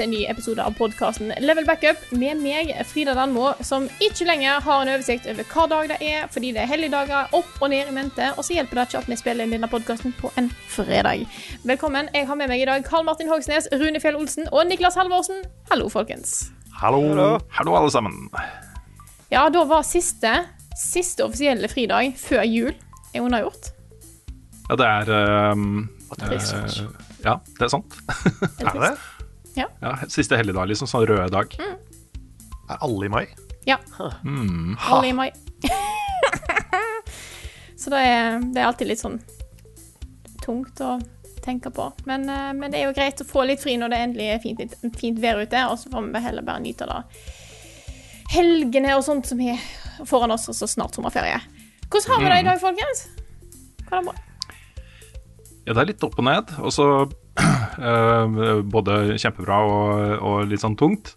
Til en ny episode av podkasten Level Backup med meg, Frida Danmo, som ikke lenger har en oversikt over hva dag det er, fordi det er helligdager opp og ned i mente, og så hjelper det ikke at vi spiller inn denne podkasten på en fredag. Velkommen. Jeg har med meg i dag Karl Martin Hogsnes, Rune Fjell Olsen og Niklas Halvorsen. Hallo, folkens. Hallo. Hallo, alle sammen. Ja, da var siste, siste offisielle fridag før jul er unnagjort. Ja, det er um, uh, Ja, det er sant. Er det? Ja, Siste helligdag, liksom. Sånn røde dag. Er alle i mai? Ja. Mm. Alle i mai. så det er, det er alltid litt sånn tungt å tenke på. Men, eh, men det er jo greit å få litt fri når det endelig er fint, fint vær ute, og så får vi heller bare nyte av det. Helgene og sånt som er foran oss, og så snart sommerferie. Hvordan har vi det i dag, folkens? Hva er det bra? Ja, det er litt opp og ned. Og så både kjempebra og, og litt sånn tungt.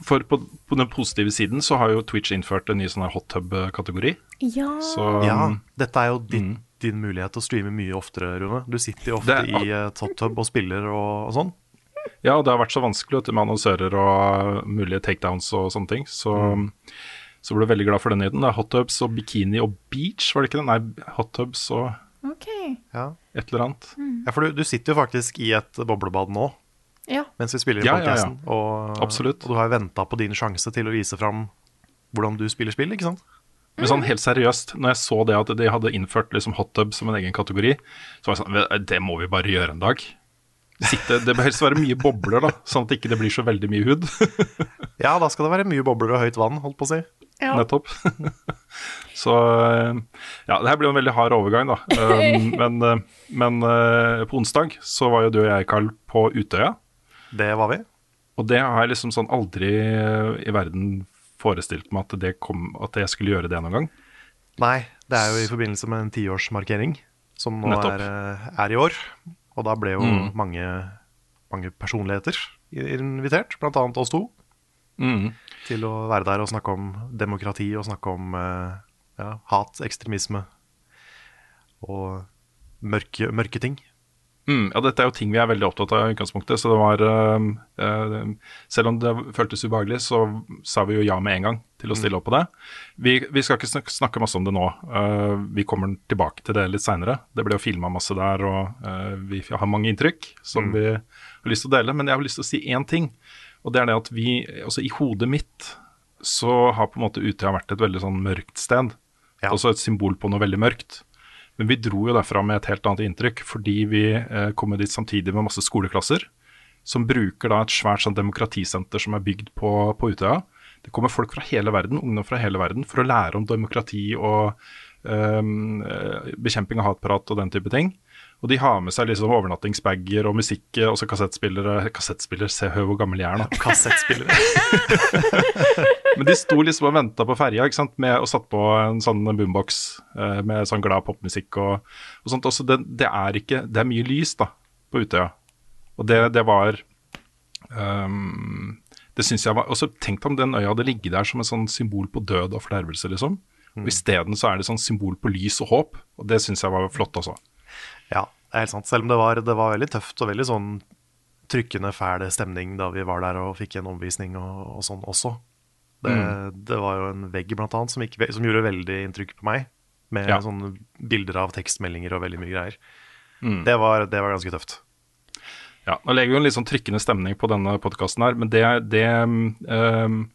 For på, på den positive siden så har jo Twitch innført en ny sånn her hot tub-kategori. Ja. Så Ja, um, dette er jo din, Mm. din mulighet til å streame mye oftere, Rune. Du sitter jo ofte Det i uh, Top Tub og spiller og, og sånn. Ja, og det har vært så vanskelig vet du, med annonsører og mulige takedowns og sånne ting. Så, så ble jeg veldig glad for den nyheten. Det er hot tubs og bikini og beach, var det ikke det? Nei, hot tubs og OK. Ja, et eller annet. ja for du, du sitter jo faktisk i et boblebad nå Ja. mens vi spiller i Ja, ja, ja. podcasten, Og, Absolutt. og du har jo venta på din sjanse til å vise fram hvordan du spiller spill, ikke sant? Men sånn helt seriøst, når jeg så det at de hadde innført liksom hot tub som en egen kategori, så var jeg sånn Det må vi bare gjøre en dag. Sitte, det bør helst være mye bobler, da, sånn at det ikke blir så veldig mye hud. Ja, da skal det være mye bobler og høyt vann, holdt på å si. ja. Nettopp. så eh, ja, det her blir jo en veldig hard overgang, da. Um, men eh, men eh, på onsdag så var jo du og jeg, Carl, på Utøya. Det var vi. Og det har jeg liksom sånn aldri eh, i verden forestilt meg at, det kom, at jeg skulle gjøre det noen gang. Nei, det er jo i forbindelse med en tiårsmarkering som nå er, eh, er i år. Og da ble jo Mm. mange, mange personligheter invitert, annet oss to, Mm. til å være der og snakke om demokrati og snakke om eh, ja, hat, ekstremisme og mørke, mørke ting. Mm, ja, dette er jo ting vi er veldig opptatt av i utgangspunktet. Så det var eh, eh, Selv om det føltes ubehagelig, så sa vi jo ja med en gang til å stille opp på det. Vi, vi skal ikke snak snakke masse om det nå. Uh, vi kommer tilbake til det litt seinere. Det ble jo filma masse der, og uh, vi har mange inntrykk som vi har lyst til å dele. Men jeg har lyst til å si én ting, og det er det at vi Altså, i hodet mitt så har på en måte Utøya vært et veldig sånn mørkt sted. Ja. Altså et symbol på noe veldig mørkt. Men vi dro jo derfra med et helt annet inntrykk, fordi vi eh, kom dit samtidig med masse skoleklasser som bruker da et svært sånn demokratisenter som er bygd på, på Utøya. Det kommer folk fra hele verden, ungdom fra hele verden, for å lære om demokrati og eh, bekjemping av hatprat og den type ting. Og de har med seg liksom overnattingsbager og musikk, og så kassettspillere. Kassettspiller, se hør hvor gammel jeg er nå. Kassettspillere. Men de sto liksom og venta på ferja ikke sant? Med, og satt på en sånn boombox eh, med sånn glad popmusikk og, og sånt. Også det, det er ikke Det er mye lys da på Utøya. Og det, det var um, Det syns jeg var Og så tenk om den øya hadde ligget der som et sånn symbol på død og fordervelse, liksom. Og isteden så er det sånn symbol på lys og håp, og det syns jeg var flott også. Ja, det er helt sant. Selv om det var, det var veldig tøft og veldig sånn trykkende, fæl stemning da vi var der og fikk en omvisning og, og sånn også. Det, det var jo en vegg blant annet som, gikk, som gjorde veldig inntrykk på meg. Med Ja. sånne bilder av tekstmeldinger og veldig mye greier. Mm. Det, var, det var ganske tøft. Ja, Nå legger vi en litt sånn trykkende stemning på denne podkasten her, men det, det um,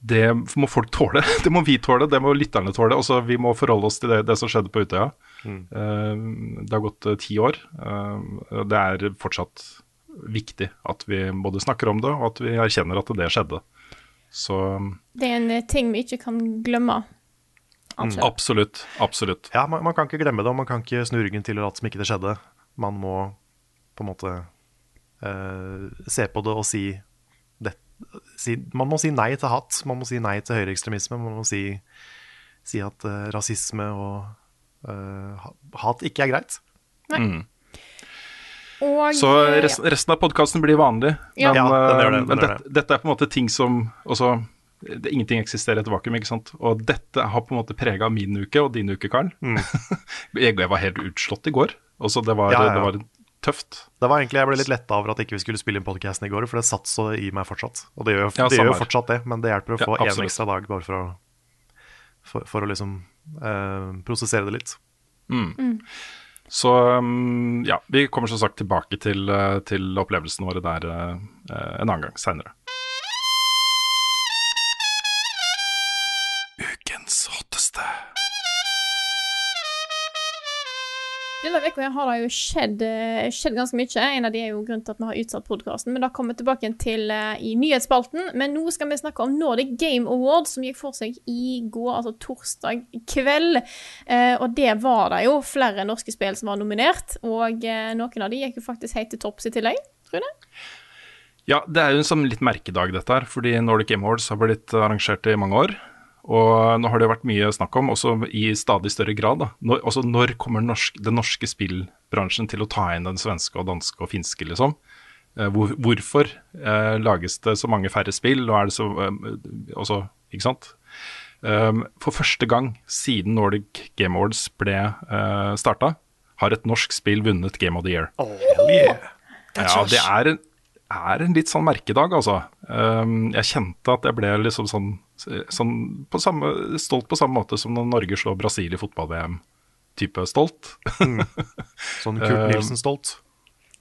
det må folk tåle. Det må vi tåle, det må lytterne tåle. Også vi må forholde oss til det, det som skjedde på Utøya. Eh, det har gått eh, ti år. Eh, det er fortsatt viktig at vi både snakker om det, og at vi erkjenner at det skjedde. Så Det er en eh, ting vi ikke kan glemme. Absolutt. absolutt, absolutt. Ja, man, man kan ikke glemme det, og man kan ikke snu ryggen til og late som ikke det skjedde. Man må på en måte uh, se på det og si, det, si Man må si nei til hat. Man må si nei til høyreekstremisme. Man må si, si at uh, rasisme og hat ikke er greit. Og, Så eh, resten, resten av podkasten blir vanlig. Ja. Men, Ja, den det, eh, den men dette, dette er på en måte ting som også det, Ingenting eksisterer i et vakuum, ikke sant. Og dette har på en måte prega min uke og din uke, Karl. jeg, jeg var helt utslått i går. Også det, var, Mm. Ja, ja, ja. det var tøft. Det var egentlig, Jeg ble litt letta over at ikke vi skulle spille inn podkasten i går, for det satt så i meg fortsatt. Og det gjør, det gjør jo fortsatt det, men det hjelper å Ja, få én absolutt. ekstra dag bare for å, for, for å liksom eh, prosessere det litt. Så um, ja, vi kommer som sagt tilbake til, eh, til opplevelsene våre der eh, en annen gang seinere. Denne uka har det jo skjedd, eh, skjedd ganske mye. En av de er jo grunnen til at vi har utsatt podkasten. Men da kommer vi tilbake til eh, i nyhetsspalten. Men nå skal vi snakke om Nordic Game Awards, som gikk for seg i går, altså torsdag kveld. Eh, og det var det jo flere norske spill som var nominert. Og noen av de gikk jo faktisk helt til topps i tillegg, tror jeg. Ja, det er jo en sånn litt merkedag dette her, fordi Nordic Game Awards har blitt arrangert i mange år. Og nå har det vært mye snakk om, også i stadig større grad, da. Når, også når kommer norsk, den norske spillbransjen til å ta inn den svenske og danske og finske, liksom? Eh, hvor, hvorfor eh, lages det så mange færre spill, og er det så eh, også, Ikke sant? Um, for første gang siden Nordic Game Awards ble eh, starta, har et norsk spill vunnet Game of the Year. Ja, det er en, er en litt sånn merkedag, altså. Um, jeg kjente at jeg ble liksom sånn, sånn på samme, stolt på samme måte som når Norge slår Brasil i fotball-VM. Type stolt. Sånn Kurt Eh, Nilsen-stolt.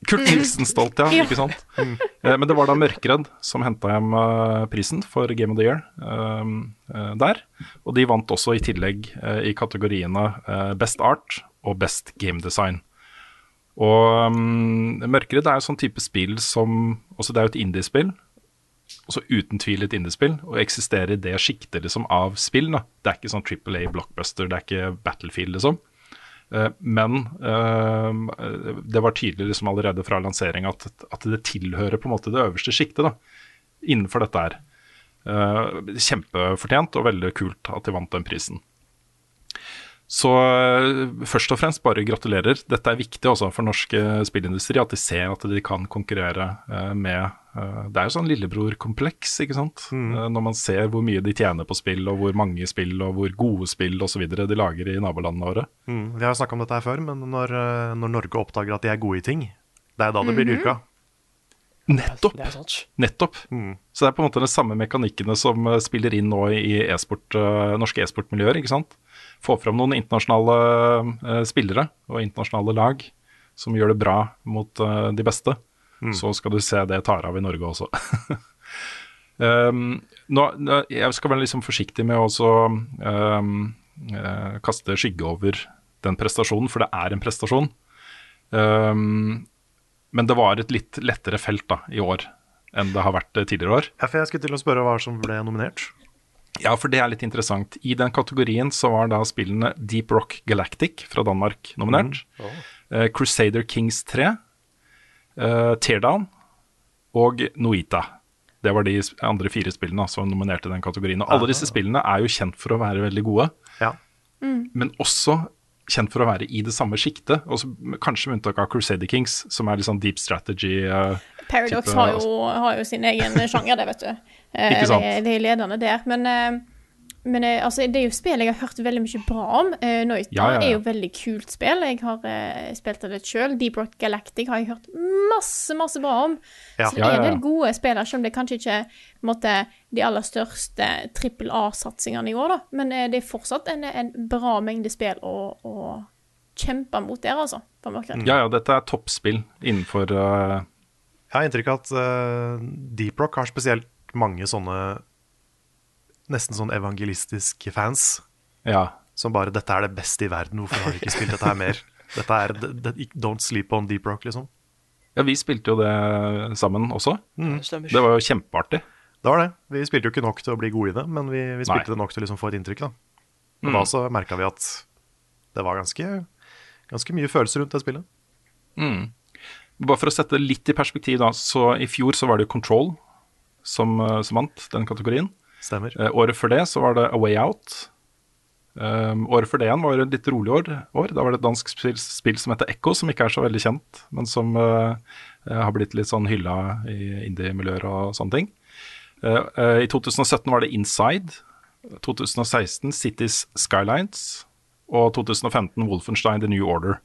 Kurt Nilsen-stolt, ja. Ja. Ikke sant? Eh, Men det var da Mørkredd som henta hjem eh, prisen for Game of the Year um, eh, der. Og de vant også i tillegg i kategoriene Best Art og Best Game Design. Og um, det er jo sånn type spill som også Det er jo et indiespill. Også uten tvil et indiespill, og eksisterer i det sjiktet liksom, av spill. Da. Det er ikke sånn Triple A blockbuster, det er ikke Battlefield, liksom. Uh, Men uh, det var tydelig liksom allerede fra lansering at, at det tilhører på en måte det øverste sjiktet innenfor dette her. Uh, Kjempefortjent og veldig kult at de vant den prisen. Så eh, først og fremst bare gratulerer. Dette er viktig også for norsk eh, spillindustri, at de ser at de kan konkurrere eh, med Det er jo sånn lillebror-kompleks, ikke sant. Eh, Når man ser hvor mye de tjener på spill, og hvor mange spill, og hvor gode spill osv. de lager i nabolandene våre. Mm, vi har snakka om dette her før, men når, når Norge oppdager at de er gode i ting, det er da det blir dyrka. Nettopp! Nettopp. Mm. Så det er på en måte de samme mekanikkene som spiller inn nå i e-sport, eh, norske e-sportmiljøer. ikke sant? Få fram noen internasjonale eh, spillere og internasjonale lag som gjør det bra mot eh, de beste. Så skal du se det tar av i Norge også. um, nå, jeg skal være liksom forsiktig med å også, um, kaste skygge over den prestasjonen, for det er en prestasjon. Um, men det var et litt lettere felt da, i år enn det har vært tidligere år. Ja, for jeg skulle til å spørre hva som ble nominert. Ja, for det er litt interessant. I den kategorien så var da spillene Deep Rock Galactic fra Danmark nominert. Eh, Crusader Kings 3, uh, Teardown og Noita. Det var de andre fire spillene som nominerte den kategorien. Og alle disse spillene er jo kjent for å være veldig gode, Ja. men også kjent for å være i det samme sjiktet. Kanskje med unntak av Crusader Kings, som er litt sånn deep strategy. Uh, Paradox Type, har jo, har jo sin egen sjanger, det, vet du. Eh, Ikke sant? De, de er ledende der. Men, eh, men eh, altså, det er jo spill jeg har hørt veldig mye bra om. Noita Ja, ja, ja. er jo veldig kult spill. Jeg har spilt det litt sjøl. Deep Rock Galactic har jeg hørt masse, masse bra om. Ja. Så det Ja, er ja, en del gode spillere, selv om det kanskje ikke er på en måte, de aller største trippel A-satsingene i år, da. Men det er fortsatt en, en bra mengde spill å, å kjempe mot der, altså. Ja, ja, dette er toppspill innenfor uh... Jeg har inntrykk av at uh, Deep Rock har spesielt mange sånne nesten sånn evangelistiske fans Ja. som bare 'Dette er det beste i verden, hvorfor har vi ikke spilt dette her mer?' Dette er det, det, Don't sleep on deep rock, liksom. ja, vi spilte jo det sammen også. Mm. Det var jo kjempeartig. Det var det. Vi spilte jo ikke nok til å bli gode i det, men vi, vi spilte Nei. det nok til å liksom få et inntrykk. da. Og Mm. da så merka vi at det var ganske, ganske mye følelser rundt det spillet. Mm. Bare for å sette det litt i perspektiv, da. Så i fjor så var det jo Control som, eh, som vant den kategorien. Stemmer. Eh, året før det så var det A Way Out. Um, året før det igjen var et litt rolig år, år. Da var det et dansk spill, spill som heter Ekko, som ikke er så veldig kjent, men som eh, har blitt litt sånn hylla i indie-miljøer og sånne ting. Uh, uh, I 2017 var det Inside. 2016 Cities Skylines. Og 2015 Wolfenstein The New Order.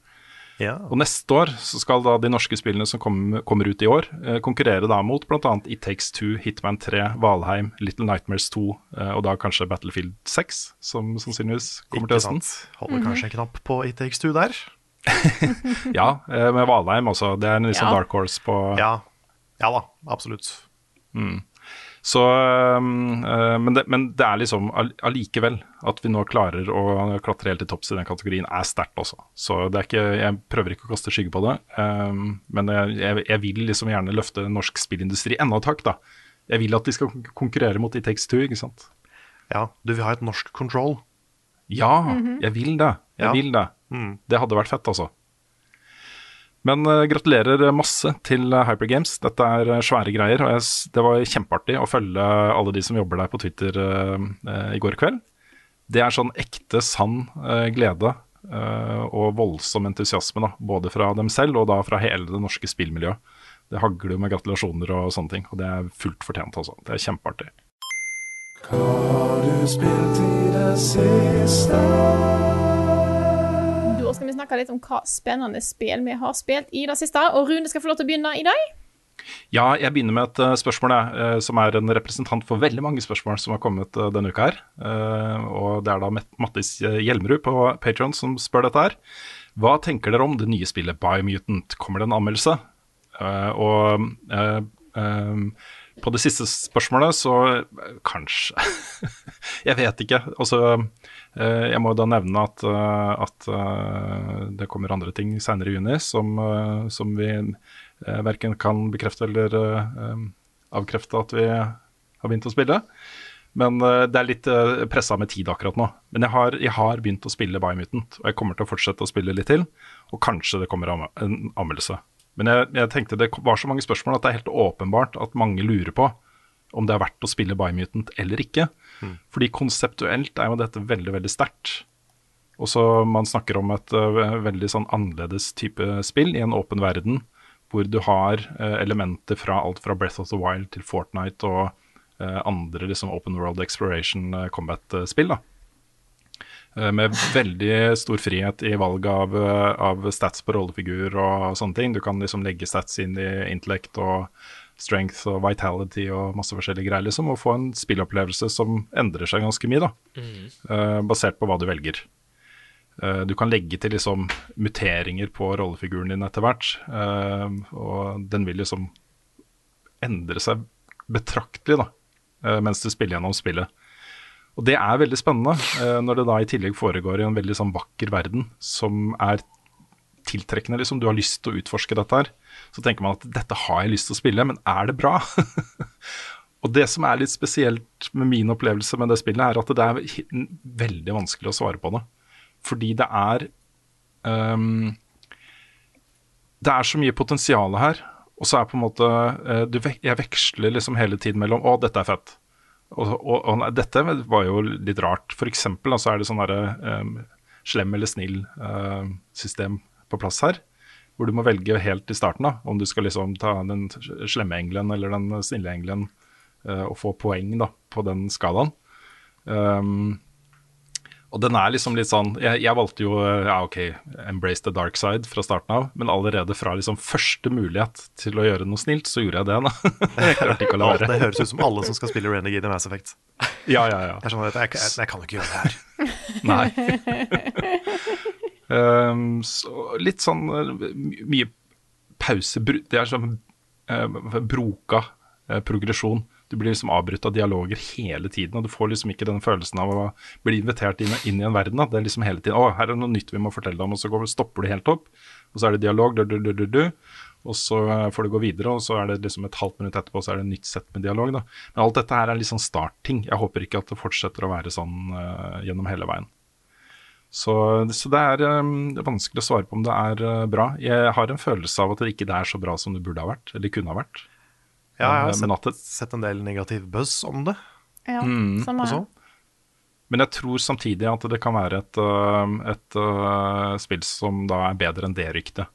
Ja. Og neste år så skal da de norske spillene som kommer, kommer ut i år, eh, konkurrere da mot bl.a. It Takes Two, Hitman 3, Valheim, Little Nightmares 2 eh, og da kanskje Battlefield 6, som sannsynligvis kommer til Ikke høsten. sant? Holder kanskje en knapp på It Takes Two der. Ja, eh, med Valheim også. Det er en sånn Ja. dark horse på Ja, ja da, absolutt. Så, um, eh, men, det, men det er liksom all- allikevel at vi nå klarer å klatre helt til topps i den kategorien, er sterkt også. Så det er ikke, jeg prøver ikke å kaste skygge på det, um, men jeg, jeg, jeg vil liksom gjerne løfte norsk spillindustri enda et hakk, da. Jeg vil at de skal konkurrere mot It Takes Two, ikke sant. Ja, du vil ha et norsk control. Ja, jeg vil det. Jeg Ja. vil det. Mm. Det hadde vært fett, altså. Men uh, gratulerer masse til eh, Hypergames. Dette er eh, svære greier. Og jeg, det var kjempeartig å følge alle de som jobber der på Twitter uh, i går kveld. Det er sånn ekte, sann glede og voldsom entusiasme, da, både fra dem selv og da fra hele det norske spillmiljøet. Det hagler med gratulasjoner og sånne ting, og det er fullt fortjent, altså. Det er kjempeartig. Hva har du spilt i det vi snakke litt om hva spennende spill vi har spilt i det siste. Og Rune skal få lov til å begynne i dag. Ja, jeg begynner med et eh, spørsmål jeg, eh, som er en representant for veldig mange spørsmål som har kommet eh, denne uka her. Og det er da Mattis Hjelmerud på Patron som spør dette her. Hva tenker dere om det nye spillet Biomutant? Kommer det en anmeldelse? Og på det siste spørsmålet så eh, kanskje Jeg vet ikke. Altså, jeg må jo da nevne at, eh, at det kommer andre ting senere i juni som, som vi verken kan bekrefte eller avkrefte at vi har begynt å spille. Men det er litt pressa med tid akkurat nå. Men jeg har, jeg har begynt å spille Biomutant, og jeg kommer til å fortsette å spille litt til. Og kanskje det kommer en anmeldelse. Men jeg, jeg tenkte det var så mange spørsmål at det er helt åpenbart at mange lurer på om det er verdt å spille Biomutant eller ikke. Fordi konseptuelt er jo dette veldig, veldig sterkt. Og så man snakker om et uh, veldig sånn annerledes type spill i en åpen verden, hvor du har uh, elementer fra alt fra Breath of the Wild til Fortnite og uh, andre liksom open world exploration combat-spill. da. Eh, Med veldig stor frihet i valg av, øh, av stats på rollefigur og sånne ting. Du kan liksom legge stats inn i intellect og strength og vitality og masse forskjellige greier, liksom, og få en spillopplevelse som endrer seg ganske mye, da. Eh, basert på hva du velger. Uh, du kan legge til liksom muteringer på rollefiguren din etter hvert, uh, og den vil liksom endre seg betraktelig da, eh, mens du spiller gjennom spillet. Og det er veldig spennende, eh, når det da i tillegg foregår i en veldig sånn vakker verden som er tiltrekkende, liksom. Du har lyst til å utforske dette her. Så tenker man at dette har jeg lyst til å spille, men er det bra? og det som er litt spesielt med min opplevelse med det spillet, er at det er veldig vanskelig å svare på det. Fordi det er um, Det er så mye potensial her, og så er på en måte eh, vek- Jeg veksler liksom hele tiden mellom Å, dette er fett. Og, og, og dette var jo litt rart. For eksempel så så er det sånn derre um, slem eller snill-system system på plass her. Hvor du må velge helt i starten da, om du skal liksom ta den slemme engelen eller den snille engelen uh, og få poeng da, på den skalaen. Um, og den er liksom litt sånn Jeg, jeg valgte jo eh, ja ok, embrace the dark side fra starten av, men allerede fra liksom første mulighet til å gjøre noe snilt, så gjorde jeg det. da. jeg klarte ikke å la det høres ut som alle som skal spille Renegade i Mass Effect. Ja, ja, ja. Det er sånn at jeg, jeg, jeg kan jo ikke gjøre det her. Nei. um, så litt sånn eh, mye pause Det er sånn uh, broka uh, progresjon. Du blir liksom avbrutt av dialoger hele tiden, og du får liksom ikke den følelsen av å bli invitert inn, inn i en verden. Da. Det er liksom hele tiden 'Å, her er det noe nytt vi må fortelle om', og så går, stopper du helt opp. Og så er det dialog, du, du, du, du, og så får det gå videre, og så er det liksom et halvt minutt etterpå så er det et nytt sett med dialog. da. Men alt dette her er litt sånn startting. Jeg håper ikke at det fortsetter å være sånn uh, gjennom hele veien. Så, så det, er, um, det er vanskelig å svare på om det er uh, bra. Jeg har en følelse av at det ikke er så bra som det burde ha vært, eller kunne ha vært. Ja, jeg har Eh, sett, det- sett en del negativ buzz om det Ja, Mm, samme her. Men jeg tror samtidig at det kan være et, et, et uh, spill som da er bedre enn det ryktet.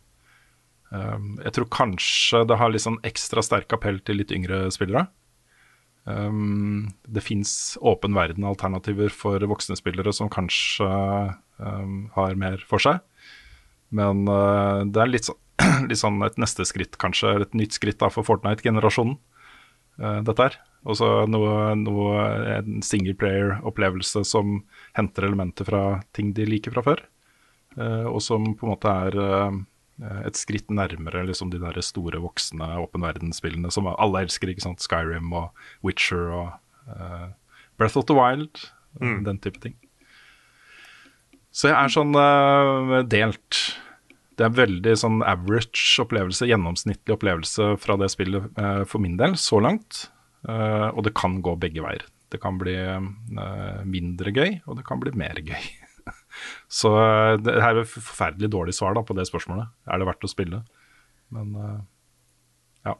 Jeg tror kanskje det har litt sånn ekstra sterk appell til litt yngre spillere. Um, det fins åpen verden-alternativer for voksne spillere som kanskje um, har mer for seg. Men uh, det er litt, sånn, litt sånn et neste skritt, kanskje. Et nytt skritt da for Fortnite-generasjonen, uh, dette her. Og så noe, noe, en singleplayer-opplevelse som henter elementer fra ting de liker fra før. Uh, og som på en måte er uh, et skritt nærmere liksom, de der store, voksne åpen verden-spillene som alle elsker. ikke sant? Skyrim og Witcher og Breath of the Wild. mm. Den type ting. Så jeg er sånn delt. Det er veldig sånn average opplevelse, gjennomsnittlig opplevelse fra det spillet eh, for min del, så langt. Eh, og det kan gå begge veier. Det kan bli eh, mindre gøy, og det kan bli mer gøy. Så uh, det her er et forferdelig dårlig svar da, på det spørsmålet. Er det verdt å spille? Men uh, ja.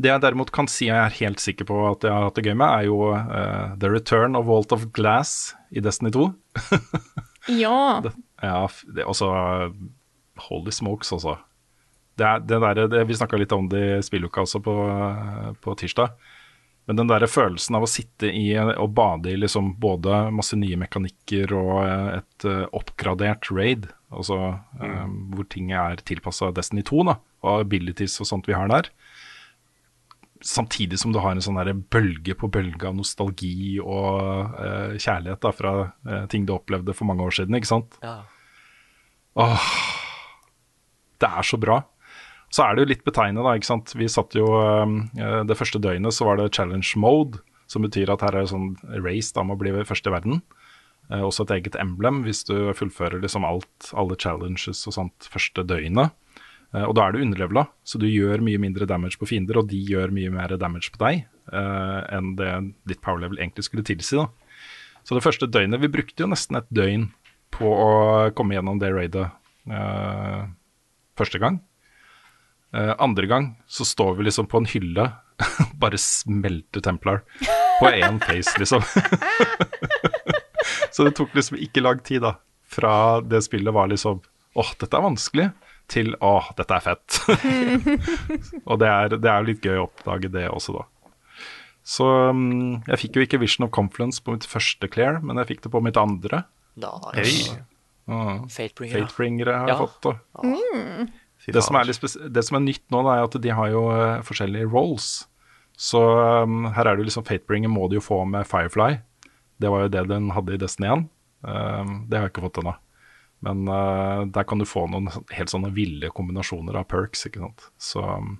Det jeg derimot kan si jeg er helt sikker på at jeg har hatt det gøy med, er jo uh, The Return of Vault of Glass i Destiny 2. Ja. Ja, også Holy smokes, altså. Det er, det der, det, vi snakka litt om det i spilluka også på, på tirsdag. Men den der følelsen av å sitte i og bade i liksom både masse nye mekanikker og et eh, oppgradert raid, altså eh, hvor ting er tilpassa Destiny 2, da, og abilities og sånt vi har der. Samtidig som du har en sånn der bølge på bølge av nostalgi og uh, kjærlighet da, fra uh, ting du opplevde for mange år siden. ikke sant? Ja. Åh, det er så bra. Så er det jo litt betegnende, da. ikke sant? Vi satt jo eh, Det første døgnet så var det challenge mode, som betyr at her er det sånn race da med å bli først i verden. Eh, også et eget emblem hvis du fullfører liksom alt, alle challenges og sånt første døgnet. Eh, og da er du underlevela, så du gjør mye mindre damage på fiender, og de gjør mye mer damage på deg eh, enn det ditt power level egentlig skulle tilsi. da. Så det første døgnet Vi brukte jo nesten et døgn på å komme gjennom det raidet uh, første gang. Uh, andre gang så står vi liksom på en hylle, bare smelter Templar på én face, liksom. så det tok liksom ikke lang tid, da. Fra det spillet var liksom åh, dette er vanskelig, til åh, dette er fett. Og det er, det er litt gøy å oppdage det også, da. Så um, jeg fikk jo ikke Vision of Confluence på mitt første Clear, men jeg fikk det på mitt andre. Nice. Ah, Fatebringer. Fatebringere har jeg Ja. fått. Da. Fy Det som, er litt det som er nytt nå, da, er at de har jo eh, forskjellige roles. Så um, her er det jo liksom Fatebringer må du jo få med Firefly. Det var jo det den hadde i Destiny 1. Um, det har jeg ikke fått ennå. Men uh, der kan du få noen helt sånne ville kombinasjoner av perks, ikke sant. Så, um,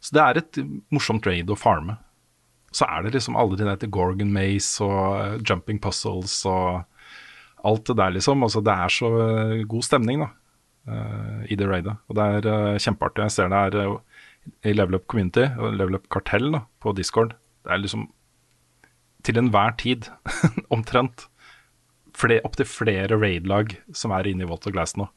så det er et morsomt raid å farme. Så er det liksom alle de der til Gorgon Maze og eh, Jumping Puzzles og alt det der, liksom. Altså, det er så eh, god stemning, da eh, i det raidet. Og det er eh, kjempeartig. Jeg ser det er i Level Up Community og Level Up Kartell da, på Discord. Det er liksom til enhver tid, omtrent, opptil flere raid-lag som er inne i Volt of Glass nå.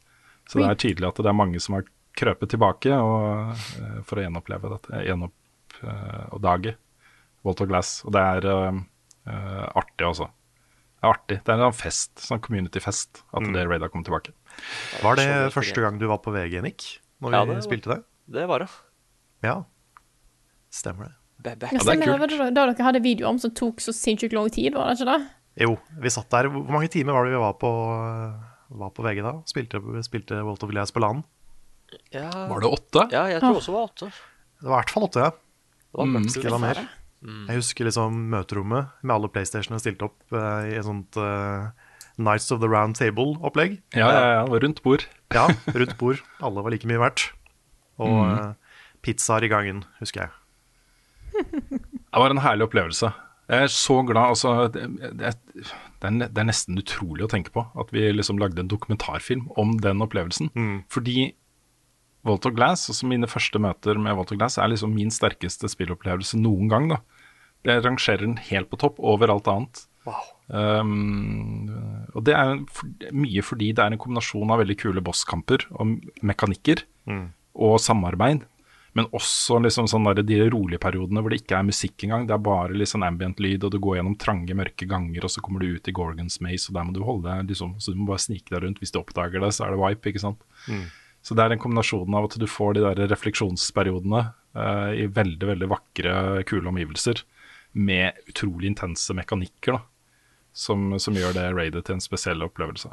Så det er tydelig at det er mange som har krøpet tilbake og, for å gjenoppleve dette, gjenoppdage Volt of Glass. Og det er uh, artig, altså. Det er artig. Det er en fest, sånn community-fest, at det raidet kom tilbake. Var det første gang du var på VG, Nick? Når Ja, vi det spilte det? Det var det. Ja. Stemmer det. Ja, det er kult. var det da, da dere hadde video om som tok så sinnssykt lang tid, var det ikke det? Jo, vi satt der. Hvor mange timer var det vi var på, var på VG da? Spilte, spilte World of Glass på land? Ja, Var det åtte? ja, jeg tror også det var åtte. Det var i hvert fall åtte, ja. Det var Mm. ganske det var mer. Mm. Jeg husker liksom møterommet med alle PlayStationene stilt opp eh, i et sånt eh, Nights of the Round Table-opplegg. Ja, ja, ja. Rundt bord. Ja, rundt bord. Alle var like mye verdt. Og Mm. eh, pizzaer i gangen, husker jeg. Det var en herlig opplevelse. Jeg er så glad. Altså, det, det, det, er, nesten utrolig å tenke på at vi liksom lagde en dokumentarfilm om den opplevelsen. Fordi Walter Glass, altså mine første møter med Walter Glass, er liksom min sterkeste spillopplevelse noen gang. da. Jeg rangerer den helt på topp over alt annet. Um, og det er for, mye fordi det er en kombinasjon av veldig kule bosskamper og mekanikker og samarbeid. Men også liksom sånn der, de rolige periodene hvor det ikke er musikk engang. Det er bare litt sånn ambient lyd, og du går gjennom trange, mørke ganger, og så kommer du ut i Gorgons Maze, og der må du holde liksom, Så du må bare snike deg rundt. Hvis du oppdager det, så er det wipe, ikke sant. Så det er en kombinasjon av at du får de der refleksjonsperiodene uh, i veldig, veldig vakre, kule omgivelser, med utrolig intense mekanikker, da. Som, som gjør det raidet til en spesiell opplevelse.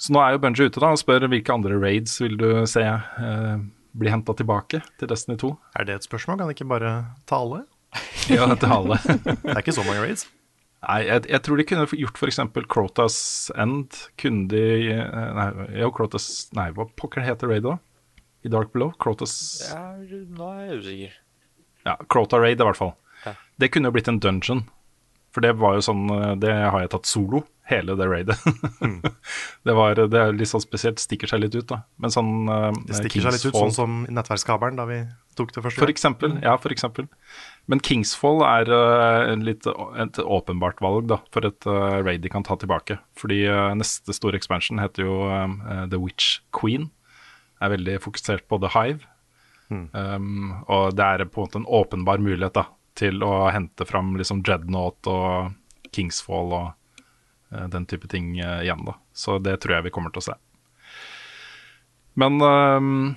Så nå er jo Bunji ute da og spør hvilke andre raids vil du se eh, bli henta tilbake til Destiny 2. Er det et spørsmål? Kan det ikke bare ta alle? Ja, til alle. Det er ikke så mange raids. Nei, jeg, jeg tror de kunne gjort f.eks. Crotas End. Kunne de eh, Nei, jo, Crotas Nei, hva pokker heter raidet da? I Dark Below? Crotas Ja, nå er jeg usikker. Ja, Crota Raid i hvert fall. Det kunne jo blitt en dungeon. For det var jo sånn eh, Det har jeg tatt solo, hele det raidet. det, var, det er litt sånn spesielt, stikker seg litt ut, da. Men sånn eh, Det stikker seg litt ut, sånn som nettverkskabelen da vi tok det første For eksempel, ja, for eksempel. Men Kingsfall er en litt, et åpenbart valg da, for et uh, raid de kan ta tilbake. Fordi uh, neste store expansion heter jo The Witch Queen. Er veldig fokusert på The Hive. Um, og det er på en måte en åpenbar mulighet da, til å hente fram liksom Dreadnought og Kingsfall og uh, den type ting uh, igjen. da. Så det tror jeg vi kommer til å se. Men ehm,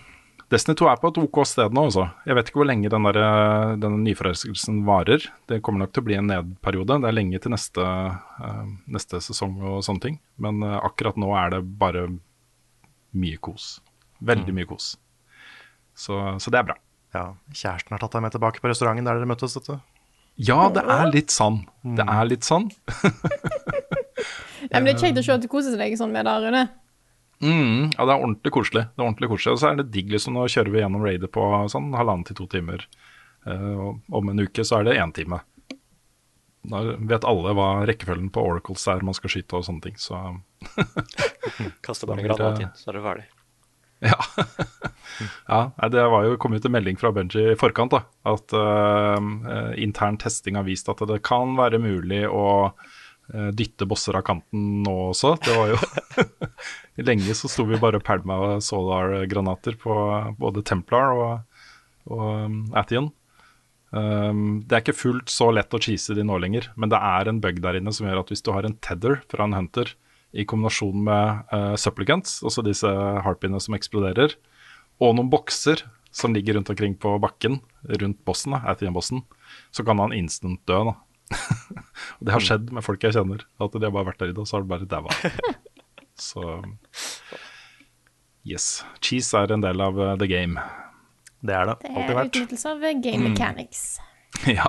Destiny 2 er på et OK sted nå, altså. Jeg vet ikke hvor lenge den der, eh, denne nyforelskelsen varer. Det kommer nok til å bli en nedperiode. Det er lenge til neste, eh, neste sesong og sånne ting. Men eh, akkurat nå er det bare mye kos. Veldig mye kos. Så, så det er bra. Ja, Kjæresten har tatt deg med tilbake på restauranten der dere møttes. Vet du. Ja, det er litt sånn. Det er litt sånn. Nei, men Det er kjekt å se at du koser deg sånn med det, Rune. Mm, ja, det er ordentlig koselig. Det er ordentlig koselig. Og så er det digg, liksom. Nå kjører vi gjennom raidet på sånn halvannen til to timer. Uh, om en uke så er det én time. Da vet alle hva rekkefølgen på oracles er man skal skyte og sånne ting. Så Kaste bare en Da blir det- granat inn, så er du ferdig. ja. ja det var jo kom ut en melding fra Benji i forkant. da, At eh, intern testing har vist at det kan være mulig å uh, dytte bosser av kanten nå også. Det var jo Lenge så sto vi bare og pælma solar-granater på både Templar og, og um. Um, det er ikke fullt så lett å cheese de nå lenger, men det er en bug der inne som gjør at hvis du har en tether fra en hunter i kombinasjon med uh, supplicants, altså disse harpiene som eksploderer, og noen bokser som ligger rundt omkring på bakken rundt bossen, da, Athian-bossen, så kan han instant dø. da. Og det har skjedd med folk jeg kjenner, at de har bare vært der i det, og så har de bare daua. Så yes. Cheese er en del av uh, the game. Det er det. Det Alltid er utnyttelse av game mechanics. ja.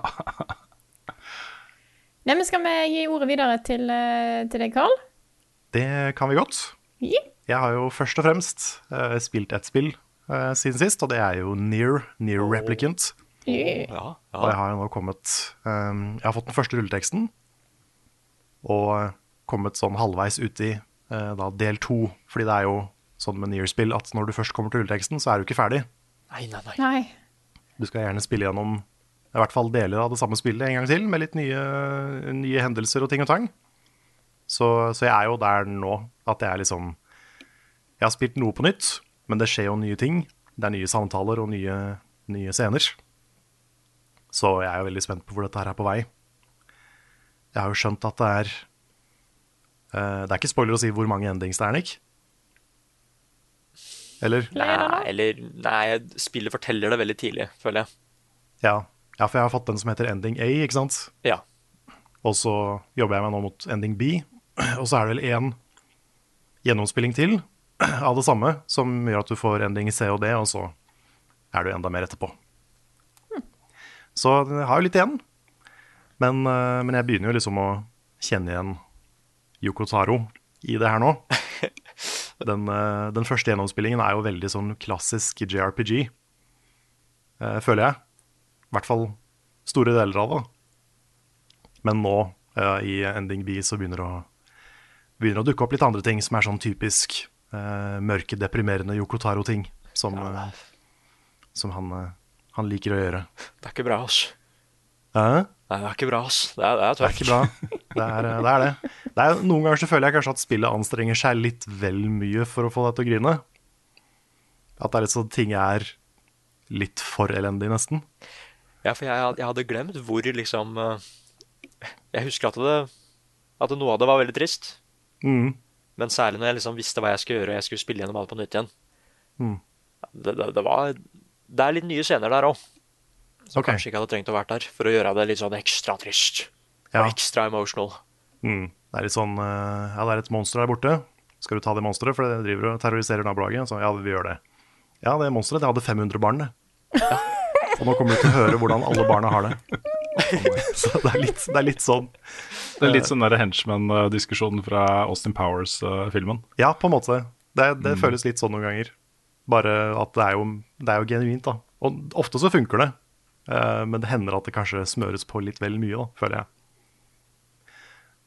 Nei, men Skal vi gi ordet videre til, eh, til deg, Carl? Det kan vi godt. Jeg har jo først og fremst uh, spilt ett spill uh, siden sist, og det er jo Near, Near Replicant. Ja. Ja, Og jeg har jo nå kommet um, Jeg har fått den første rulleteksten, og kommet sånn halvveis uti uh, da del to. Fordi det er jo sånn med Near-spill at når du først kommer til rulleteksten, så er du ikke ferdig. Nei, nei, nei. Nei. Du skal gjerne spille gjennom i hvert fall deler av det samme spillet en gang til, med litt nye, nye hendelser og ting og tang. Så, så jeg er jo der nå at jeg er liksom Jeg har spilt noe på nytt, men det skjer jo nye ting. Det er nye samtaler og nye, nye scener. Så jeg er jo veldig spent på hvor dette her er på vei. Jeg har jo skjønt at det er uh, Det er ikke spoiler å si hvor mange endings det er, Nick? Eller? Nei, eller Nei, spillet forteller det veldig tidlig, føler jeg. Ja. ja, for jeg har fått den som heter Ending A, ikke sant? Ja. Og så jobber jeg meg nå mot ending B. Og så er det vel én gjennomspilling til av det samme, som gjør at du får ending C og D, og så er du enda mer etterpå. Så jeg har jo litt igjen. Men, eh, men jeg begynner jo liksom å kjenne igjen Yoko Taro i det her nå. Den, eh, den første gjennomspillingen er jo veldig sånn klassisk JRPG, eh, føler jeg. I hvert fall store deler av det. Men nå, i Ending B, så begynner det å, begynner å dukke opp litt andre ting som er sånn typisk uh, mørke, deprimerende Yokotaro-ting. Som, eh, som han, uh, han liker å gjøre. Det er ikke bra, ass. Hæ? Nei, det er ikke bra, ass. Det er, det er Det er ikke bra. Det er det. Er det. det er, noen ganger så føler jeg kanskje at spillet anstrenger seg litt vel mye for å få deg til å grine. At det er litt sånn ting er litt for elendig, nesten. Ja, for jeg, jeg hadde glemt hvor liksom Jeg husker at det At noe av det var veldig trist. Mm. Men særlig når jeg liksom visste hva jeg skulle gjøre, og jeg skulle spille gjennom alt på nytt igjen. Mm. Det, det, det var Det er litt nye scener der òg. Som okay. kanskje ikke hadde trengt å vært der, for å gjøre det litt sånn ekstra trist. Ja. Og ekstra emotional. Mm. Det er litt sånn eh, Ja, det er et monster der borte. Skal du ta det monsteret, for det driver og terroriserer nabolaget? Så ja, vi gjør det. Ja, det monsteret det hadde 500 barn, det. Og nå kommer du til å høre hvordan alle barna har det. Så det er litt, det er litt sånn. Det er litt sånn der henchman-diskusjonen fra Austin Powers-filmen. Ja, på en måte. Det, det føles litt sånn noen ganger. Bare at det er jo, det er jo genuint, da. Og ofte så funker det. Eh, men det hender at det kanskje smøres på litt vel mye, da, føler jeg.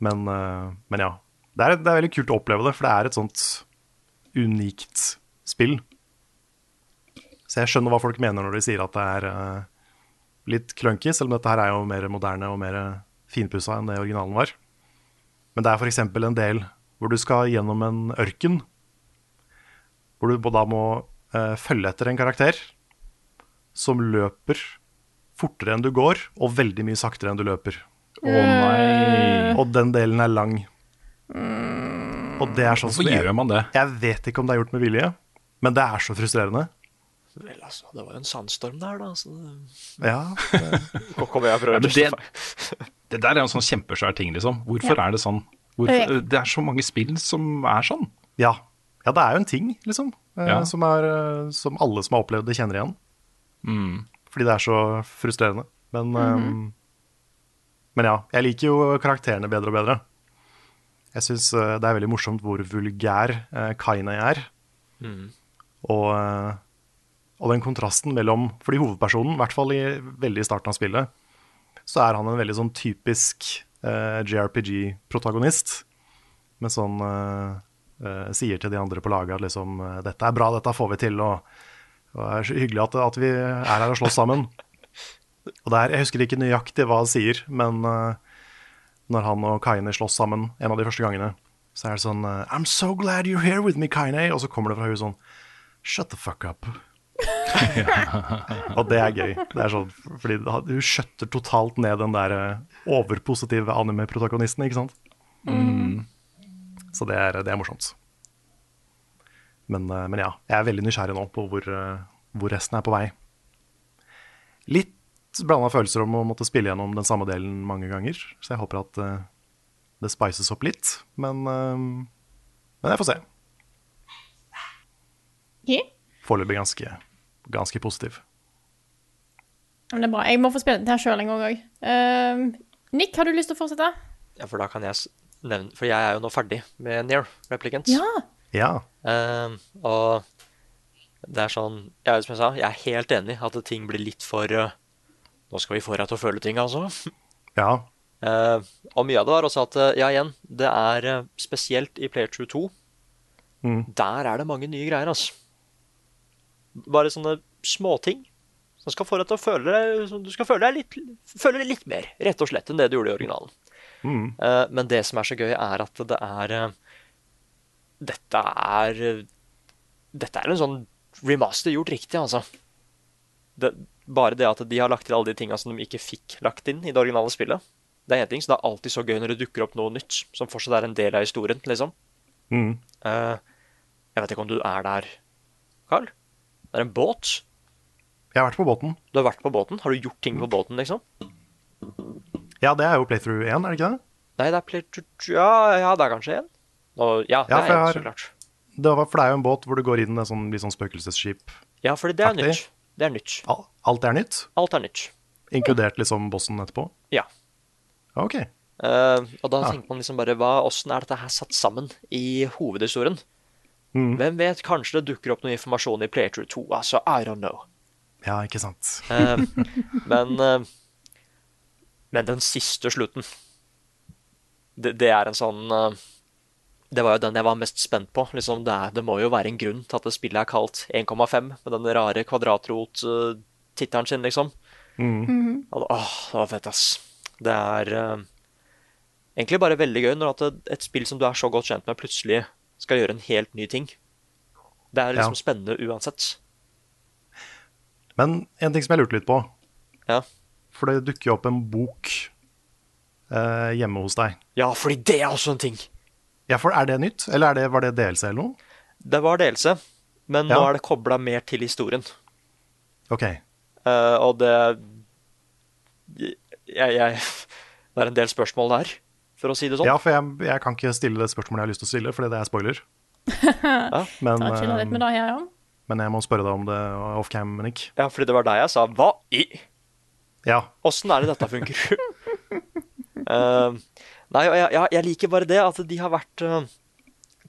Men, eh, men ja. Det er, det er veldig kult å oppleve det, for det er et sånt unikt spill. Så jeg skjønner hva folk mener når de sier at det er eh, litt clunky, selv om dette her er jo mer moderne og mer finpussa enn det originalen var. Men det er f.eks. en del hvor du skal gjennom en ørken, hvor du da må eh, følge etter en karakter som løper fortere enn du går, og veldig mye saktere enn du løper. Å nei. Og den delen er lang. Og det er sånn Hvorfor gjør man det? jeg vet ikke om det er gjort med vilje, men det er så frustrerende. Vel, altså, det var jo en sandstorm der, da. Så det... Ja, Det... kommer jeg fra? prøver Ja, det, det der er jo en sånn kjempesvær ting, liksom. Hvorfor er det sånn? Hvorfor, det er så mange spill som er sånn. ja. ja, det er jo en ting, liksom, eh, Ja. som, er, eh, som alle som har opplevd det, kjenner igjen. Fordi det er så frustrerende. Men, eh, men ja, jeg liker jo karakterene bedre og bedre. Jeg syns det er veldig morsomt hvor vulgær uh, Kainei er. Og, eh, og den kontrasten mellom Fordi hovedpersonen, i hvert fall i veldig starten av spillet, så er han en veldig sånn typisk eh, JRPG-protagonist. Med sånn eh, eh, Sier til de andre på laget at liksom eh, 'Dette er bra, dette får vi til', og, og det er så hyggelig at, at vi er her og slåss sammen. Og det er, Jeg husker ikke nøyaktig hva han sier, men eh, når han og Kaine slåss sammen en av de første gangene, så er det sånn eh, 'I'm so glad you're here with me, Kaine', og så kommer det fra henne sånn 'Shut the fuck up'. Og det er gøy. Det er sånn, fordi hun skjøtter totalt ned den der eh, overpositive anime-protagonisten, ikke sant? Så det er, det er morsomt. Men, eh, men ja, jeg er veldig nysgjerrig nå på hvor, eh, hvor resten er på vei. Litt blanda følelser om å måtte spille gjennom den samme delen mange ganger, så jeg håper at det spices opp litt. Men, men jeg får se. Ok. Foreløpig ganske, ganske positiv. Men det er bra. Jeg må få spille den her sjøl en gang òg. Nick, har du lyst til å fortsette? Ja, for da kan jeg nevne For jeg er jo nå ferdig med Near Replicants. Ja. Ja. Uh, og det er sånn ja, Som jeg sa, jeg er helt enig at ting blir litt for uh, Nå skal vi få deg til å føle ting, altså. Ja. Eh, og mye av det var også at eh, Ja, igjen, det er eh, spesielt i Player 2. Mm. Der er det mange nye greier, altså. Bare sånne småting som skal få deg til å føle deg Du skal føle deg litt, føle deg litt mer, rett og slett, enn det du gjorde i originalen. Mm. Uh, men det som er så gøy, er at det er uh, Dette er uh, Dette er en sånn remaster gjort riktig, altså. Det, bare det at de har lagt til alle de tinga som de ikke fikk lagt inn i det originale spillet. Det er en ting, så det er alltid så gøy når det dukker opp noe nytt som fortsatt er en del av historien, liksom. Mm. Eh, jeg vet ikke om du er der, Carl? Det er en båt. Jeg har vært på båten. Du har vært på båten. Har du gjort ting på båten, liksom? Ja, det er jo playthrough 1, er det ikke det? Nei, det er Playthrough Ja, ja, det er kanskje 1. Og, ja, det Ja, er 1, har- så klart. Det, var, for det er jo en båt hvor du går inn i et sånn, litt sånn spøkelsesskip. Ja, for det er nytt. Det er nytt. Alt er nytt, Alt er nytt. inkludert liksom bossen etterpå. Ja. Ok. Uh, og da Ja. tenker man liksom bare hva, Åssen er dette her satt sammen i hovedhistorien? Mm. Hvem vet, kanskje det dukker opp noe informasjon i Playthrough 2. Altså, I don't know. Ja, ikke sant. Eh, men eh, Men den siste slutten Det, det er en sånn eh, Det var jo den jeg var mest spent på. Liksom, det, er, det må jo være en grunn til at det spillet er kalt 1,5, med den rare kvadratrot-tittelen sin, liksom. Mm. Og, åh, det var fett, ass. Det er eh, egentlig bare veldig gøy når et spill som du er så godt kjent med, plutselig skal gjøre en helt ny ting. Det er liksom Ja. spennende uansett. Men en ting som jeg lurte litt på, Ja. for det dukker jo opp en bok eh, hjemme hos deg. ja, fordi det er også en ting. Ja, for Er det nytt, eller er det, var det DLC eller noe? Det var delelse, men nå er det kobla mer til historien. Ok. Eh, og det jeg, jeg, Det er en del spørsmål der, for å si det sånn. Ja, for jeg, jeg kan ikke stille det spørsmålet jeg har lyst til å stille, fordi det er spoiler. Ja. Men, Da litt med deg, her, ja. men jeg må spørre deg om det off-cam, Nick. Ja, fordi det var deg jeg sa hva i Ja. Åssen er det dette funker? uh, nei, og jeg, jeg, jeg liker bare det at de har vært uh,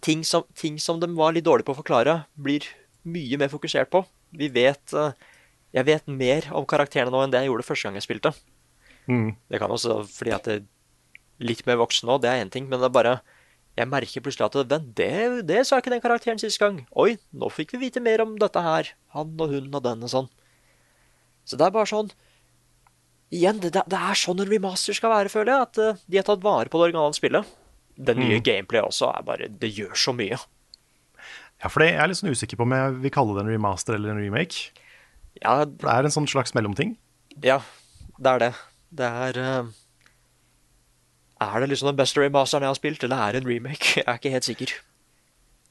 ting, som, ting som de var litt dårlige på å forklare, blir mye mer fokusert på. Vi vet uh, Jeg vet mer om karakterene nå enn det jeg gjorde første gang jeg spilte. Mm. Det kan også fordi at det litt mer voksen nå, det er én ting, men det er bare Jeg merker plutselig at det, det, det sa ikke den karakteren sist gang. Oi, nå fikk vi vite mer om dette her. Han og hun og den og sånn. Så det er bare sånn Igjen, det, det er sånn en remaster skal være, føler jeg. At eh, de har tatt vare på det originale spillet. Det nye gameplayet også er bare Det gjør så mye. ja, for det- jeg er litt sånn usikker på om jeg vil kalle det en remaster eller en remake. Ja, For det er en sånn slags mellomting. ja det er det. Det er eh, Er det liksom den beste remasteren jeg har spilt, eller er det en remake? Jeg er ikke helt sikker.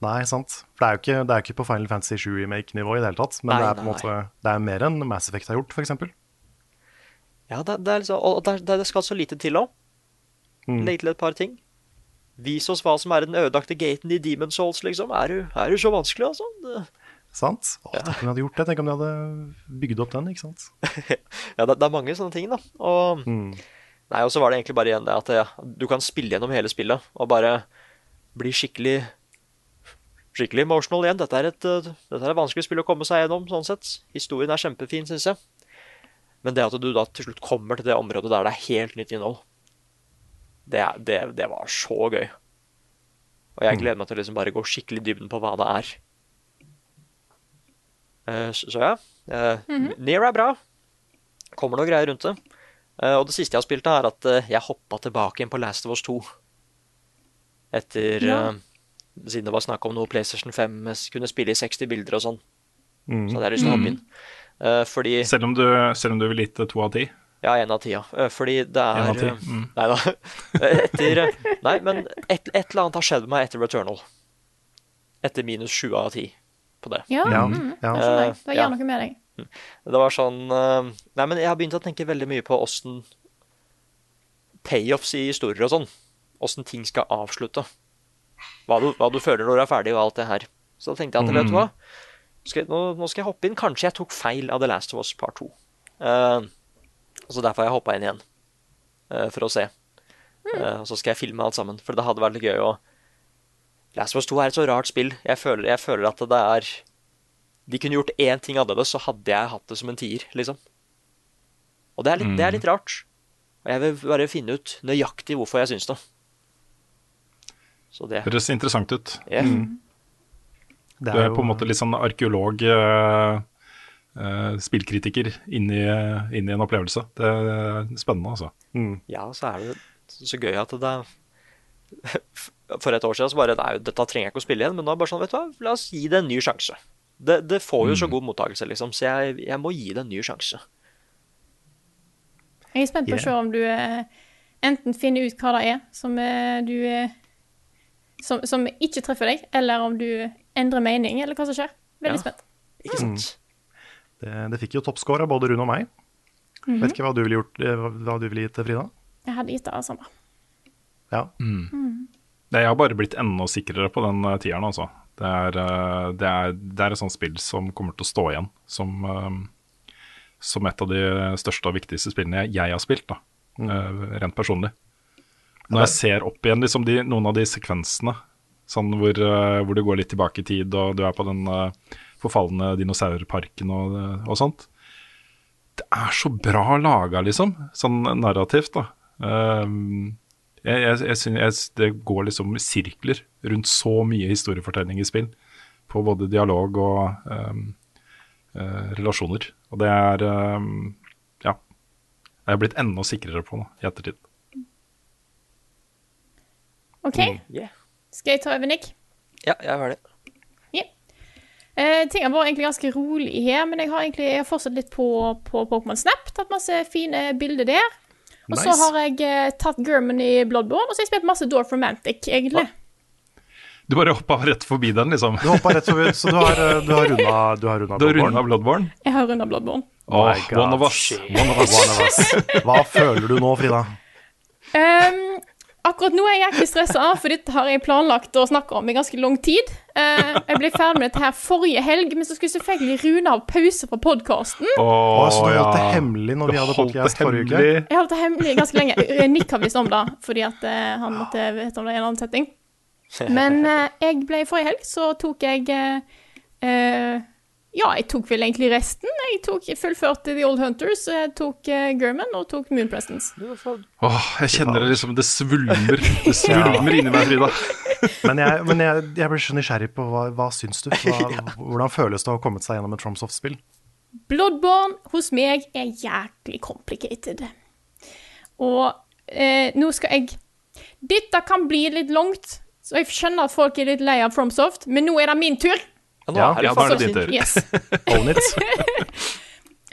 Nei, sant. For det er jo ikke, det er ikke på Final Fantasy 7 remake-nivå i det hele tatt. Men Nei, det er på en måte Det er mer enn Mass Effect har gjort, f.eks. Ja, det, det er liksom, og det, det skal så lite til òg. Mm. Legg til et par ting. Vis oss hva som er den ødelagte gaten i Demon Souls, liksom. Er du, er du så vanskelig, altså? Det, Sant? Å, Tenk om de hadde gjort det. Tenk om de hadde bygd opp den, ikke sant. ja, det, det er mange sånne ting, da. Og Mm. Nei, og så var det egentlig bare igjen det at ja, du kan spille gjennom hele spillet og bare bli skikkelig Skikkelig emotional igjen. Dette er et, dette er et vanskelig spill å komme seg gjennom, sånn sett. Historien er kjempefin, syns jeg. Men det at du da til slutt kommer til det området der det er helt nytt innhold, det, det, det var så gøy. Og jeg gleder meg til å liksom bare gå skikkelig i dybden på hva det er. Eh, så, ja. Uh, Nier er bra. Kommer noe greier rundt det. Eh, og det siste jeg har spilt, er at eh, jeg hoppa tilbake igjen på Last of Us 2. Etter Ja. eh, Siden det var snakk om noe PlayStation 5 kunne spille i 60 bilder og sånn. Mm. Så hadde jeg lyst til å hoppe inn. Eh, fordi Selv om du, selv om du vil gitt det to av ti? Ja, én av ti, ja. Fordi det er mm. Nei da. Etter Nei, men et, et eller annet har skjedd med meg etter Returnal. Etter minus sju av ti på det. Ja, Ja, mm, ja. Uh. Det gjør noe med deg. Det var sånn eh, Nei, men jeg har begynt å tenke veldig mye på åssen payoffs i historier og sånn. Åssen ting skal avslutte. Hva du, hva du føler når du er ferdig, og alt det her. Så da tenkte jeg at vet du hva, skal, nå, nå skal jeg hoppe inn. Kanskje jeg tok feil av The Last of Us Part 2. Uh, så derfor har jeg hoppa inn igjen. uh, for å se. Uh, og så skal jeg filme alt sammen, for det hadde vært gøy å Last of Us 2 er et så rart spill. Jeg føler, jeg føler at det er De kunne gjort én ting annerledes, så hadde jeg hatt det som en tier, liksom. Og det er litt, det er litt rart. Og jeg vil bare finne ut nøyaktig hvorfor jeg syns det. Så det Høres interessant ut. ja. Det Du er på en måte litt sånn arkeolog, uh, uh, spillkritiker, inni, inni en opplevelse. Det er spennende, altså. mm. ja, så er det så gøy at det er For et år siden så bare Nei, dette trenger jeg ikke å spille igjen, men nå er det bare sånn, vet du hva, la oss gi det en ny sjanse. Det, det får jo så god mottakelse, liksom, så jeg, jeg må gi det en ny sjanse. Jeg er spent på å se om du eh, enten finner ut hva det er som eh, du eh, som, som ikke treffer deg, eller om du endrer mening, eller hva som skjer. Veldig Ja. spent. Ikke sant? det, det fikk jo toppscore av både Rune og meg. Vet ikke hva du ville gjort, hva, du ville gitt til Frida? Jeg hadde gitt det samme. Ja. Nei, Jeg har bare blitt enda sikrere på den tieren, altså. Det er, eh, det, er, det er et sånt spill som kommer til å stå igjen som, eh, som et av de største og viktigste spillene jeg, har spilt, da. Eh, rent personlig. Når jeg ser opp igjen liksom de, noen av de sekvensene sånn hvor, hvor du går litt tilbake i tid, og du er på den forfalne dinosaurparken og, og sånt. Det er så bra laga, liksom. Sånn narrativt, da. Um, jeg, jeg, jeg synes Det går liksom i sirkler rundt så mye historiefortelling i spill. På både dialog og um, uh, relasjoner. Og det er um, Ja. Jeg er blitt enda sikrere på nå, i ettertid. OK, Yeah. skal jeg ta over, Nick? Ja, jeg er det. Uh, ting har vært egentlig ganske rolig her, men jeg har egentlig jeg har fortsatt litt på, på Pokémon Snap. Tatt masse fine bilder der. Og så har jeg eh, tatt German i Bloodborne, og så har jeg spilt masse Dorf Romantic, egentlig. Du bare hoppa rett forbi den, liksom. Du hoppa rett forbi, så du har, eh, du har runda Du har runda Du har Bloodborne. runda Bloodborne. Jeg har runda Bloodborne. Oh, my God. one of us. One of us. One of us. Hva føler du nå, Frida? Um, akkurat nå er jeg ikke stressa, for dette har jeg planlagt å snakke om i ganske lang tid. Eh, jeg ble ferdig med dette her forrige helg, men så skulle selvfølgelig Rune ha pause fra podkasten. Oh, så du Åh, holdt det ja. hemmelig når vi hadde podkast podcast forrige uke? Jeg holdt det hemmelig ganske lenge. Eh, Nick har visst om det, fordi at uh, han måtte vite om det i en annen setting. Men uh, jeg ble forrige helg, så tok jeg Ja, jeg tok vel egentlig resten. Jeg tok fullførte The Old Hunters, jeg tok uh, German og tok Moon Presence. Åh, jeg kjenner det liksom Det svulmer. Det svulmer inni meg, Frida. Men jeg, men jeg, jeg blir så nysgjerrig på hva, hva syns du? Hva, hvordan føles det å ha kommet seg gjennom et Tromsoft-spill? Bloodborne hos meg er jæklig complicated. Og eh, nå skal jeg Dette kan bli litt langt, så jeg skjønner at folk er litt lei av FromSoft, men nå er det min tur. Ja, nå Ja, er det ja, faktisk din tur. Yes. Own it.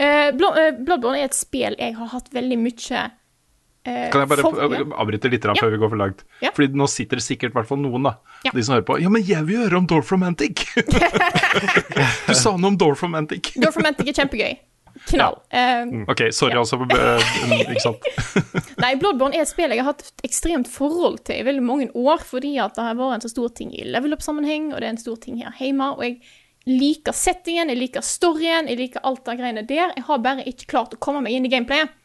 Eh, eh, Bloodborne er et spill jeg har hatt veldig mye eh, Kan jeg bare for- avbryte litt Ja. før vi går for langt? Ja. Fordi nå sitter det sikkert hvert fall noen, da. Ja. De som hører på. Ja, men jeg vil høre om Dorf Romantic! du sa noe om Dorf Romantic. Dorf Romantic er kjempegøy. Knall. Eh, OK, sorry altså. øh, ikke sant. Nei, Bloodborne er et spill jeg har hatt et ekstremt forhold til i veldig mange år, fordi at det har vært en så stor ting i level up-sammenheng, og det er en stor ting her hjemme. Og jeg liker settingen, jeg liker storyen, jeg liker alt det greiene der. Jeg har bare ikke klart å komme meg inn i gameplayet.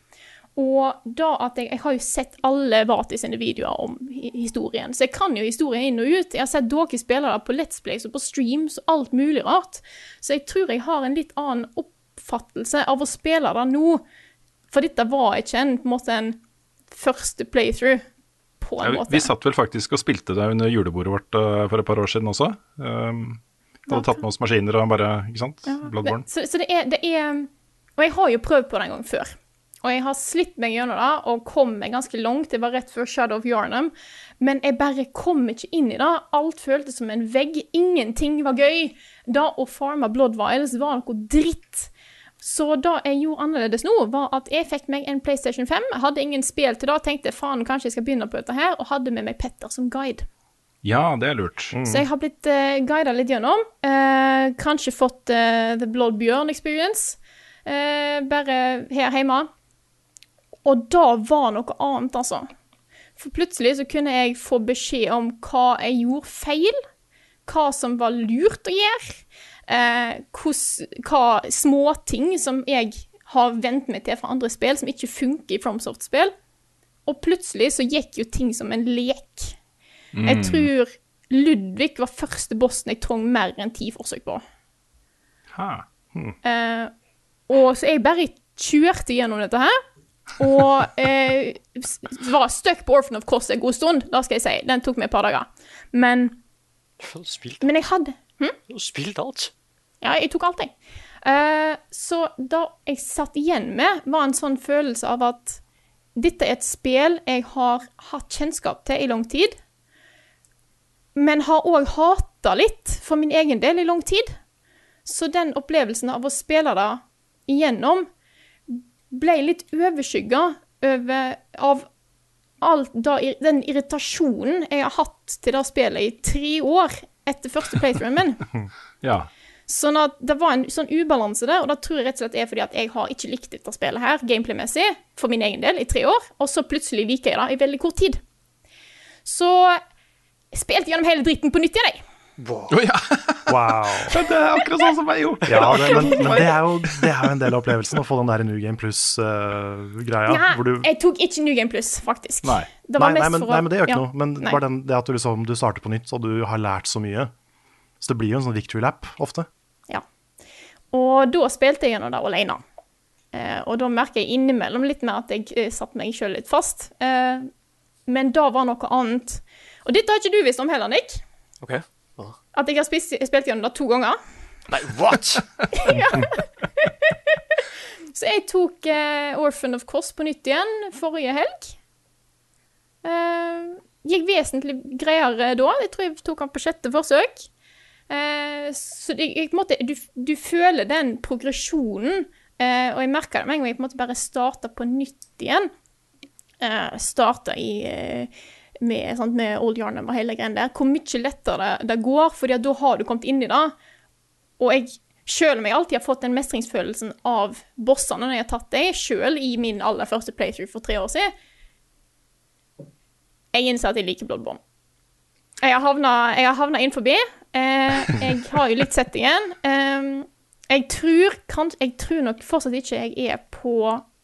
Og da at jeg, jeg har jo sett alle Vati sine videoer om historien, så jeg kan jo historien inn og ut. Jeg har sett dere spille det på Let's Plays og på streams og alt mulig rart. Så jeg tror jeg har en litt annen oppfattelse av å spille det nå. For dette var ikke en, på en måte en første playthrough, på en Ja, måte. vi satt vel faktisk og spilte det under julebordet vårt uh, for et par år siden også. Um, hadde tatt med oss maskiner og bare Ikke sant? Bloodborne. Så, så det er, det er Og jeg har jo prøvd på det en gang før. Og jeg har slitt meg gjennom det og kom meg ganske langt. Det var rett før Shadow of Yarnum. Men jeg bare kom ikke inn i det. Alt føltes som en vegg. Ingenting var gøy. Da å farme Blood Vials var noe dritt. Så det jeg gjorde annerledes nå, var at jeg fikk meg en PlayStation 5. Jeg hadde ingen spill til det. Tenkte faen, kanskje jeg skal begynne på dette her. Og hadde med meg Petter som guide. Ja, det er lurt. Så jeg har blitt uh, guida litt gjennom. Uh, kanskje fått uh, The Blood Bjørn Experience. uh, bare her hjemme. Og da var noe annet, altså. For plutselig så kunne jeg få beskjed om hva jeg gjorde feil. Hva som var lurt å gjøre. Eh, hos, hva småting som jeg har vent meg til fra andre spill, som ikke funker i FromSoft-spill. Og plutselig så gikk jo ting som en lek. Jeg tror Ludvig var første bossen jeg trong mer enn ti forsøk på. Ha. Eh, og så jeg bare kjørte gjennom dette her. Og eh, var stuck på Orphan of Cross en god stund, da skal jeg si. Den tok meg et par dager. Men, men jeg hadde du har spilt alt. Ja, jeg tok alt, jeg. Eh, så da jeg satt igjen med, var en sånn følelse av at dette er et spill jeg har hatt kjennskap til i lang tid, men har òg hata litt for min egen del i lang tid. Så den opplevelsen av å spille det igjennom ble litt overskygga over av all da, den irritasjonen jeg har hatt til det spillet i tre år etter første playthroughen min. Ja. Sånn at det var en sånn ubalanse der, og det tror jeg rett og slett er fordi at jeg har ikke likt dette spillet her, gameplay-messig, for min egen del, i tre år, og så plutselig liker jeg det i veldig kort tid. Så jeg spilte gjennom hele dritten på nytt igjen, jeg. Å ja. Wow. Det er akkurat sånn som jeg gjorde. Ja, det, men, men det, er jo, det er jo en del av opplevelsen å få den der New Game Plus-greia. Ja, hvor du jeg tok ikke New Game Plus, faktisk. Nei. Det Nei, var nei, mest men, for å- nei, men det gjør ikke ja, noe. Men bare den, det at du, liksom, du starter på nytt, og du har lært så mye. Så det blir jo en sånn victory lap ofte. Og da spilte jeg gjennom det alene. Eh, og da merker jeg innimellom litt mer at jeg eh, satte meg sjøl litt fast. Eh, men da var noe annet. Og dette har ikke du visst om heller, Nick. Ok. Hva? At jeg har spist, spilt gjennom det to ganger. Nei, what?! Så jeg tok eh, Orphan of Cross på nytt igjen forrige helg. Eh, gikk vesentlig greiere da. Jeg tror jeg tok han på sjette forsøk. Eh, så jeg, måte, du, du føler den progresjonen, eh, og jeg merka det med en gang jeg på en måte bare starta på nytt igjen. Eh, starta i eh, med, sant, med Old Yarnum og hele greia der. Hvor mye lettere det, det går, for da har du kommet inn i det. Og jeg, selv om jeg alltid har fått den mestringsfølelsen av bossene når jeg har tatt dem, selv i min aller første playthrough for tre år siden, jeg innser at jeg liker Bloodborne. Jeg har havna, jeg Eh, jeg har jo litt settingen. Eh, jeg tror, kan, jeg tror nok fortsatt ikke jeg er på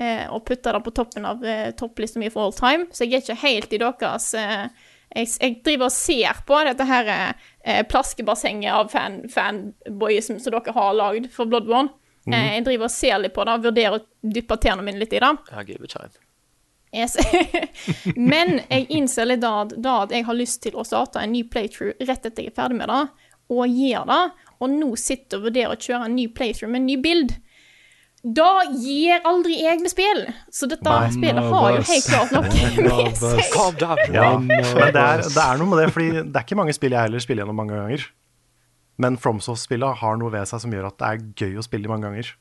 eh, å putte det på toppen av eh, topplista mi for all time, så jeg er ikke helt i deres eh, jeg, jeg driver og ser på dette her eh, plaskebassenget av fan, fanboyism som dere har lagd for Bloodborne. Mm. Eh, jeg driver og ser litt på det, vurderer å dyppe tærne mine litt i det. I give it time. Yes. Men jeg innser litt da, da at jeg har lyst til å starte en ny playthrough rett etter jeg er ferdig med det, og gjør det, og nå sitter og vurderer å kjøre en ny playthrough med en ny bild. Da gir aldri jeg med spill. Så dette Nei. spillet har jo helt klart noe med seg. Ja, men det er, det er noe med det, fordi det er ikke mange spill jeg heller spiller gjennom mange ganger. Men FromSoft-spillene har noe ved seg som gjør at det er gøy å spille mange ganger.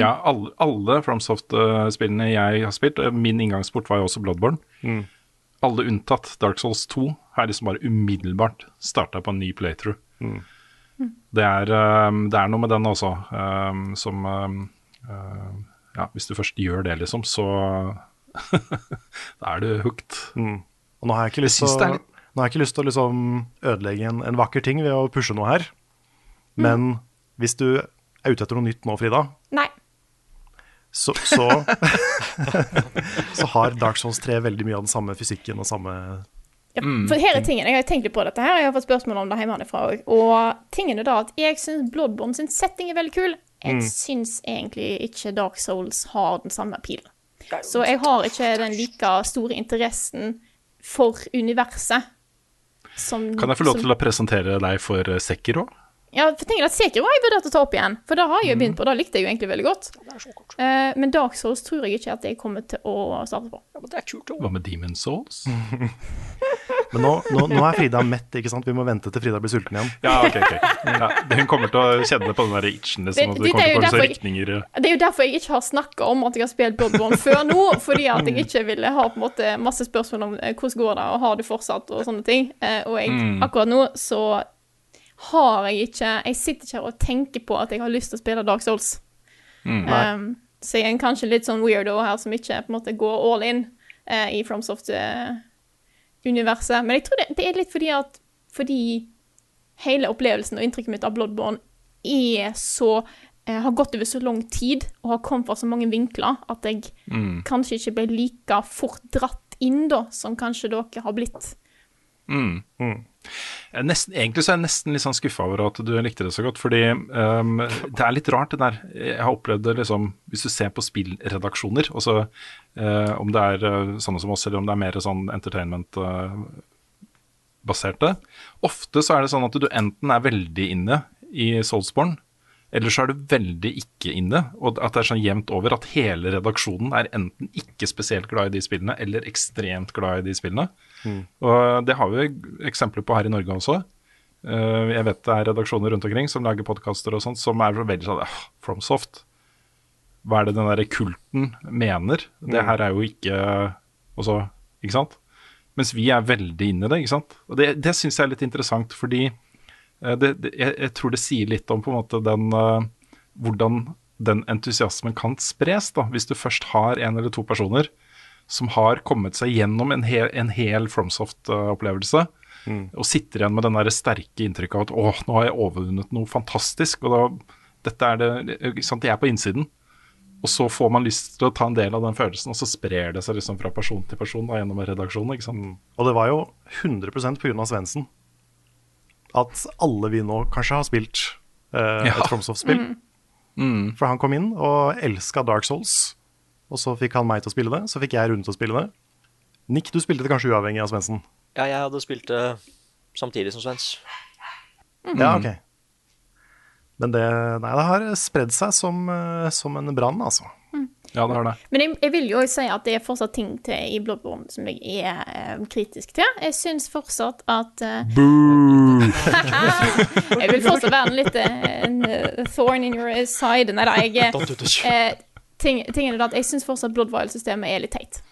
Ja, alle, alle FromSoft-spillene jeg har spilt, eh, min inngangsport var jo også Bloodborne. Mm. Alle unntatt Dark Souls 2 har jeg liksom bare umiddelbart starta på en ny playthrough. Mm. Det, er, eh, det er noe med den også, eh, som eh, eh, Ja, hvis du først gjør det, liksom, så Da er du hooked. Mm. Og nå har jeg ikke lyst til å, nå har jeg ikke lyst til å liksom ødelegge en, en vakker ting ved å pushe noe her. Men hvis du er ute etter noe nytt nå, Frida, Nei. Så, så, så har Dark Souls 3 veldig mye av den samme fysikken og samme Ja, for her er tingen, Jeg har tenkt litt på dette her, jeg har fått spørsmål om det hjemmefra òg. Og tingen er da at jeg syns Bloodborne sin setting er veldig kul. Jeg Mm. syns egentlig ikke Dark Souls har den samme pilen. Så jeg har ikke den like store interessen for universet som Kan jeg få lov som- til å presentere deg for Sekiro? Ja, for tingen er at Sekiro har jeg vurdert å ta opp igjen, for det har jeg jo Mm. begynt på. Det likte jeg jo egentlig veldig godt. Eh, men Dark Souls tror jeg ikke at jeg kommer til å starte på. Hva med Demon Souls? Men nå, nå, nå er Frida mett, ikke sant? Vi må vente til Frida blir sulten igjen. Ja, ok, ok. Ja, hun kommer til å kjenne på den der itchen, liksom, Det- det det kommer er derfor jeg- Det er jo derfor jeg ikke har snakka om at jeg har spilt Bloodborne før nå. Fordi at jeg ikke ville ha på en måte masse spørsmål om eh, hvordan går det, og har du fortsatt, og sånne ting. Eh, og jeg, Mm. akkurat nå så har jeg ikke Jeg sitter ikke her og tenker på at jeg har lyst til å spille Dark Souls. Mm. Um, så jeg er en kanskje litt sånn weirdo her som ikke på en måte går all in uh, i FromSoft-universet. Men jeg tror det, det er litt fordi at Fordi hele opplevelsen og inntrykket mitt av Bloodborne er så uh, har gått over så lang tid og har kommet fra så mange vinkler at jeg Mm. kanskje ikke ble like fort dratt inn da, som kanskje dere har blitt. Mm. Er Nesten, egentlig så er jeg nesten litt sånn skuffa over at du likte det så godt, fordi um, det er litt rart det der. Jeg har opplevd det liksom Hvis du ser på spillredaksjoner, også, uh, om det er uh, sånne som oss, eller om det er mer sånn entertainment-baserte, ofte så er det sånn at du enten er veldig inne i Soulsborne, eller så er du veldig ikke inne, og at det er sånn jevnt over at hele redaksjonen er enten ikke spesielt glad i de spillene, eller ekstremt glad i de spillene. Mm. Og det har vi eksempler på her i Norge også. Eh, jeg vet det er redaksjoner rundt omkring som lager podkaster og sånt, som er veldig sånn ah, FromSoft. Hva er det den derre kulten mener? Det Mm. her er jo ikke også, Ikke sant? Mens vi er veldig inne i det, ikke sant. Og det, det syns jeg er litt interessant, fordi eh, det, det, jeg, jeg tror det sier litt om på en måte den eh, hvordan den entusiasmen kan spres, da, hvis du først har en eller to personer som har kommet seg gjennom en hel, en hel FromSoft-opplevelse, og sitter igjen med den der sterke inntrykket av at å, nå har jeg overvunnet noe fantastisk. og da, dette er det, sant, Jeg er på innsiden. Og så får man lyst til å ta en del av den følelsen, og så sprer det seg liksom fra person til person da, gjennom redaksjonen. ikke sant? Og det var jo 100 pga. Svendsen at alle vi nå kanskje har spilt eh, Ja. et FromSoft-spill. Mm. For han kom inn og elska Dark Souls. Og så fikk han meg til å spille det, så fikk jeg Rune til å spille det. Nick, du spilte det kanskje uavhengig av Svendsen? Ja, jeg hadde spilt det samtidig som Svens. Ja, ok. Men det, nei, det har spredd seg som, eh, som en brann, altså. Ja, det har det. Men jeg, jeg vil jo også si at det er fortsatt ting til i Bloodborne som jeg er eh, kritisk til. Jeg syns fortsatt at eh, Jeg vil fortsatt være en litt en, eh, thorn in your side. Nei da, jeg eh, ting, Tingen er at jeg syns fortsatt Blood Vial-systemet er litt teit.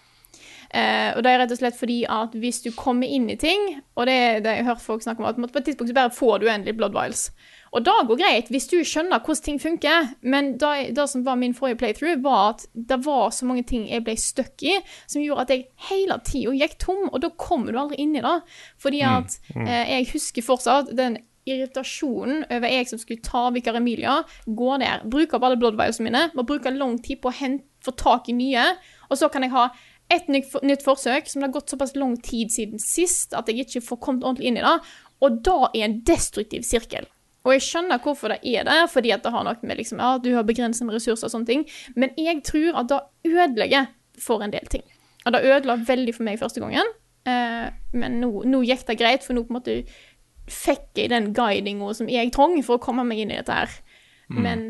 Uh, og det er rett og slett fordi at hvis du kommer inn i ting, og det, det har jeg hørt folk snakke om, at på et tidspunkt så bare får du endelig blood vials. Og det går greit hvis du skjønner hvordan ting funker, men det, det som var min forrige playthrough, var at det var så mange ting jeg ble stuck i, som gjorde at jeg hele tida gikk tom, og da kommer du aldri inn i det. Fordi at eh, jeg husker fortsatt den irritasjonen over jeg som skulle ta Vikar Emilia, gå der, bruke opp alle blood vialsene mine, må bruke lang tid på å hente, få tak i nye, og så kan jeg ha et nytt, nytt forsøk som det har gått såpass lang tid siden sist at jeg ikke får kommet ordentlig inn i det, og da er en destruktiv sirkel. Og jeg skjønner hvorfor det er det, fordi at det har noe med liksom, ja, du har begrenset med ressurser og sånne ting, men jeg tror at det ødelegger for en del ting. Og det ødela veldig for meg første gangen, eh, men nå, nå gikk det greit, for nå på en måte fikk jeg den guidinga som jeg trong for å komme meg inn i dette her. Men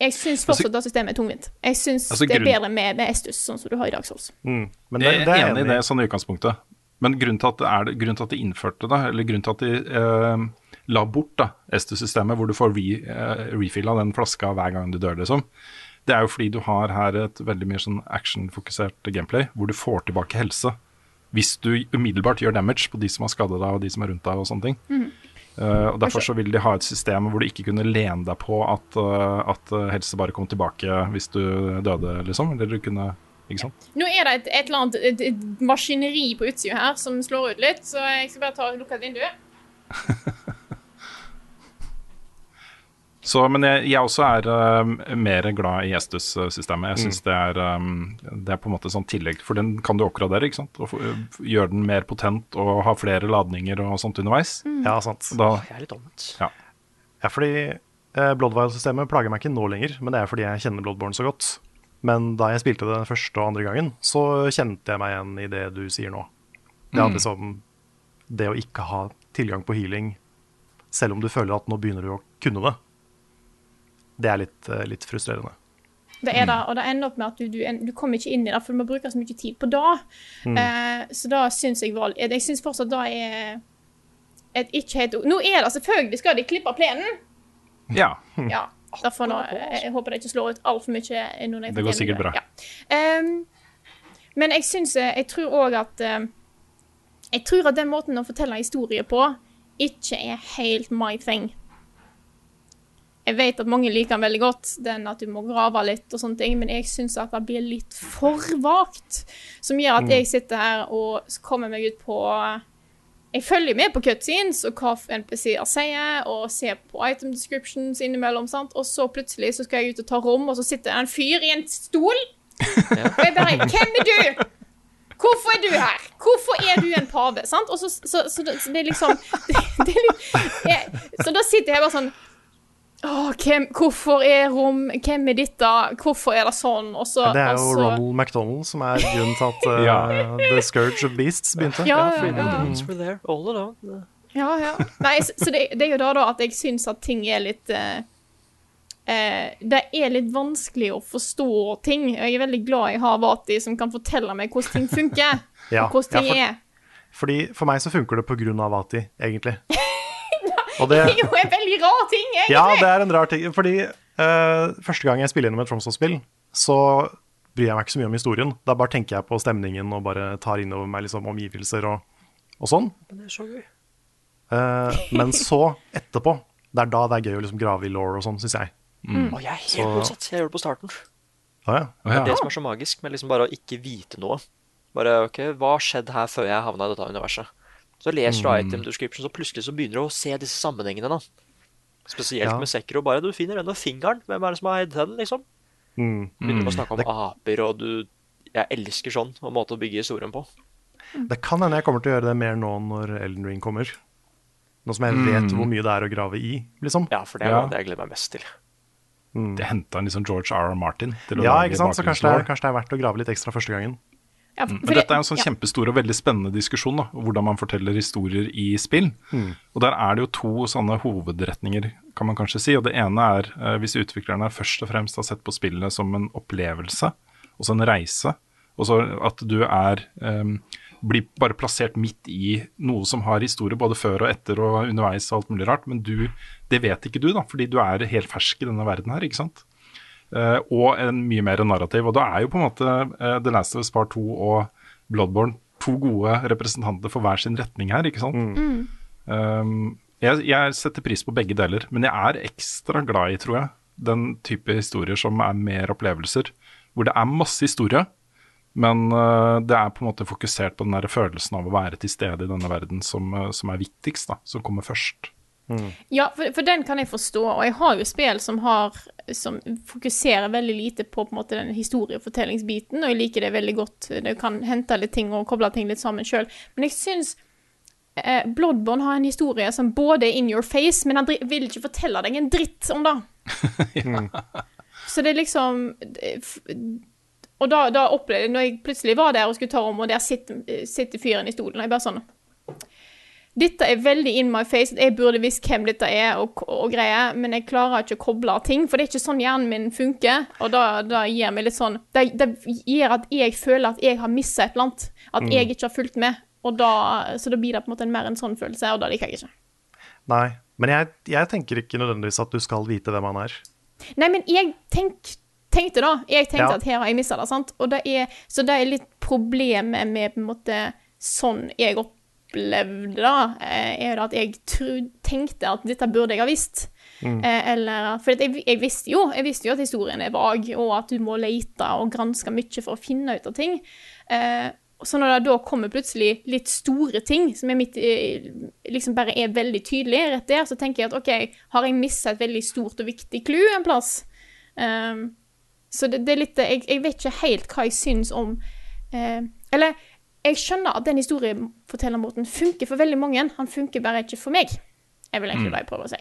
jeg syns fortsatt at systemet er tungvint. Jeg syns Altså, det er bedre med, med Estus, sånn som du har i dag, Sols. Mm. Men det, det er enig i det sånn i utgangspunktet. Men grunnen til at, det er, grunnen til at de innførte det, eller grunnen til at de eh, la bort da, Estus-systemet, hvor du får re, eh, refilla den flaska hver gang du dør, liksom, det er jo fordi du har her et veldig mye sånn action-fokusert gameplay, hvor du får tilbake helse. Hvis du umiddelbart gjør damage på de som har skadet deg, og de som er rundt deg, og sånne ting. Eh, og Derfor så vil de ha et system hvor du ikke kunne lene deg på at, uh, at eh, helse bare kom tilbake hvis du døde, liksom. Eller du kunne Ikke sant? Nå er det et, et eller annet et, et maskineri på utsida her som slår ut litt, så jeg skal bare ta og lukke et vindu. Så, men jeg, jeg også er uh, mer glad i Estus-systemet. Jeg syns det, er, um, det er på en måte sånn tillegg, for den kan du oppgradere. ikke sant? Og uh, gjøre den mer potent og ha flere ladninger og sånt underveis. Ja, sant. Da, Jeg er litt omvendt. ja. Ja, fordi uh, Bloodwild-systemet plager meg ikke nå lenger, men det er fordi jeg kjenner Bloodborne så godt. Men da jeg spilte det første og andre gangen, så kjente jeg meg igjen i det du sier nå. Det at liksom Det å ikke ha tilgang på healing, selv om du føler at nå begynner du å kunne det, det er litt, eh, litt frustrerende. Det er det, og det ender opp med at du, du, du kommer ikke inn i det, for du må bruke så mye tid på det. Eh, så da syns jeg var Jeg syns fortsatt det er et ikke helt Nå er det selvfølgelig skal de klippe plenen. ja. Ja. Derfor nå, jeg håper det ikke slår ut altfor mye. når Det går sikkert bra. Ja. Um, men jeg syns Jeg tror òg at eh, Jeg tror at den måten å fortelle historier på ikke er helt my thing. Jeg vet at mange liker den veldig godt, den at du må grave litt og sånne ting, men jeg syns at det blir litt for vagt. Som gjør at jeg sitter her og kommer meg ut på jeg følger med på cutscenes og hva NPC-er sier, og ser på item descriptions innimellom, sant? og så plutselig så skal jeg ut og ta rom, og så sitter det en fyr i en stol. Og jeg bare Hvem er du? Hvorfor er du her? Hvorfor er du en pave? Sant? Og så, så, så, så det er liksom det, det er litt, jeg, Så da sitter jeg bare sånn Åh, hvem, hvorfor er rom Hvem er dette? Hvorfor er det sånn? Og så, Det er jo altså... Ronald McDonald som er grunnen til at uh, Ja. The Scourge of Beasts begynte. Ja, ja, ja. Ja, ja. Nei, så, så det, det er jo da, da at jeg syns at ting er litt uh, eh, Det er litt vanskelig å forstå ting. Jeg er veldig glad jeg har Vati som kan fortelle meg hvordan ting funker. Ja, og hvordan ting ja, er. Fordi For meg så funker det på grunn av Vati, egentlig. Og det, Det er jo en veldig rar ting, egentlig. ja, det er en rar ting. Fordi uh, første gang jeg spiller gjennom et Tromsø-spill, så bryr jeg meg ikke så mye om historien. Da bare tenker jeg på stemningen og bare tar innover meg liksom omgivelser og, og sånn. Men det er så gøy. Uh, men så, etterpå, det er da det er gøy å liksom grave i law og sånn, syns jeg. Og jeg er helt Så- motsatt. Jeg gjør det på starten. Ah, ja. Å, Det er det som er så magisk med liksom bare å ikke vite noe. Bare OK, hva har skjedd her før jeg havna i dette universet? Så leser du item description, så plutselig så begynner du å se disse sammenhengene. da. Spesielt Ja. med Sekro. Bare du finner denne fingeren. Hvem er det som har eid den, liksom? Mm. Begynner du å snakke om aper, og du Jeg elsker sånn og måte å bygge historien på. Det kan hende jeg kommer til å gjøre det mer nå når Elden Ring kommer. Nå som jeg vet hvor mye det er å grave i, liksom. Ja, for det er Ja. det jeg gleder meg mest til. De henta en liksom George R. R. Martin til å Ja, lage ikke sant? Så kanskje det, er, kanskje det er verdt å grave litt ekstra første gangen. Ja, Men for dette er jo en sånn ja. kjempestor og veldig spennende diskusjon, da, hvordan man forteller historier i spill. Og der er det jo to sånne hovedretninger, kan man kanskje si. Og det ene er eh, hvis utviklerne først og fremst har sett på spillene som en opplevelse, og så en reise. Og så at du er eh, blir bare plassert midt i noe som har historie både før og etter og underveis og alt mulig rart. Men du, det vet ikke du, da, fordi du er helt fersk i denne verden her, ikke sant. Eh, og en mye mer narrativ. Og da er jo på en måte eh, The Last of Us Part 2 og Bloodborne to gode representanter for hver sin retning her, ikke sant. Um, jeg, jeg setter pris på begge deler, men jeg er ekstra glad i, tror jeg, den type historier som er mer opplevelser. Hvor det er masse historie, men uh, det er på en måte fokusert på den der følelsen av å være til stede i denne verden som, som er viktigst, da, som kommer først. Ja, for, for den kan jeg forstå, og jeg har jo spill som har som fokuserer veldig lite på på en måte den historiefortellingsbiten, og jeg liker det veldig godt. Du kan hente litt ting og koble ting litt sammen sjøl. Men jeg syns eh, Bloodborne har en historie som både er in your face, men han vil ikke fortelle deg en dritt om det. ja. Så det er liksom f- Og da, da opplevde jeg, når jeg plutselig var der og skulle ta om, og der sitter, sitter fyren i stolen, og jeg bare sånn dette er veldig in my face. Jeg burde visst hvem dette er, og, og greier, men jeg klarer ikke å koble ting. For det er ikke sånn hjernen min funker. Og da, gir meg litt sånn Det, det gjør at jeg føler at jeg har mista et eller annet. At jeg ikke har fulgt med. Og da, så da blir det på en måte mer en sånn følelse, og da liker jeg ikke. Nei. Men jeg, jeg tenker ikke nødvendigvis at du skal vite hvem han er. Nei, men jeg tenk, tenkte da Jeg tenkte Ja. at her har jeg mista det, sant. Og det er, så det er litt problemet med på en måte sånn jeg opplevde da, eh, er at jeg tenkte at dette burde jeg ha visst. Mm. eller For jeg, jeg visste jo Jeg visste jo at historien er vag, og at du må lete og granske mye for å finne ut av ting. Eh, så når det da kommer plutselig litt store ting, som mitt, eh, liksom bare er veldig tydelig rett der, så tenker jeg at OK, har jeg mista et veldig stort og viktig clou en plass? Um, så det, det er litt jeg, jeg vet ikke helt hva jeg syns om eh, Eller jeg skjønner at den historiefortellermåten funker for veldig mange. Han funker bare ikke for meg. Jeg vil egentlig bare prøve å si.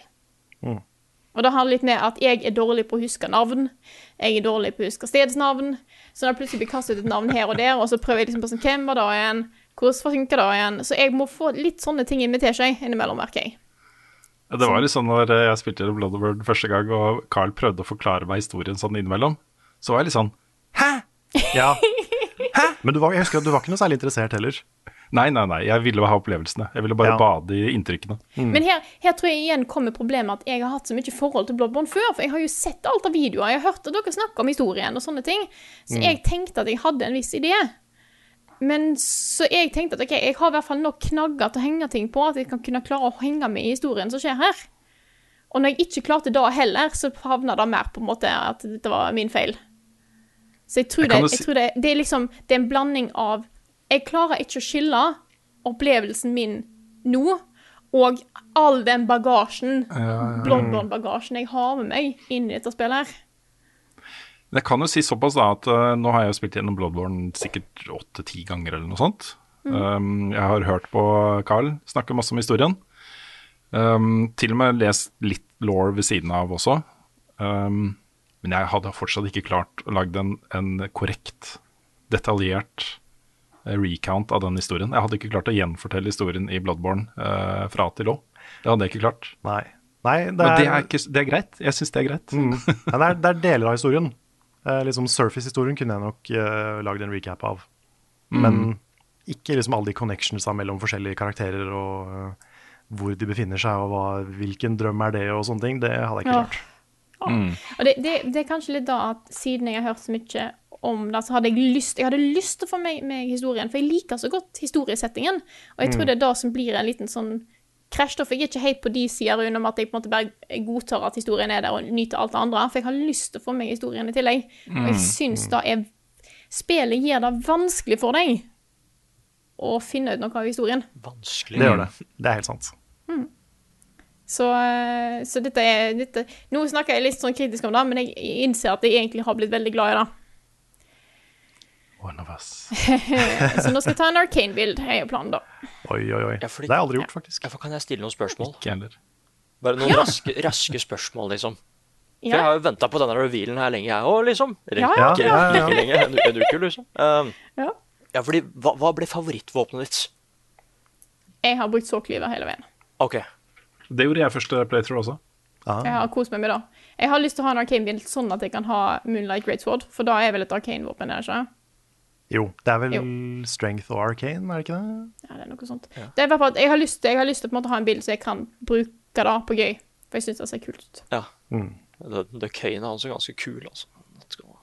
Og det handler litt med at jeg er dårlig på å huske navn. Jeg er dårlig på å huske stedsnavn. Så når det plutselig blir kastet ut et navn her og der, og så prøver jeg liksom på sånn, hvem var det igjen? Hvordan funker det igjen? Så jeg må få litt sånne ting inn med teskje innimellom, merker jeg. Det var litt sånn når eh, jeg spilte Bloodborne første gang, og Carl prøvde å forklare meg historien sånn innimellom, så var jeg litt sånn Hæ? Ja. Men du var, jeg husker at du var ikke noe særlig interessert heller. Nei, nei, nei, jeg ville ha opplevelsene. Jeg ville bare Ja. bade i inntrykkene. Men her, her tror jeg igjen kommer problemet at jeg har hatt så mye forhold til Bloodborne før. For jeg har jo sett alt av videoer, jeg har hørt at dere snakker om historien og sånne ting. Så jeg tenkte at jeg hadde en viss idé. Men så jeg tenkte at ok, jeg har i hvert fall nok knagger til å henge ting på, at jeg kan kunne klare å henge med i historien som skjer her. Og når jeg ikke klarte det heller, så havna det mer på en måte at dette var min feil. Så jeg tror, Jeg det, jeg tror det, det er liksom Det er en blanding av Jeg klarer ikke å skille opplevelsen min nå og all den bagasjen, Bloodborne-bagasjen, jeg har med meg inn i dette spillet her. Jeg kan jo si såpass da at uh, nå har jeg jo spilt gjennom Bloodborne sikkert åtte-ti ganger eller noe sånt. Um, jeg har hørt på Carl snakke masse om historien. Um, til og med lest litt law ved siden av også. Um, men jeg hadde fortsatt ikke klart å lage en, en korrekt, detaljert eh, recount av den historien. Jeg hadde ikke klart å gjenfortelle historien i Bloodborne uh, fra til Å. Det hadde jeg ikke klart. Nei. Nei det Men er, det er, ikke, det er greit. Jeg syns det er greit. Nei, det, er, det er deler av historien. Uh, liksom Surface-historien kunne jeg nok uh, lagd en recap av. Men ikke liksom alle de connectionsa mellom forskjellige karakterer og uh, hvor de befinner seg, og hva, hvilken drøm er det, og sånne ting. Det hadde jeg ikke Ja. klart. Og det, det, det er kanskje litt da at siden jeg har hørt så mye om det, så hadde jeg lyst Jeg hadde lyst til å få med meg historien, for jeg liker så godt historiesettingen. Og jeg tror det er det som blir en liten sånn krasj, for jeg er ikke helt på de sider unna at jeg på en måte bare godtar at historien er der og nyter alt det andre, for jeg har lyst til å få med historien i tillegg. Og jeg syns da er Spillet gjør det vanskelig for deg å finne ut noe av historien. Vanskelig. Det gjør det. Det er helt sant. Så, eh, så dette er dette, Nå snakker jeg litt sånn kritisk om det, men jeg innser at jeg egentlig har blitt veldig glad i det. One of us. Så nå skal jeg ta en Arcane-bild, er jo planen, da. Oi, oi, oi. Ja, fordi- Det har jeg aldri gjort, faktisk. Ja, for kan jeg stille noen spørsmål? Ikke heller. Bare noen raske, raske spørsmål, liksom. For jeg har jo venta på denne revealen her lenge, jeg òg, liksom. Rekker, Ja, ja, ja, ja. ikke lenge, en, en uke, liksom. Um, Ja. ja, fordi hva, hva ble favorittvåpenet ditt? Jeg har brukt såklyver hele veien. OK. Det gjorde jeg første playthrough også. Jeg har kost meg med det. Jeg har lyst til å ha en arcane-bil sånn at jeg kan ha Moonlight Greatsword, for da er vel et arcane-våpen, er det ikke? Jo, det er vel Jo. strength og arcane, er det ikke det? Ja, det er noe sånt. Det er jeg har lyst jeg har lyst til å på en måte ha en bil så jeg kan bruke det på gøy, for jeg syns det ser kult ut. Ja. The, det Kane er altså ganske kul, altså. Det skal-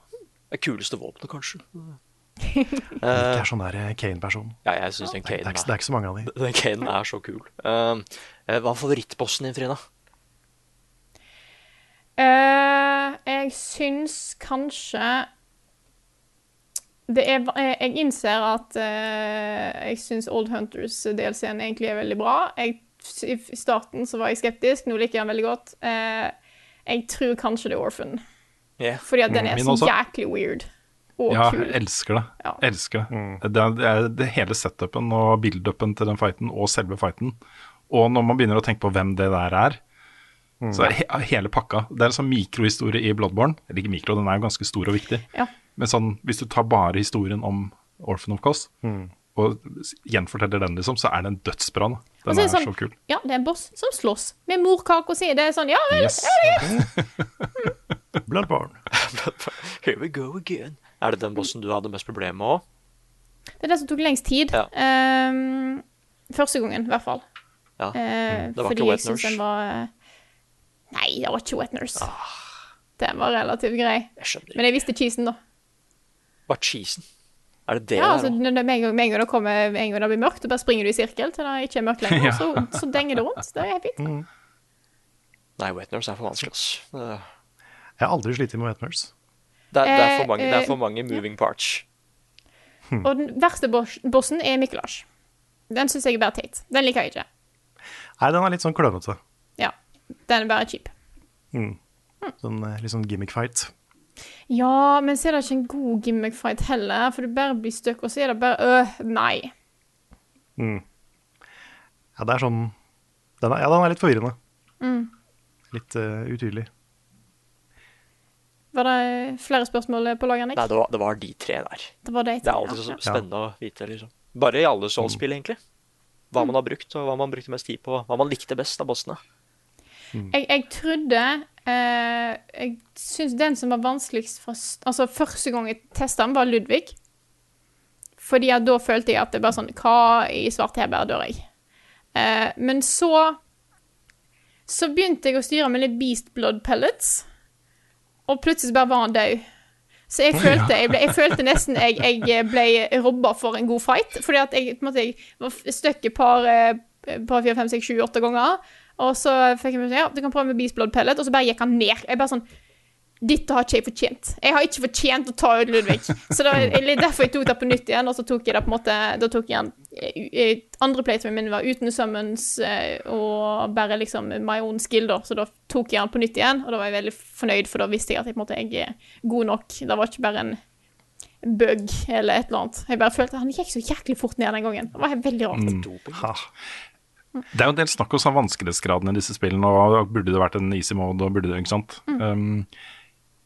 Det kuleste våpenet, kanskje. Jeg Eh, er sånn der eh, Kane-person. ja, jeg syns den Det, er det er ikke så mange av de. den Kane er så kul. Eh, hva er favorittbossen din, Frida? Uh, jeg syns kanskje det er, jeg jeg innser at uh, jeg syns Old Hunters-delscenen egentlig er veldig bra. Jeg, I starten så var jeg skeptisk, nå liker jeg den veldig godt. Uh, jeg tror kanskje det er Orphan, Yeah. fordi at den er Min så også. jæklig weird og Ja, kul. jeg elsker det. Ja. Elsker det. Det, er, det er det hele setupen og build-upen til den fighten, og selve fighten. Og når man begynner å tenke på hvem det der er, så er he hele pakka Det er en sånn mikrohistorie i Bloodborne. Eller ikke mikro, den er jo ganske stor og viktig. Ja. Men sånn, hvis du tar bare historien om Orphan of Cost, og gjenforteller den, liksom, så er den dødsbra. da. Og Den så er er sånn, så kul. Ja, det er en boss som slåss med morkake og sier det er sånn Ja vel, Yes. Bloodborne. Here we go again. Er det den bossen du hadde mest problemer med òg? det er det som tok lengst tid. Ja. Um, første gangen, i hvert fall. Ja. Eh, Det var fordi ikke jeg Wet Nurse? den var eh, Nei, det var ikke Wet Nurse. Ah. Den var relativt grei. Jeg. Men jeg visste cheesen, da. Hva er cheesen? Er det det Ja, altså, med en gang, med en gang det kommer en gang det blir mørkt, så bare springer du i sirkel til det ikke er mørkt lenger, Ja. så, så denger det rundt. Det er fint. Nei, Wet Nurse er for vanskelig, altså. Det, Jeg har aldri slitt med Wet Nurse. det, er, det, er Eh, for mange, det er eh, for mange moving parts. Og den verste bossen er Mikkelars. Den syns jeg er bare teit. Den liker jeg ikke. Nei, den er litt sånn klønete. Ja, den er bare kjip. Sånn eh, litt sånn gimmick fight. Ja, men så er det ikke en god gimmick-fight heller, for du bare blir stuck, og så er det bare øh, nei. Ja, det er sånn den er, Ja, den er litt forvirrende. Mm. Litt uh, utydelig. Var det flere spørsmål på lager, Nick? Nei, det var, det var de tre der. Det var de tre, Det er alltid så ja. spennende å vite, liksom. Bare i alle Souls-spill, egentlig. Hva man har brukt, og hva man brukte mest tid på. Hva man likte best av bossene. Jeg, jeg trodde eh, Jeg syns den som var vanskeligst fra Altså, første gang jeg testa den, var Ludvig. Fordi at da følte jeg at det bare sånn Hva i svarte hebær dør jeg? Eh, men så Så begynte jeg å styre med litt Beast Blood Pellets, og plutselig bare var han død. Så jeg følte, jeg ble, jeg følte nesten jeg, jeg ble robba for en god fight. Fordi at jeg, på en måte, jeg var stuck et par, eh, par fire, fem, seks, sju, åtte ganger. Og så fikk jeg meg ja, du kan prøve med Beast Blood Pellet, og så bare gikk han ned. Jeg bare sånn Dette har ikke jeg fortjent. Jeg har ikke fortjent å ta ut Ludvig. Så det var derfor jeg tok det på nytt igjen, og så tok jeg det på en måte Da tok jeg den eh, eh, Andre playtime min var uten summons eh, og bare liksom my own skill, da. Så da tok jeg den på nytt igjen, og da var jeg veldig fornøyd, for da visste jeg at jeg, på en måte, jeg er god nok. Det var ikke bare en bug eller et eller annet. Jeg bare følte at han gikk så jæklig fort ned den gangen. Det var veldig rart. Mm. Det er jo en del snakk om sånn vanskelighetsgraden i disse spillene, og burde det vært en easy mode, og burde det, ikke sant. Um,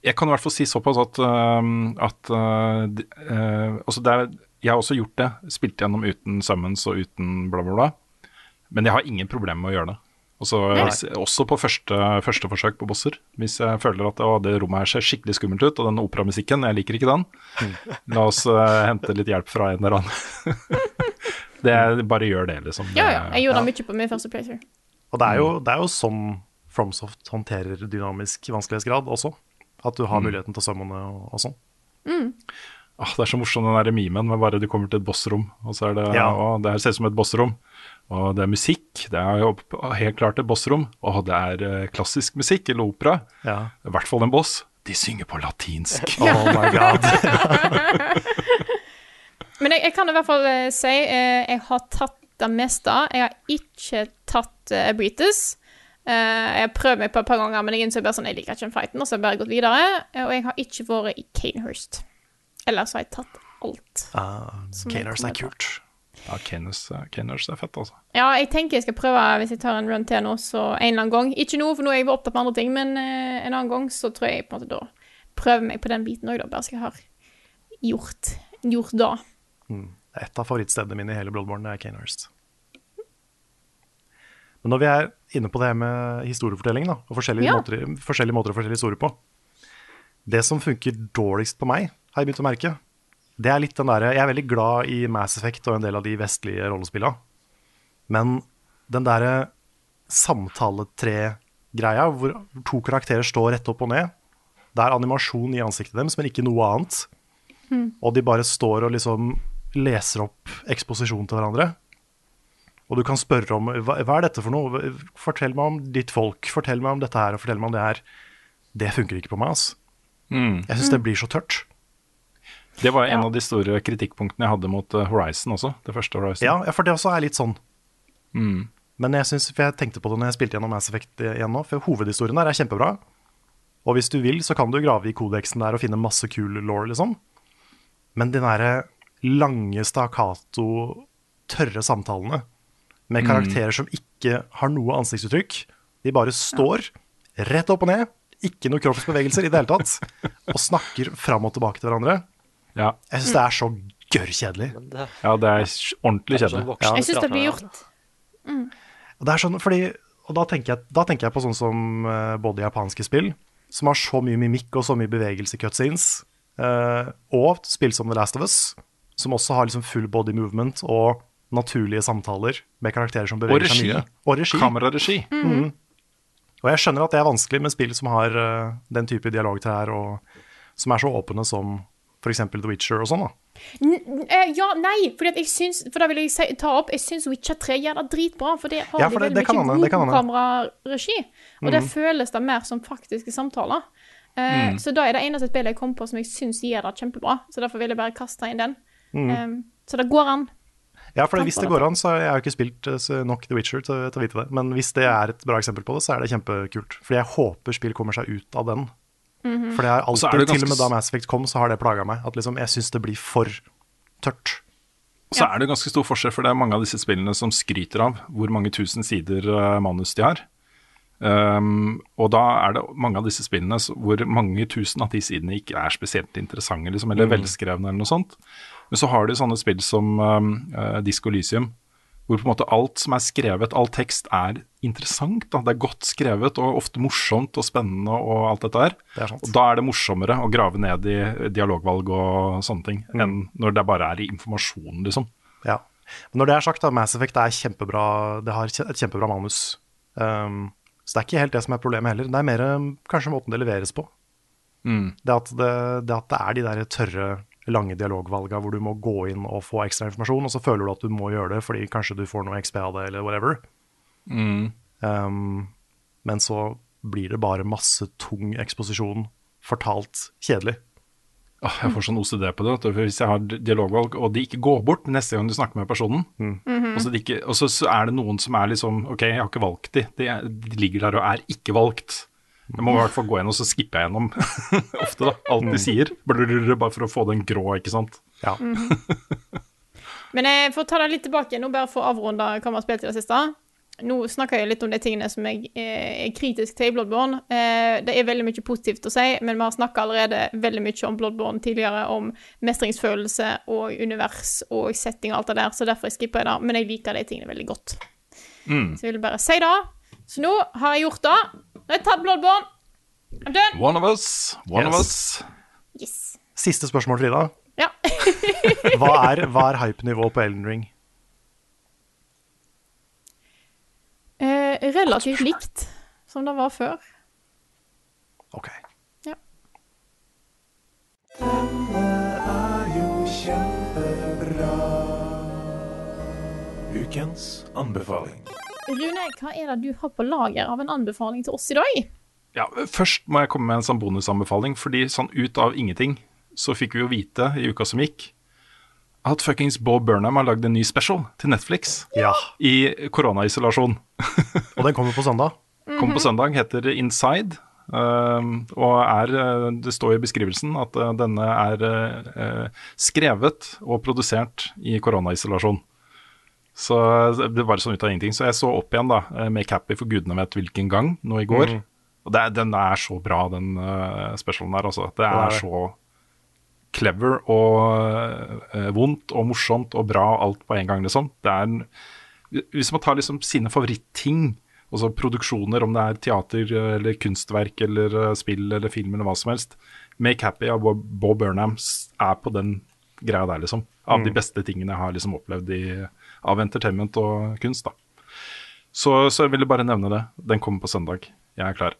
jeg kan i hvert fall si såpass at, um, at uh, uh, altså det er, Jeg har også gjort det, spilt gjennom uten summons og uten bla, bla, bla. Men jeg har ingen problemer med å gjøre det. Også, også på første, første forsøk på bosser. Hvis jeg føler at å, det rommet her ser skikkelig skummelt ut, og den operamusikken, jeg liker ikke den, la oss uh, hente litt hjelp fra en eller annen. det er, bare gjør det, liksom. Ja, ja. Jeg gjorde Ja. mye på min første playthrough. Og det er, jo, det er jo sånn FromSoft håndterer dynamisk vanskelighetsgrad også. At du har muligheten til å summone og, og sånn. Ah, det er så morsomt den der memen med bare du kommer til et bossrom, og så er det Ja. å, det her ser ut som et bossrom. Og det er musikk, det er jo helt klart et bossrom. Og det er eh, klassisk musikk eller opera. Ja. I hvert fall en boss. De synger på latinsk. Oh my god. Men jeg, jeg kan i hvert fall eh, si eh, jeg har tatt det meste. Jeg har ikke tatt uh, Abritus. Eh, jeg har prøvd meg på et par ganger, men jeg innså bare sånn, jeg liker ikke den fighten, og så har jeg bare gått videre. Eh, Og jeg har ikke vært i Canehurst. Ellers har jeg tatt alt. Uh, Kanehurst er kult. Ja, Caners er fett, altså. Ja, jeg tenker jeg skal prøve hvis jeg tar en run til nå, så en eller annen gang. Ikke nå, for nå er jeg opptatt med andre ting, men eh, en annen gang så tror jeg på en måte da prøver meg på den biten òg, da. Bare så jeg har gjort, gjort da. Et av favorittstedene mine i hele Bloodborne det er Kanehurst. Men når vi er inne på det her med historiefortelling, da, og forskjellige, Ja. måter, forskjellige måter å fortelle historier på Det som funker dårligst på meg, har jeg begynt å merke, det er litt den derre Jeg er veldig glad i Mass Effect og en del av de vestlige rollespillene, men den derre samtaletre-greia, hvor to karakterer står rett opp og ned, det er animasjon i ansiktet deres, men ikke noe annet. Og de bare står og liksom leser opp eksposisjon til hverandre. Og du kan spørre om hva, hva er dette for noe? Fortell meg om ditt folk. Fortell meg om dette her, og fortell meg om det her. Det funker ikke på meg, altså. Jeg syns det blir så tørt. Det var en av de store kritikkpunktene jeg hadde mot eh, Horizon også. Det første Horizon. Ja, ja, for det også er litt sånn. Men jeg synes, for jeg tenkte på det når jeg spilte gjennom Mass Effect igjen nå, for hovedhistorien der er kjempebra. Og hvis du vil, så kan du grave i kodeksen der og finne masse kul law, liksom. Men de derre lange stakkato, tørre samtalene med karakterer som ikke har noe ansiktsuttrykk, de bare står rett opp og ned, ikke noe kroppsbevegelser i det hele tatt, og snakker fram og tilbake til hverandre. Ja, Jeg syns det er så gørr kjedelig. det, ja det er ordentlig sånn kjedelig. voksne Jeg syns det blir gjort. Og det er sånn, fordi, og da tenker, jeg, da tenker jeg på sånn som eh, både japanske spill, som har så mye mimikk og så mye bevegelse i cutscenes, eh, og spill som The Last of Us, som også har liksom full body movement og naturlige samtaler med karakterer som beveger seg mye. Og regi. Kameraregi. Og jeg skjønner at det er vanskelig med spill som har uh, den type dialog til her, og som er så åpne som f.eks. The Witcher og sånn. da. N- eh, ja, nei, fordi at jeg syns For da vil jeg si, ta opp Jeg syns Witcher 3 gjør det dritbra, for det har Ja, de for det- veldig det mye god kameraregi. Og det føles det mer som faktiske samtaler. Eh, Så da er det eneste spillet jeg kom på som jeg syns gjør det kjempebra. Så derfor vil jeg bare kaste inn den. Um, så det går an. Ja, for hvis det går an, så har jeg jo ikke spilt eh, nok The Witcher til, til å vite det. Men hvis det er et bra eksempel på det, så er det kjempekult. Fordi jeg håper spill kommer seg ut av den. For det har alltid, det ganske til og med da Mass Effect kom, så har det plaga meg. At liksom, jeg syns det blir for tørt. Og så er det ganske stor forskjell, for det er mange av disse spillene som skryter av hvor mange tusen sider eh, manus de har. Um, og da er det mange av disse spillene hvor mange tusen av de sidene ikke er spesielt interessante, liksom, eller velskrevne eller noe sånt. Men så har de sånne spill som uh, Disco Elysium, hvor på en måte alt som er skrevet, all tekst, er interessant. Da. Det er godt skrevet og ofte morsomt og spennende og alt dette her. Det er. Og da er det morsommere å grave ned i dialogvalg og sånne ting, enn når det bare er i informasjonen, liksom. Ja. Men når det er sagt, da, Mass Effect er kjempebra, det har et kjempebra manus. Um, så det er ikke helt det som er problemet heller. Det er mer um, kanskje måten det leveres på. Det, at det, det at det er de der tørre, lange dialogvalga hvor du må gå inn og få ekstra informasjon, og så føler du at du må gjøre det fordi kanskje du får noe XP av det, eller whatever. Um, men så blir det bare masse tung eksposisjon, fortalt kjedelig. Jeg får sånn OCD på det. for Hvis jeg har dialogvalg, og de ikke går bort neste gang du snakker med personen, og, så de ikke, og så, er det noen som er liksom OK, jeg har ikke valgt de. De, de ligger der og er ikke valgt. Jeg må i hvert fall gå igjen og så skipper jeg gjennom ofte, da. Alt de sier. Blablabla, Bare for å få den grå, ikke sant. Ja. Men jeg får ta det litt tilbake nå, bare for å avrunde hva vi har spilt i det siste. Nå snakker jeg litt om de tingene som jeg eh, er kritisk til i Bloodborne. Eh, det er veldig mye positivt å si, men vi har snakka allerede veldig mye om Bloodborne tidligere, om mestringsfølelse og univers og setting og alt det der, så derfor skipper jeg det. Men jeg liker de tingene veldig godt. Så jeg vil bare si det. Så nå har jeg gjort det. Nå har jeg tatt Bloodborne. I'm done. One of us, one of us. Yes. Siste spørsmål, Frida. Ja. Hva er, hva er hypenivået på Elden Ring? Eh, relativt likt som det var før. Ok. Ja. Ukens anbefaling. Rune, hva er det du har på lager av en anbefaling til oss i dag? Ja, Først må jeg komme med en sånn bonusanbefaling, fordi sånn ut av ingenting så fikk vi jo vite i uka som gikk, at fuckings Bob Burnham har lagd en ny special til Netflix Ja. i koronaisolasjon. Og den kommer på søndag. Kommer på søndag, heter Inside. Um, og er, uh, det står i beskrivelsen at uh, denne er uh, skrevet og produsert i koronaisolasjon. Så det var sånn ut av ingenting. Så jeg så opp igjen da, eh, Make Happy for gudene vet hvilken gang nå i går. Mm. Og det, den er så bra, den uh, specialen der. Altså. Det er det. så clever og uh, vondt og morsomt og bra alt på en gang, liksom. Det er en, hvis man tar liksom sine favoritting, altså produksjoner, om det er teater eller kunstverk eller spill eller film eller hva som helst Make Happy av Bob, Burnham er på den greia der, liksom. Av de beste tingene jeg har liksom opplevd i, av entertainment og kunst, da. Så, så jeg ville bare nevne det. Den kommer på søndag. Jeg er klar.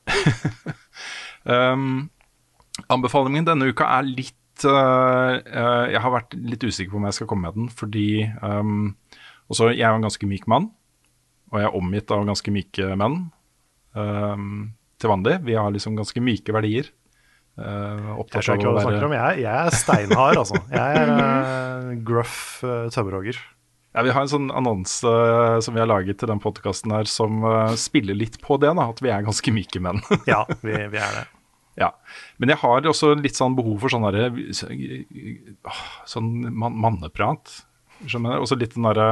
um, anbefalingen denne uka er litt uh, uh, Jeg har vært litt usikker på om jeg skal komme med den, fordi um, også, Jeg er en ganske myk mann, og jeg er omgitt av ganske myke menn um, til vanlig. Vi har liksom ganske myke verdier. Uh, Jeg skjønner ikke hva du snakker om. Jeg, jeg er steinhard, altså. Jeg er uh, gruff uh, tømmerhogger. Ja, Vi har en sånn annonse uh, som vi har laget til den podkasten her, som uh, spiller litt på det, da, at vi er ganske myke menn. Ja, vi, vi er det. Ja, Men jeg har også litt sånn behov for sånn derre Sånn man manneprat. Skjønner så Også litt den derre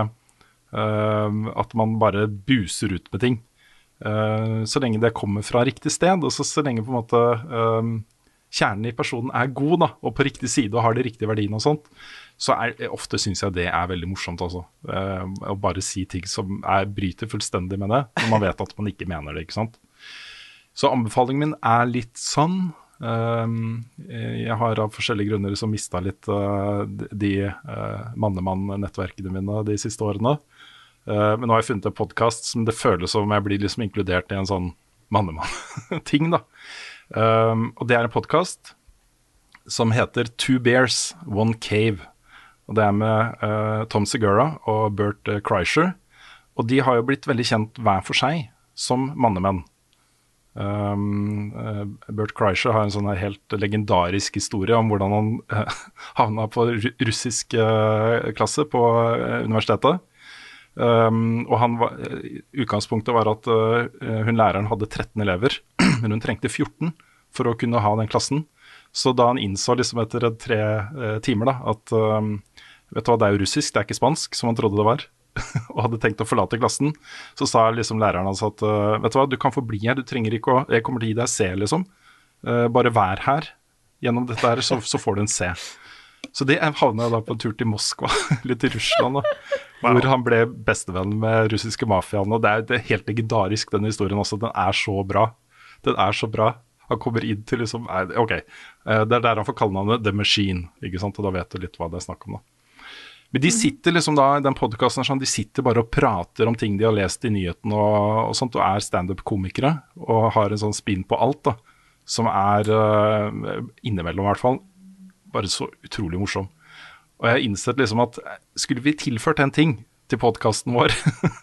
uh, At man bare buser ut med ting. Uh, så lenge det kommer fra riktig sted, og så, så lenge på en måte uh, kjernen i personen er god da, og på riktig side og har de riktige verdiene og sånt, så er, ofte syns jeg det er veldig morsomt. Altså. Eh, å bare si ting som er, bryter fullstendig med det, når man vet at man ikke mener det. ikke sant? Så anbefalingen min er litt sånn. Um, jeg har av forskjellige grunner liksom mista litt uh, de uh, mannemann-nettverkene mine de siste årene. Uh, men nå har jeg funnet en podkast som det føles som jeg blir liksom inkludert i en sånn mannemann-ting. da. Um, og det er en podkast som heter Two Bears, One Cave. Og Det er med uh, Tom Segura og Bert uh, Kreischer. Og de har jo blitt veldig kjent hver for seg som mannemenn. Um, uh, Bert Kreischer har en sånn helt legendarisk historie om hvordan han uh, havna på ru russisk klasse på universitetet. Um, og var, Utgangspunktet var at hun læreren hadde 13 elever, men hun trengte 14 for å kunne ha den klassen. Så da han innså liksom etter tre timer da, at um, vet du hva, det er jo russisk, det er ikke spansk, som han trodde det var, og hadde tenkt å forlate klassen, så sa liksom læreren hans at uh, vet du hva, du kan få bli her, du trenger ikke å Jeg kommer til å gi deg C, liksom. Uh, bare vær her. Gjennom dette her, så, så får du en C. Så det havna jeg da på en tur til Moskva, litt til Russland, da, hvor han ble bestevenn med russiske mafiaen. Og det er, det er helt legendarisk, den historien også. Den er så bra. Den er så bra. Han kommer inn til liksom OK. Uh, det er der han får kallenavnet The Machine, ikke sant? og da vet du litt hva det er snakk om, da. Men de sitter liksom da i den podkasten sånn, de sitter bare og prater om ting de har lest i nyhetene og, og sånt, og er standup-komikere og har en sånn spinn på alt, da. Som er, uh, innimellom i hvert fall, bare så utrolig morsom. Og jeg har innsett liksom at skulle vi tilført en ting til podkasten vår,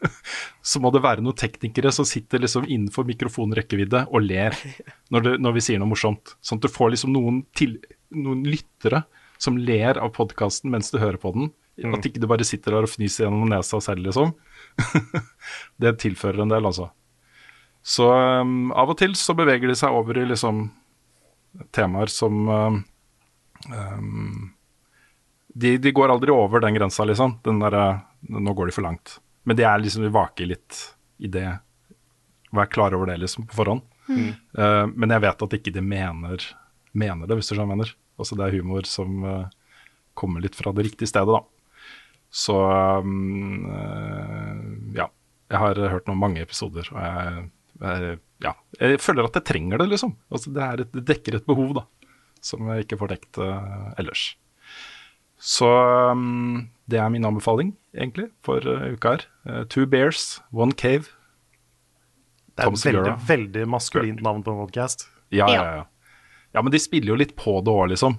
så må det være noen teknikere som sitter liksom innenfor mikrofonrekkevidde og ler når, det, når vi sier noe morsomt. Sånn at du får liksom noen, til, noen lyttere som ler av podkasten mens du hører på den. At ikke du bare sitter der og fnyser gjennom nesa selv, liksom. det tilfører en del, altså. Så um, av og til så beveger de seg over i liksom temaer som um, um, de, de går aldri over den grensa, liksom. Den der, nå går de for langt. Men det er liksom vi vaker litt i det. Vær klar over det liksom på forhånd. Mm. Uh, men jeg vet at ikke de mener, mener det, hvis du skjønner mener. Altså det er humor som uh, kommer litt fra det riktige stedet, da. Så um, uh, ja. Jeg har hørt noen mange episoder, og jeg, jeg, ja, jeg føler at jeg trenger det, liksom. Altså det, er et, det dekker et behov, da, som jeg ikke får dekt uh, ellers. Så um, det er min anbefaling, egentlig, for uh, uka her. Uh, two Bears, One Cave. Det er et veldig, veldig maskulint navn på en podcast. Ja, ja, ja. Ja, men de spiller jo litt på det òg, liksom.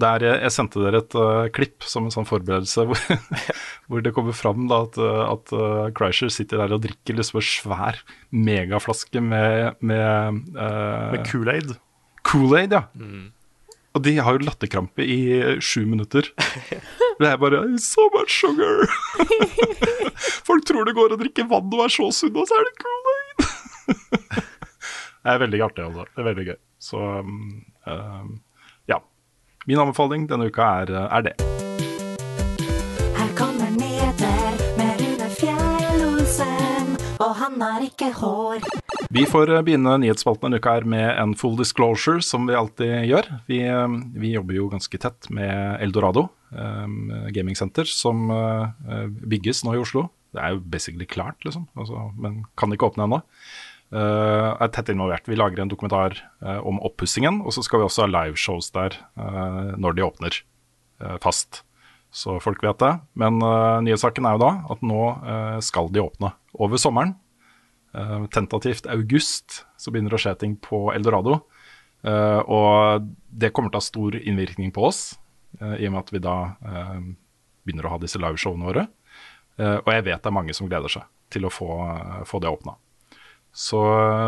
Der jeg, jeg sendte dere et uh, klipp som en sånn forberedelse hvor, hvor det kommer fram da, at, uh, at uh, Kreischer sitter der og drikker liksom en svær megaflaske med Med, uh, Med Kool-Aid. Kool-Aid, ja. Og de har jo latterkrampe i sju minutter. Det er bare So much sugar! Folk tror det går å drikke vann og være så sunn, og så er det Kool-Aid! det er veldig artig, altså. Det er veldig gøy. Så um. Min anbefaling denne uka er, eh, er det. Her kommer nyheter med Rune Fjell-Olsen, og han har ikke hår. Vi får eh, begynne nyhetsspalten denne uka her med en full disclosure, som vi alltid gjør. Vi, eh, vi jobber jo ganske tett med Eldorado um, gamingsenter, som uh, bygges nå i Oslo. Det er jo basically klart, liksom, altså, men kan ikke åpne ennå. Uh, er tett involvert. Vi lager en dokumentar uh, om oppussingen, og så skal vi også ha liveshows der uh, når de åpner fast. Så folk vet det. Men nyhetssaken er jo da at nå skal de åpne over sommeren. tentativt august så begynner det å skje ting på Eldorado. og det kommer til å ha stor innvirkning på oss, i og med at vi da begynner å ha disse liveshowene våre. og jeg vet det er mange som gleder seg til å få, få det åpna. Så,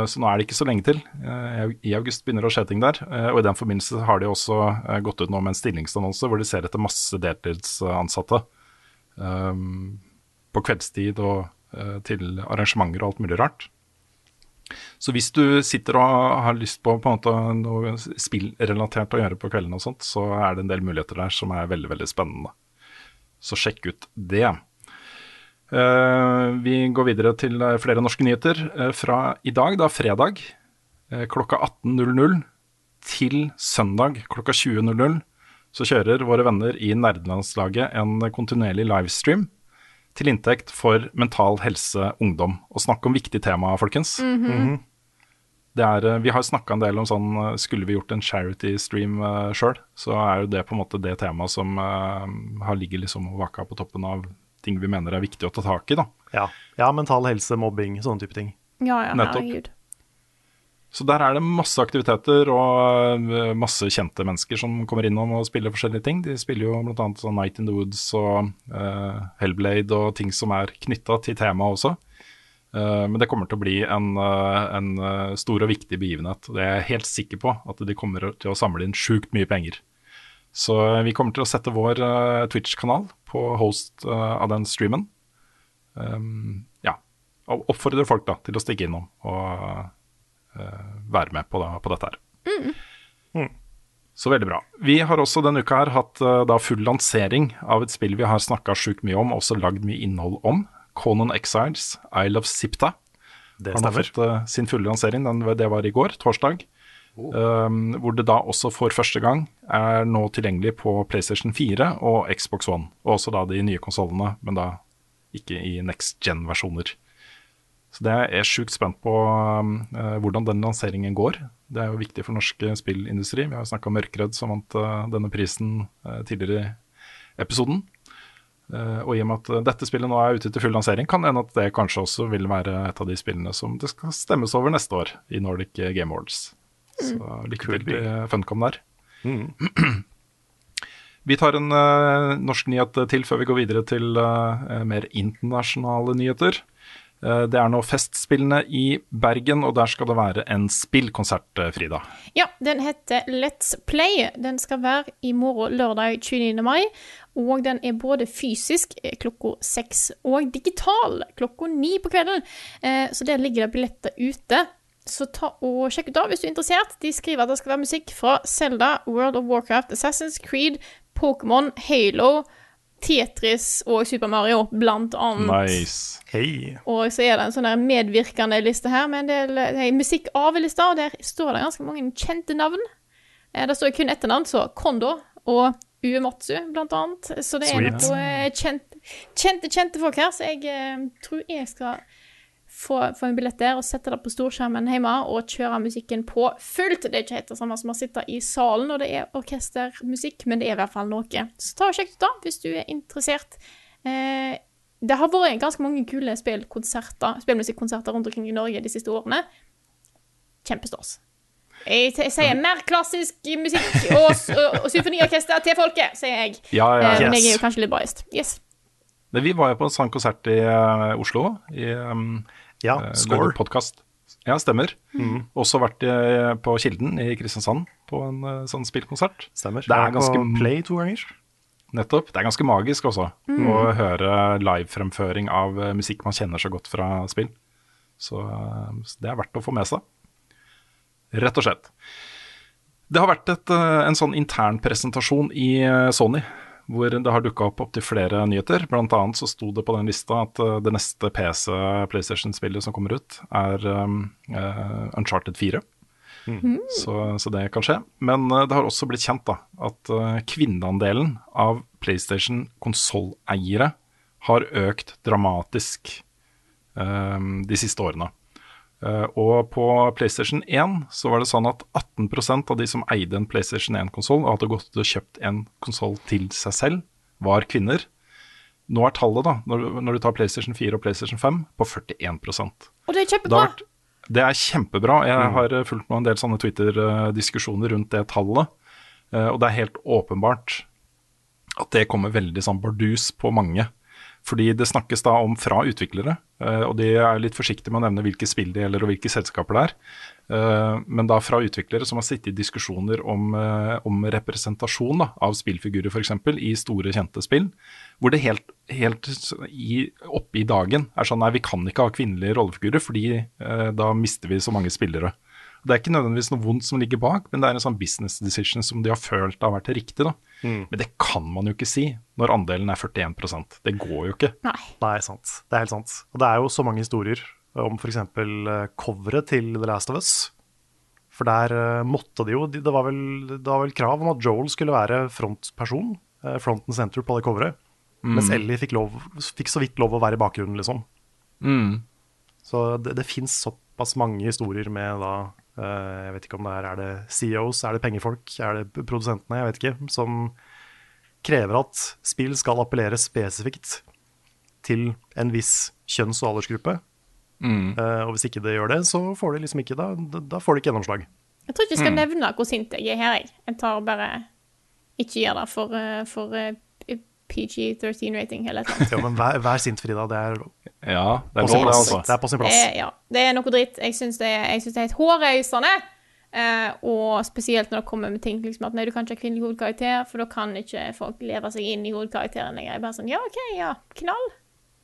så, nå er det ikke så lenge til. Eh, I august begynner det å skje ting der. Eh, og i den forbindelse har de også eh, gått ut nå med en stillingsannonse hvor de ser etter masse deltidsansatte. Um, på kveldstid og uh, til arrangementer og alt mulig rart. Så hvis du sitter og har lyst på, på måte, noe spillrelatert å gjøre på kvelden, og sånt, så er det en del muligheter der som er veldig veldig spennende. Så sjekk ut det. Uh, vi går videre til uh, flere norske nyheter. Uh, fra i dag, da fredag klokka 18.00 til søndag klokka 20.00 så kjører våre venner i Nerdelandslaget en kontinuerlig livestream til inntekt for Mental Helse Ungdom. Og snakk om viktig tema, folkens. Mm -hmm. er, vi har snakka en del om sånn Skulle vi gjort en charity-stream uh, sjøl, så er jo det på en måte det temaet som har ligget liksom og vaka på toppen av ting vi mener er viktig å ta tak i. da. Ja, ja mental helse, mobbing, sånne type ting. Ja, ja, herregud. Så der er det masse aktiviteter og eh, masse kjente mennesker som kommer innom og spiller forskjellige ting. De spiller jo bl.a. Sånn Night in the Woods og uh, Hellblade og ting som er knytta til temaet også. Uh, men det kommer til å bli en, uh, en stor og viktig begivenhet. Det er jeg helt sikker på at de kommer til å samle inn sjukt mye penger. Så vi kommer til å sette vår Twitch-kanal på host uh, av den streamen. Um, ja. Og oppfordrer folk da til å stikke innom og uh, være med på, da, på dette her. Mm. Mm. Så veldig bra. Vi har også denne uka her hatt uh, da full lansering av et spill vi har snakka sjukt mye om, og også lagd mye innhold om. Conan Exiles, Isle of Sipta. Det stemmer. Har fått uh, sin fulle lansering. Den, det var i går, torsdag. Um, hvor det da også for første gang er nå tilgjengelig på PlayStation 4 og Xbox One. Og også da de nye konsollene, men da ikke i next gen-versjoner. Så det er sjukt spent på um, uh, hvordan den lanseringen går. Det er jo viktig for norsk spillindustri. Vi har jo snakka om Mørkredd, som vant uh, denne prisen uh, tidligere i episoden. og i og med at dette spillet nå er ute til full lansering, kan hende at det kanskje også vil være et av de spillene som det skal stemmes over neste år i Nordic Game Awards. Så Mm. lykke til til Funcom der. Mm. Vi tar en uh, norsk nyhet til før vi går videre til uh, mer internasjonale nyheter. Uh, det er nå Festspillene i Bergen, og der skal det være en spillkonsert, Frida. Ja, den heter Let's Play. Den skal være i morgen lørdag 29. mai. Og den er både fysisk klokka seks og digital klokka ni på kvelden. Så der ligger det billetter ute. Så ta og sjekk ut da hvis du er interessert. De skriver at det skal være musikk fra Zelda, World of Warcraft, Assassin's Creed, Pokémon, Halo, Tetris og Super Mario, blant annet. Nice. Hei. Og så er det en sånn der medvirkende liste her med en del hey, musikk av lista, og der står det ganske mange kjente navn. Eh, Det står kun etternavn, så Kondo og Uematsu, blant annet. Så det er Sweet. noe kjent, kjente, kjente folk her, så jeg eh, tror jeg skal få, få en billett der og sette det på storskjermen hjemme og kjøre musikken på fullt. Det er ikke helt det samme som å sitte i salen når det er orkestermusikk, men det er i hvert fall noe. Så ta og sjekk ut da, hvis du er interessert. Eh, det har vært ganske mange kule spillmusikkonserter rundt omkring i Norge de siste årene. Kjempestas. Jeg, jeg sier mer klassisk musikk og, og, og symfoniorkester til folket, sier jeg. Ja, ja, Eh, Men jeg er jo kanskje litt biased. Yes. Vi var jo på en sånn konsert i uh, Oslo, i um, Ja, eh, score. podcast. Ja, stemmer. Også vært i, på Kilden i Kristiansand på en eh, sånn spillkonsert. Stemmer. Det er ganske Play to ganger. Nettopp. Det er ganske magisk også å høre livefremføring av eh, musikk man kjenner så godt fra spill. Så, eh, det er verdt å få med seg. Rett og slett. Det har vært et, eh, en sånn internpresentasjon i eh, Sony, hvor det har dukka opp opptil flere nyheter. Blant annet så sto det på den lista at eh, det neste PC PlayStation-spillet som kommer ut, er um, uh, Uncharted 4. Så, så det kan skje. Men uh, det har også blitt kjent da, at uh, kvinneandelen av PlayStation konsolleiere har økt dramatisk um, de siste årene. Eh, og på PlayStation 1 så var det sånn at 18% av de som eide en PlayStation 1-konsoll, og hadde gått ut og kjøpt en konsoll til seg selv, var kvinner. Nå er tallet, da, når, du- når du tar PlayStation 4 og PlayStation 5, på 41 Og det er kjempebra. det er kjempebra. Jeg har eh, fulgt med en del sånne Twitter-diskusjoner rundt det tallet. Eh, Og det er helt åpenbart at det kommer veldig sånn bardus på mange. Fordi det snakkes da om fra utviklere, eh, og de er litt forsiktige med å nevne hvilke spill det gjelder og hvilke selskaper det er. Eh, Men da fra utviklere som har sittet i diskusjoner om, eh, om representasjon da, av spillfigurer f.eks. i store, kjente spill, hvor det helt, helt i, oppe i dagen er sånn nei, vi kan ikke ha kvinnelige rollefigurer, fordi eh, da mister vi så mange spillere. Det er ikke nødvendigvis noe vondt som ligger bak, men det er en sånn business decision som de har følt har vært riktig. da. Men det kan man jo ikke si når andelen er 41% Det går jo ikke. Nei. Nei, sant. Det er helt sant. Og det er jo så mange historier om f.eks. coveret til The Last of Us. For der eh, måtte de jo Det var vel, det var vel krav om at Joel skulle være frontperson, eh, front and center på det coveret. Mens Ellie fikk, lov, fikk så vidt lov å være i bakgrunnen, liksom. Så det, det fins såpass mange historier med da eh, Jeg vet ikke om det er, er det CEOs, er det pengefolk, er det produsentene, jeg vet ikke, som krever at spill skal appellere spesifikt til en viss kjønns- og aldersgruppe. Mm. og hvis ikke det gjør det, så får de liksom ikke da, da får de ikke gjennomslag. Jeg tror ikke jeg skal nevne hvor sint jeg er her, jeg. Jeg tar bare ikke gjør det for, eh, for eh, PG-13-rating hele tiden. Ja, men vær, vær sint, Frida. Det er Ja, det på er sin lov, plass. altså. Det er på sin plass. er, ja, det er noe dritt. Jeg syns det, det er helt hårreisende. Eh, og spesielt når det kommer med ting liksom at nei, du kan ikke ha kvinnelig hovedkarakter, for da kan ikke folk leve seg inn i hovedkarakteren lenger. Jeg er bare sånn, ja, OK, ja, knall.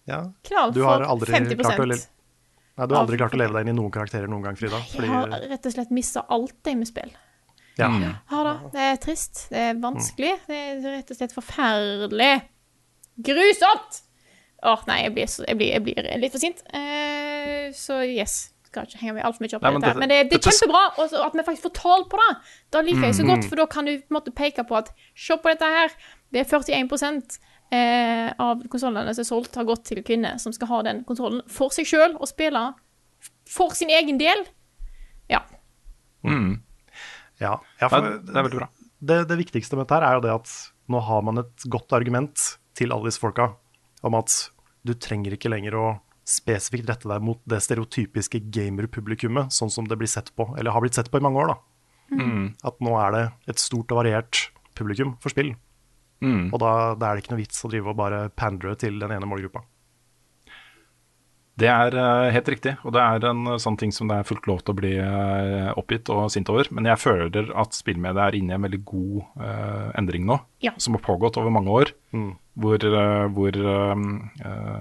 Ja. Knall Du har for aldri 50 klart å Nei, du har aldri klart å leve deg inn i noen karakterer noen gang, Frida. Jeg har rett og slett mista alt jeg med spill. Ja. ja det. Det er trist. Det er vanskelig. Det er rett og slett forferdelig. Grusomt! Åh, nei, jeg blir, så, jeg blir, jeg blir litt for sint. Uh, så yes. Skal ikke henge meg altfor mye opp i dette. Men det, det er kjempebra også at vi faktisk får tall på det. Da liker jeg så Mm. godt, for da kan du på en måte peke på at se på dette her. Det er 41 eh, av konsollene som er solgt, har gått til kvinner som skal ha den kontrollen for seg sjøl og spille for sin egen del. Ja. Mm. Ja, ja for det er veldig bra. det, det viktigste med dette her er jo det at nå har man et godt argument til alle disse folka om at du trenger ikke lenger å spesifikt rette deg mot det stereotypiske gamer-publikummet, sånn som det blir sett på, eller har blitt sett på i mange år. da. At nå er det et stort og variert publikum for spill. Mm. Og da, da er det ikke noe vits å drive og bare pandre til den ene målgruppa. Det er eh, helt riktig, og det er en eh, sånn ting som det er fullt lov til å bli eh, oppgitt og sint over. Men jeg føler at spillmediet er inne i en veldig god uh, endring nå, Ja. som har pågått over mange år. Hvor, uh, hvor uh, eh,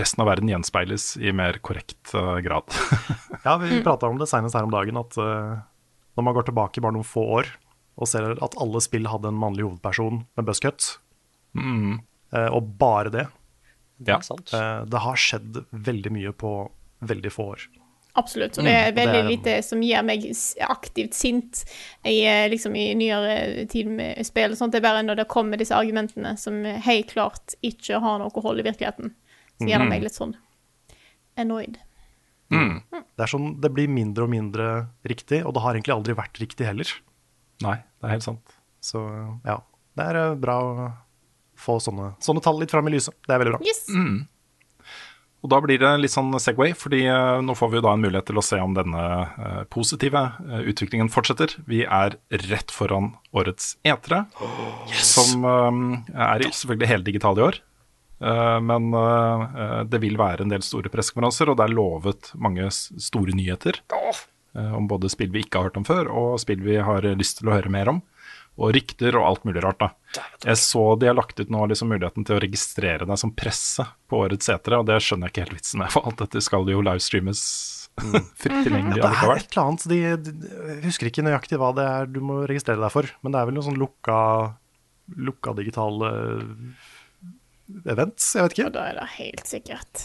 resten av verden gjenspeiles i mer korrekt grad. Ja, vi prata om det senest her om dagen, at når man går tilbake bare noen få år og ser at alle spill hadde en mannlig hovedperson med buzzcut, eh, og bare det ja. Sant? eh, Det har skjedd veldig mye på veldig få år. Absolutt. Og det er Mm, veldig det lite som gjør meg aktivt sint i, eh, liksom, i nyere tid med spill. og sånt. det er bare når det kommer disse argumentene som helt klart ikke har noe hold i virkeligheten, så gjør det meg litt sånn annoyed. Det er sånn, det blir mindre og mindre riktig, og det har egentlig aldri vært riktig heller. Nei, det er helt sant. Så ja, det er eh, bra få sånne, sånne tall litt fram i lyset. Det er veldig bra. Yes. Og da blir det litt sånn Segway, fordi eh, nå får vi jo da en mulighet til å se om denne eh, positive eh, utviklingen fortsetter. Vi er rett foran årets etere, som eh, er selvfølgelig heldigital i år. Eh, men det vil være en del store pressekonferanser, og det er lovet mange store nyheter. om både spill vi ikke har hørt om før, og spill vi har lyst til å høre mer om. Og rykter og alt mulig rart. da. Jeg så de har lagt ut nå liksom muligheten til å registrere deg som presse på årets setere, og det skjønner jeg ikke helt vitsen med, for alt dette skal jo livestreames fritt tilgjengelig Det er et eller annet de, de, Jeg husker ikke nøyaktig hva det er du må registrere deg for, men det er vel noe sånn lukka lukka digitale events. Jeg vet Ja, Og da er det helt sikkert.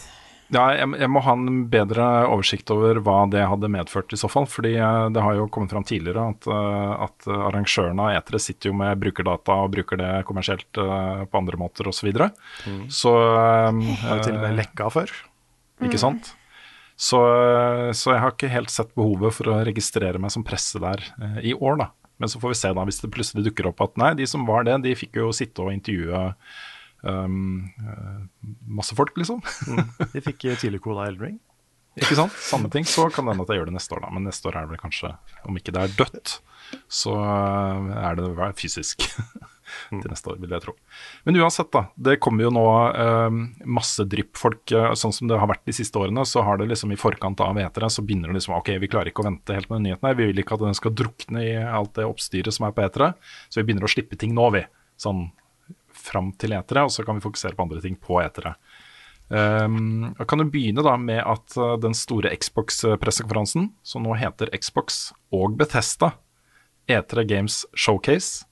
Ja, jeg, jeg må ha en bedre oversikt over hva det hadde medført i så fall. fordi eh, det har jo kommet fram tidligere at, eh, at arrangørene av etere sitter jo med brukerdata og bruker det kommersielt eh, på andre måter osv. Så, videre. så um, Har jo til og med lekka før. Ikke sant? Så, så jeg har ikke helt sett behovet for å registrere meg som presse der i år, da. Men så får vi se da, hvis det plutselig dukker opp at nei, de som var det, de fikk jo sitte og intervjue um, eh, masse folk, liksom. De fikk tidlig kode av Eldring. Ikke sant? Samme ting. Så kan det hende at jeg gjør det neste år, da. Men neste år er det vel kanskje, om ikke det er dødt, så eh, er det vel fysisk til neste år, vil jeg tro. Men uansett, da. Det kommer jo nå eh, masse dryppfolk. eh, sånn som det har vært de siste årene, så har det liksom i forkant av etere, så begynner det liksom Ok, vi klarer ikke å vente helt med den nyheten her. Vi vil ikke at den skal drukne i alt det oppstyret som er på etere, så vi begynner å slippe ting nå, vi. Sånn fram til etere, og så kan vi fokusere på andre ting på etere. Um, jeg kan du begynne da med at uh, den store Xbox-pressekonferansen, som nå heter Xbox og Bethesda, E3 Games Showcase.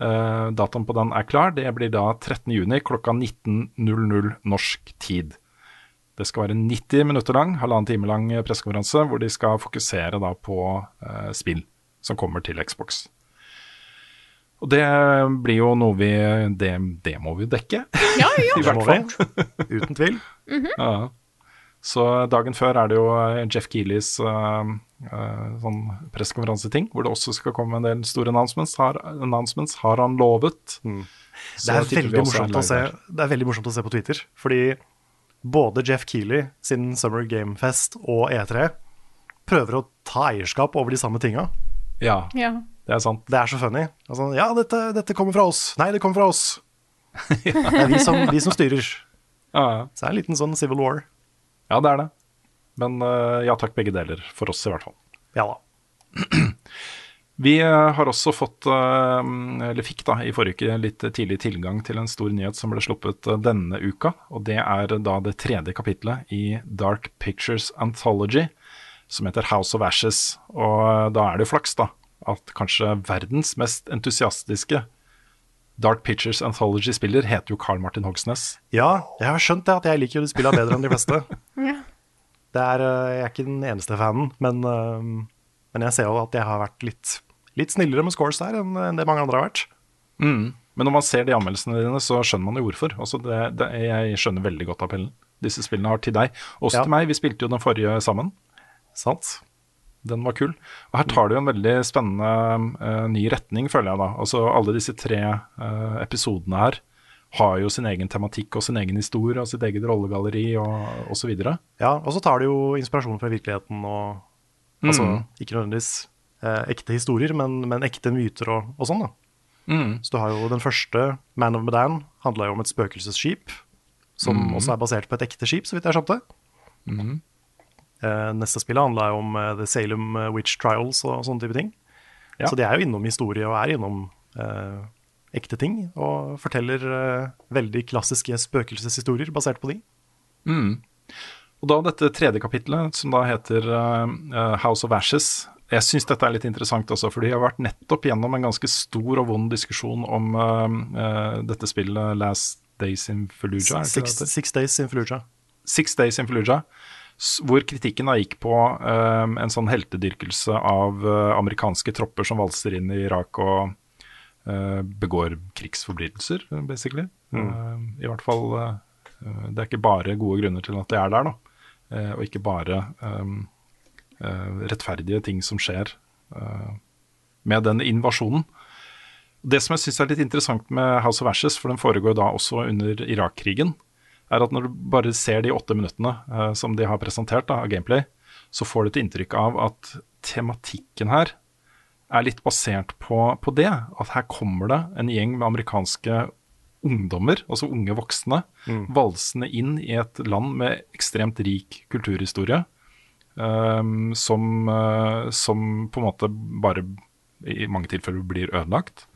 Uh, datoen på den er klar. Det blir da 13.6 klokka 19.00 norsk tid. Det skal være 90 minutter lang, halvannen time lang pressekonferanse, hvor de skal fokusere da på uh, spill som kommer til Xbox. Og det blir jo noe vi Det, det må vi dekke. Ja, ja. I hvert fall. Uten tvil. Ja. Så dagen før er det jo eh, Jeff Keeleys uh, sånn pressekonferanseting, hvor det også skal komme en del store announcements, har, announcements, har han lovet. Det er, er se, det er veldig morsomt å se på Twitter, fordi både Jeff Keeley sin Summer Game Fest og E3 prøver å ta eierskap over de samme tinga. Ja, ja. Det er sant. Det er så funny. Altså, ja, dette, dette kommer fra oss. Nei, det kommer fra oss. Det er vi som, vi som styrer. Ja, ja. Så det er en liten sånn civil war. ja, det er det. Men eh, ja takk, begge deler. For oss, i hvert fall. Ja da. Vi eh, har også fått, eh, eller fikk da i forrige uke, litt tidlig tilgang til en stor nyhet som ble sluppet denne uka. Og det er da det tredje kapitlet i Dark Pictures Anthology, som heter House of Ashes. Og da er det jo flaks, da, at kanskje verdens mest entusiastiske Dark Pictures Anthology-spiller heter jo Carl Martin Hogsnes. Ja, jeg har skjønt det, at jeg liker jo de spillene bedre enn de fleste. Ja. Det er, øh, jeg er ikke den eneste fanen, men, øh, men jeg ser jo at jeg har vært litt, litt snillere med scores der enn enn det mange andre har vært. Men når man ser de anmeldelsene dine, så skjønner man jo hvorfor. Altså det, det, jeg skjønner veldig godt appellen disse spillene har til deg. Også Ja. til meg. Vi spilte jo den forrige sammen. Sant? Den var kul. Og her tar det jo en veldig spennende uh, ny retning, føler jeg da. Altså alle disse tre uh, episodene her har jo sin egen tematikk og sin egen historie og sitt eget rollegalleri og osv. Ja, og så tar det jo inspirasjon fra virkeligheten og Altså Mm. ikke nødvendigvis uh, ekte historier, men, men ekte myter og, og sånn, da. Mm. Så du har jo den første, Man of Medan, handla jo om et spøkelsesskip. Som Mm. også er basert på et ekte skip, så vidt jeg skjønte. Eh, neste spillet handla jo om eh, The Salem eh, Witch Trials og sånne type ting. Ja. Så de er jo innom historie og er innom eh, ekte ting. Og forteller eh, veldig klassiske spøkelseshistorier basert på de. Og da dette tredje kapitlet, som da heter eh, eh, House of Ashes Jeg syns dette er litt interessant også, for de har vært nettopp gjennom en ganske stor og vond diskusjon om uh, uh, dette spillet Last Days in Fallujah. Six, six Days in Fallujah. Six Days in Fallujah, hvor kritikken da gikk på um, en sånn heltedyrkelse av uh, amerikanske tropper som valser inn i Irak og uh, begår krigsforbrytelser, basically. Eh, I hvert fall eh, Det er ikke bare gode grunner til at de er der, da. Og ikke bare um, rettferdige ting som skjer med den invasjonen. Det som jeg syns er litt interessant med House of Ashes, for den foregår da også under Irak-krigen, er at når du bare ser de åtte minuttene uh, som de har presentert da, av gameplay, så får du et inntrykk av at tematikken her er litt basert på, på det. At her kommer det en gjeng med amerikanske ungdommer, altså unge voksne, valsende inn i et land med ekstremt rik kulturhistorie. Um, som, uh, som på en måte bare i mange tilfeller blir ødelagt.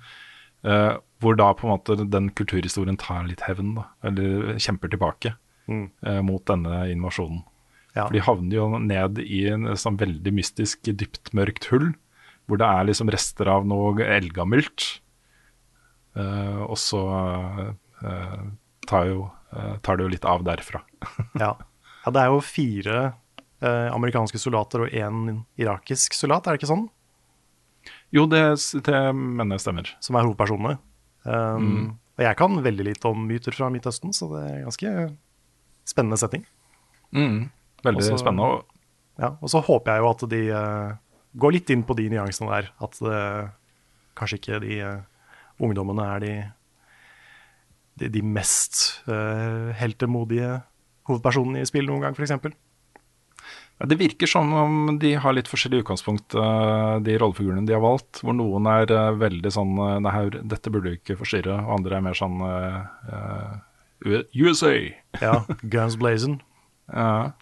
Eh, hvor da på en måte den kulturhistorien tar litt hevn, da, eller kjemper tilbake eh, mot denne invasjonen. Ja. For de havner jo ned i en sånn veldig mystisk, dypt mørkt hull, hvor det er liksom rester av noe eldgammelt. Eh, og så eh, tar, jo, eh, tar det jo litt av derfra. Ja. ja, det er jo fire eh, amerikanske soldater og én irakisk soldat, er det ikke sånn? Jo, det, det mener jeg stemmer. Som er hovedpersonene. Um, Og jeg kan veldig lite om myter fra Midtøsten, så det er ganske spennende setting. Mm. Veldig Også- spennende. Ja, og så håper jeg jo at de uh, går litt inn på de nyansene der. At uh, kanskje ikke de uh, ungdommene er de, de, de mest heltemodige hovedpersonene i spill noen gang, f.eks. Det virker som om de har litt forskjellig utgangspunkt, eh, de rollefigurene de har valgt. Hvor noen er eh, veldig sånn eh, Nei, her- dette burde du ikke forstyrre. Og andre er mer sånn eh, USA. Ja, Guns Blazing. Ja.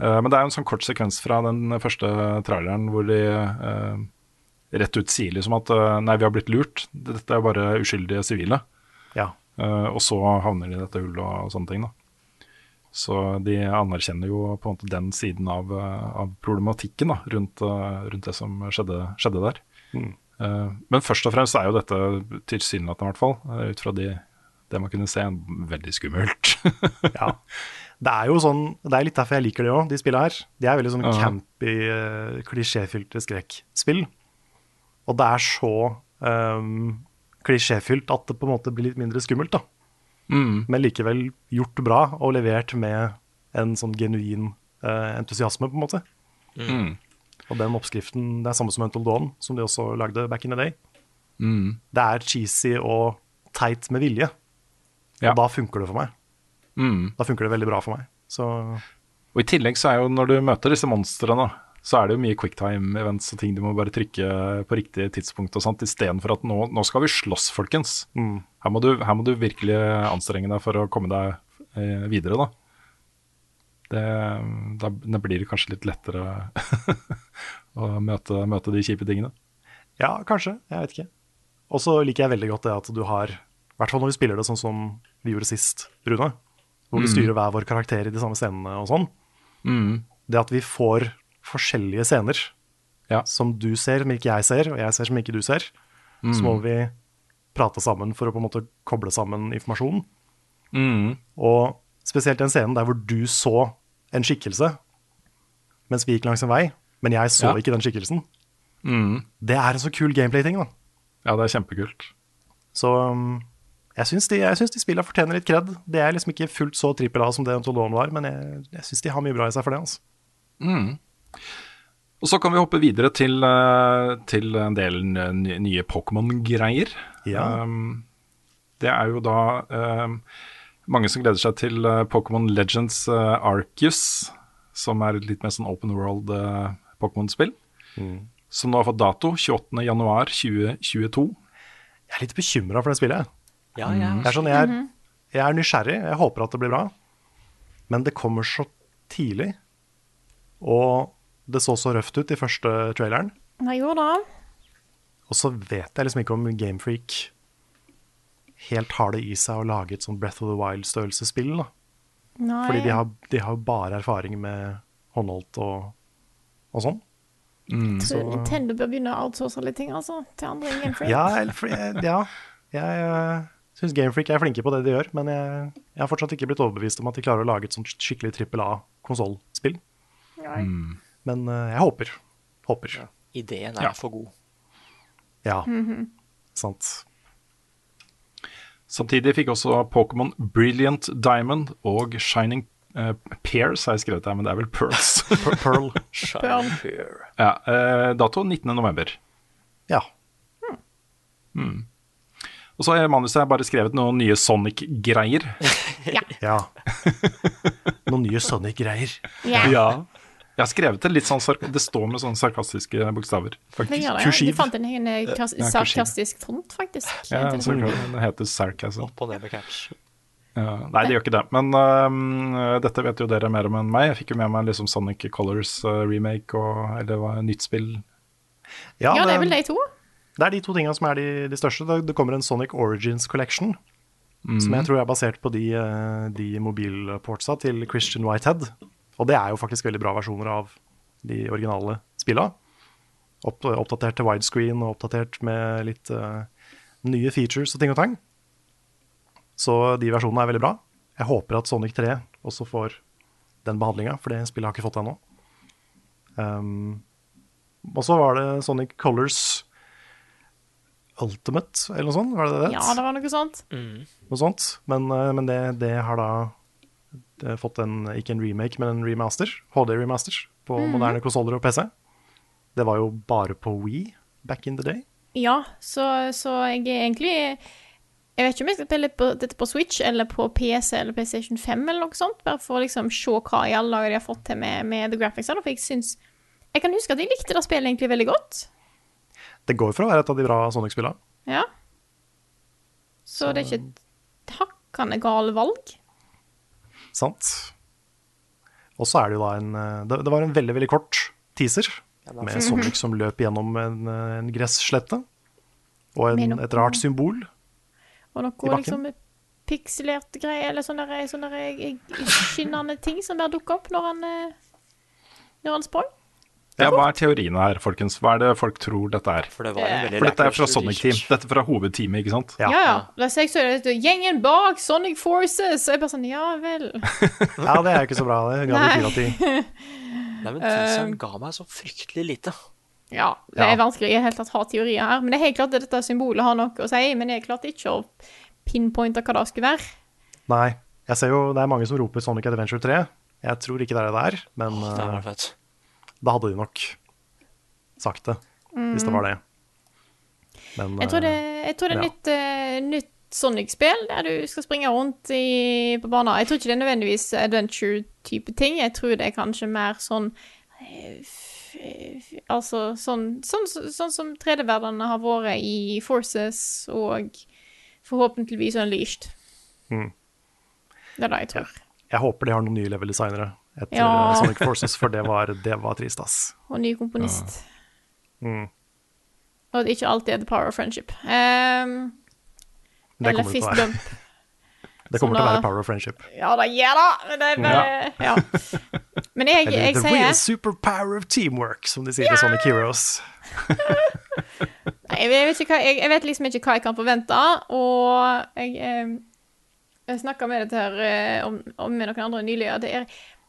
Men det er jo en sånn kort sekvens fra den første traileren hvor de uh, rett ut sier liksom at nei, vi har blitt lurt. Dette er bare uskyldige sivile. Ja. Og så havner de i dette hullet og sånne ting. da. Så de anerkjenner jo på en måte den siden av, eh, av problematikken da, rundt, eh, rundt det som skjedde, skjedde der. Mm. Eh, men først og fremst er jo dette tilsynelatende, i hvert fall, ut fra de, det man kunne se, veldig skummelt. ja. Det er jo sånn, det er litt derfor jeg liker det òg, de spillene her. De er veldig sånn Ja. campy, klisjéfylte skrekkspill. Og det er så um, klisjéfylt at det på en måte blir litt mindre skummelt, da. Mm. Men likevel gjort bra og levert med en sånn genuin eh, entusiasme, på en måte. Mm. Og den oppskriften, det er samme som Until Dawn, som de også lagde back in the day. Mm. Det er cheesy og teit med vilje. Ja. Og da funker det for meg. Mm. Da funker det veldig bra for meg. Så Og i tillegg så er jo når du møter disse monstrene, så er det jo mye quicktime-events og ting du må bare trykke på riktig tidspunkt og sånt, istedenfor at nå, nå skal vi slåss, folkens. mm. Her må, du, her må du virkelig anstrenge deg for å komme deg eh, videre, da. Det, da. Da blir det kanskje litt lettere å møte, møte de kjipe tingene. Ja, kanskje. Jeg vet ikke. Og så liker jeg veldig godt det at du har I hvert fall når vi spiller det sånn som vi gjorde sist, Rune. Hvor vi Mm. styrer hver vår karakter i de samme scenene og sånn. Mm. Det at vi får forskjellige scener Ja. som du ser, som ikke jeg ser, og jeg ser som ikke du ser. Mm. Så må vi prate sammen for å på en måte koble sammen informasjonen. Mm. Og spesielt den scenen der hvor du så en skikkelse mens vi gikk langs en vei, men jeg så Ja. ikke den skikkelsen. Mm. Det er en så kul gameplay-ting, da. Ja, det er kjempekult. Så um, jeg syns de, jeg syns de spillene fortjener litt kred. Det er liksom ikke fullt så trippel A som det Until var, men jeg, jeg syns de har mye bra i seg for det. altså. Mm. Og så kan vi hoppe videre til, eh, til en del nye Pokémon-greier. Ja. Um, det er jo da um, mange som gleder seg til eh, Pokémon Legends uh, Arceus, som er et litt mer sånn open world uh, Pokémon-spill. Som nå har fått dato 28.1.2022. Jeg er litt bekymra for det spillet. Ja, ja. Det er sånn, jeg, er, jeg er nysgjerrig, jeg håper at det blir bra. Men det kommer så tidlig. Og det så så røft ut i første traileren. Nei, jo da. Og så vet jeg liksom ikke om Gamefreak helt har det i seg å lage et sånn Breath of the Wild-størrelsesspill. da. Nei. Fordi de har, de har jo bare erfaring med håndholdt og, og sånn. Mm. Jeg tror Nintendo bør begynne å outsource litt ting, altså. Til andre enn Game Freak. Ja, jeg, ja. jeg uh, syns Gamefreak er flinke på det de gjør, men jeg, jeg har fortsatt ikke blitt overbevist om at de klarer å lage et sånt skikkelig trippel A-konsollspill. Nei. Men eh, jeg håper. Håper. Ideen er Ja. for god. Ja, Mhm. sant. Samtidig fikk også Pokémon Brilliant Diamond og Shining uh, Pears, har jeg skrevet her, men det er vel Pearls. Pearl. Pearl. Pear. ja, uh, dato 19.11. Ja. Og så har manuset bare skrevet noen nye Sonic-greier. ja. Noen nye Sonic-greier. Ja. Ja. Jeg har skrevet det litt sånn Det står med sånne sarkastiske bokstaver, Det faktisk. gjør ja, du fant en egen Ja, sarkastisk font, faktisk. Ja, så det heter sarcasm. Opp og ned med caps. Ja, nei, det gjør ikke det. Men uh, dette vet jo dere mer om enn meg. Jeg fikk jo med meg liksom Sonic Colors øh, remake og Eller det var nytt spill. Ja, det er vel de to? Det er de to tingene som er de, de største. Det, det kommer en Sonic Origins Collection, som jeg tror er basert på de, eh, de mobilportsa til Christian Whitehead. Og det er jo faktisk veldig bra versjoner av de originale spilla. Opp, oppdatert til widescreen og oppdatert med litt uh, nye features og ting og tang. Så de versjonene er veldig bra. Jeg håper at Sonic 3 også får den behandlinga, for det spillet har ikke fått det ennå. Um, og så var det Sonic Colors Ultimate, eller noe sånt? Var det det Ja, det var noe sånt. Noe sånt. Men, eh, men det, det har da fått en, ikke en remake, men en remaster. HD-remaster på moderne konsoller og PC. Det var jo bare på Wii back in the day. Ja, så, så jeg er egentlig Jeg vet ikke om jeg skal spille på, dette på Switch eller på PC eller PlayStation 5 eller noe sånt, bare for å liksom se hva i alle dager de har fått til med, med The Graphics. For jeg syns Jeg kan huske at jeg likte det spillet egentlig veldig godt. Det går for å være et av de bra Sonic-spillene. Ja. Så, det er ikke et hakkende gale valg. Sant? Og så er det jo da en eh, Det, det var en veldig, veldig kort teaser med Sonic som løp gjennom en, eh, en gresslette. Og en, et rart symbol. Og noe liksom pikselerte greier, eller sånne, sånne eh, skinnende ting som bare dukker opp når han Når han sprang. Ja, hva er teoriene her, folkens? Hva er det folk tror dette er? For det var en For dette er fra Sonic Team. Dette er fra hovedteamet, ikke sant? Ja. Ja, ja. oss si jeg det gjengen bak Sonic Forces. Og jeg bare sånn, ja vel. Ja, det er jo ikke så bra. Det ga Nei. fire av. Nei, men Eh, teaseren ga meg så fryktelig lite. Ja, det er vanskelig i det hele tatt ha teorier her. Men det er helt klart at dette symbolet har noe å si. Men jeg klarte ikke å pinpointe hva det skulle være. Nei. Jeg ser jo det er mange som roper Sonic Adventure 3. Jeg tror ikke det er det der, men Det er var fett. Da hadde de nok sagt det, hvis det var det. Men Jeg tror det, eh, jeg tror det er ja. nytt, uh, nytt Sonic-spill der du skal springe rundt i, på baner. Jeg tror ikke det er nødvendigvis adventure-type ting. Jeg tror det er kanskje mer sånn eh, Altså sånn, sånn, sånn som 3D-verdenene har vært i Forces og forhåpentligvis Unleashed. Mm. Det er det jeg tror. jeg håper de har noen nye level-designere etter Ja. Sonic Forces, for det var, det var trist, ass. Og ny komponist. Mm. Og ikke alltid er the power of friendship. Um, Det eller fist bump. Det kommer da, til å være Power of Friendship. Ja da, ja da! Men det er bare Ja. Men jeg, Eller jeg The Real The real superpower of Teamwork, som de sier til Sonic Heroes. Nei, jeg vet, hva, jeg, jeg vet liksom ikke hva jeg kan forvente, og jeg, eh, jeg snakka med dette her eh, om, om med noen andre nylig. at Det er,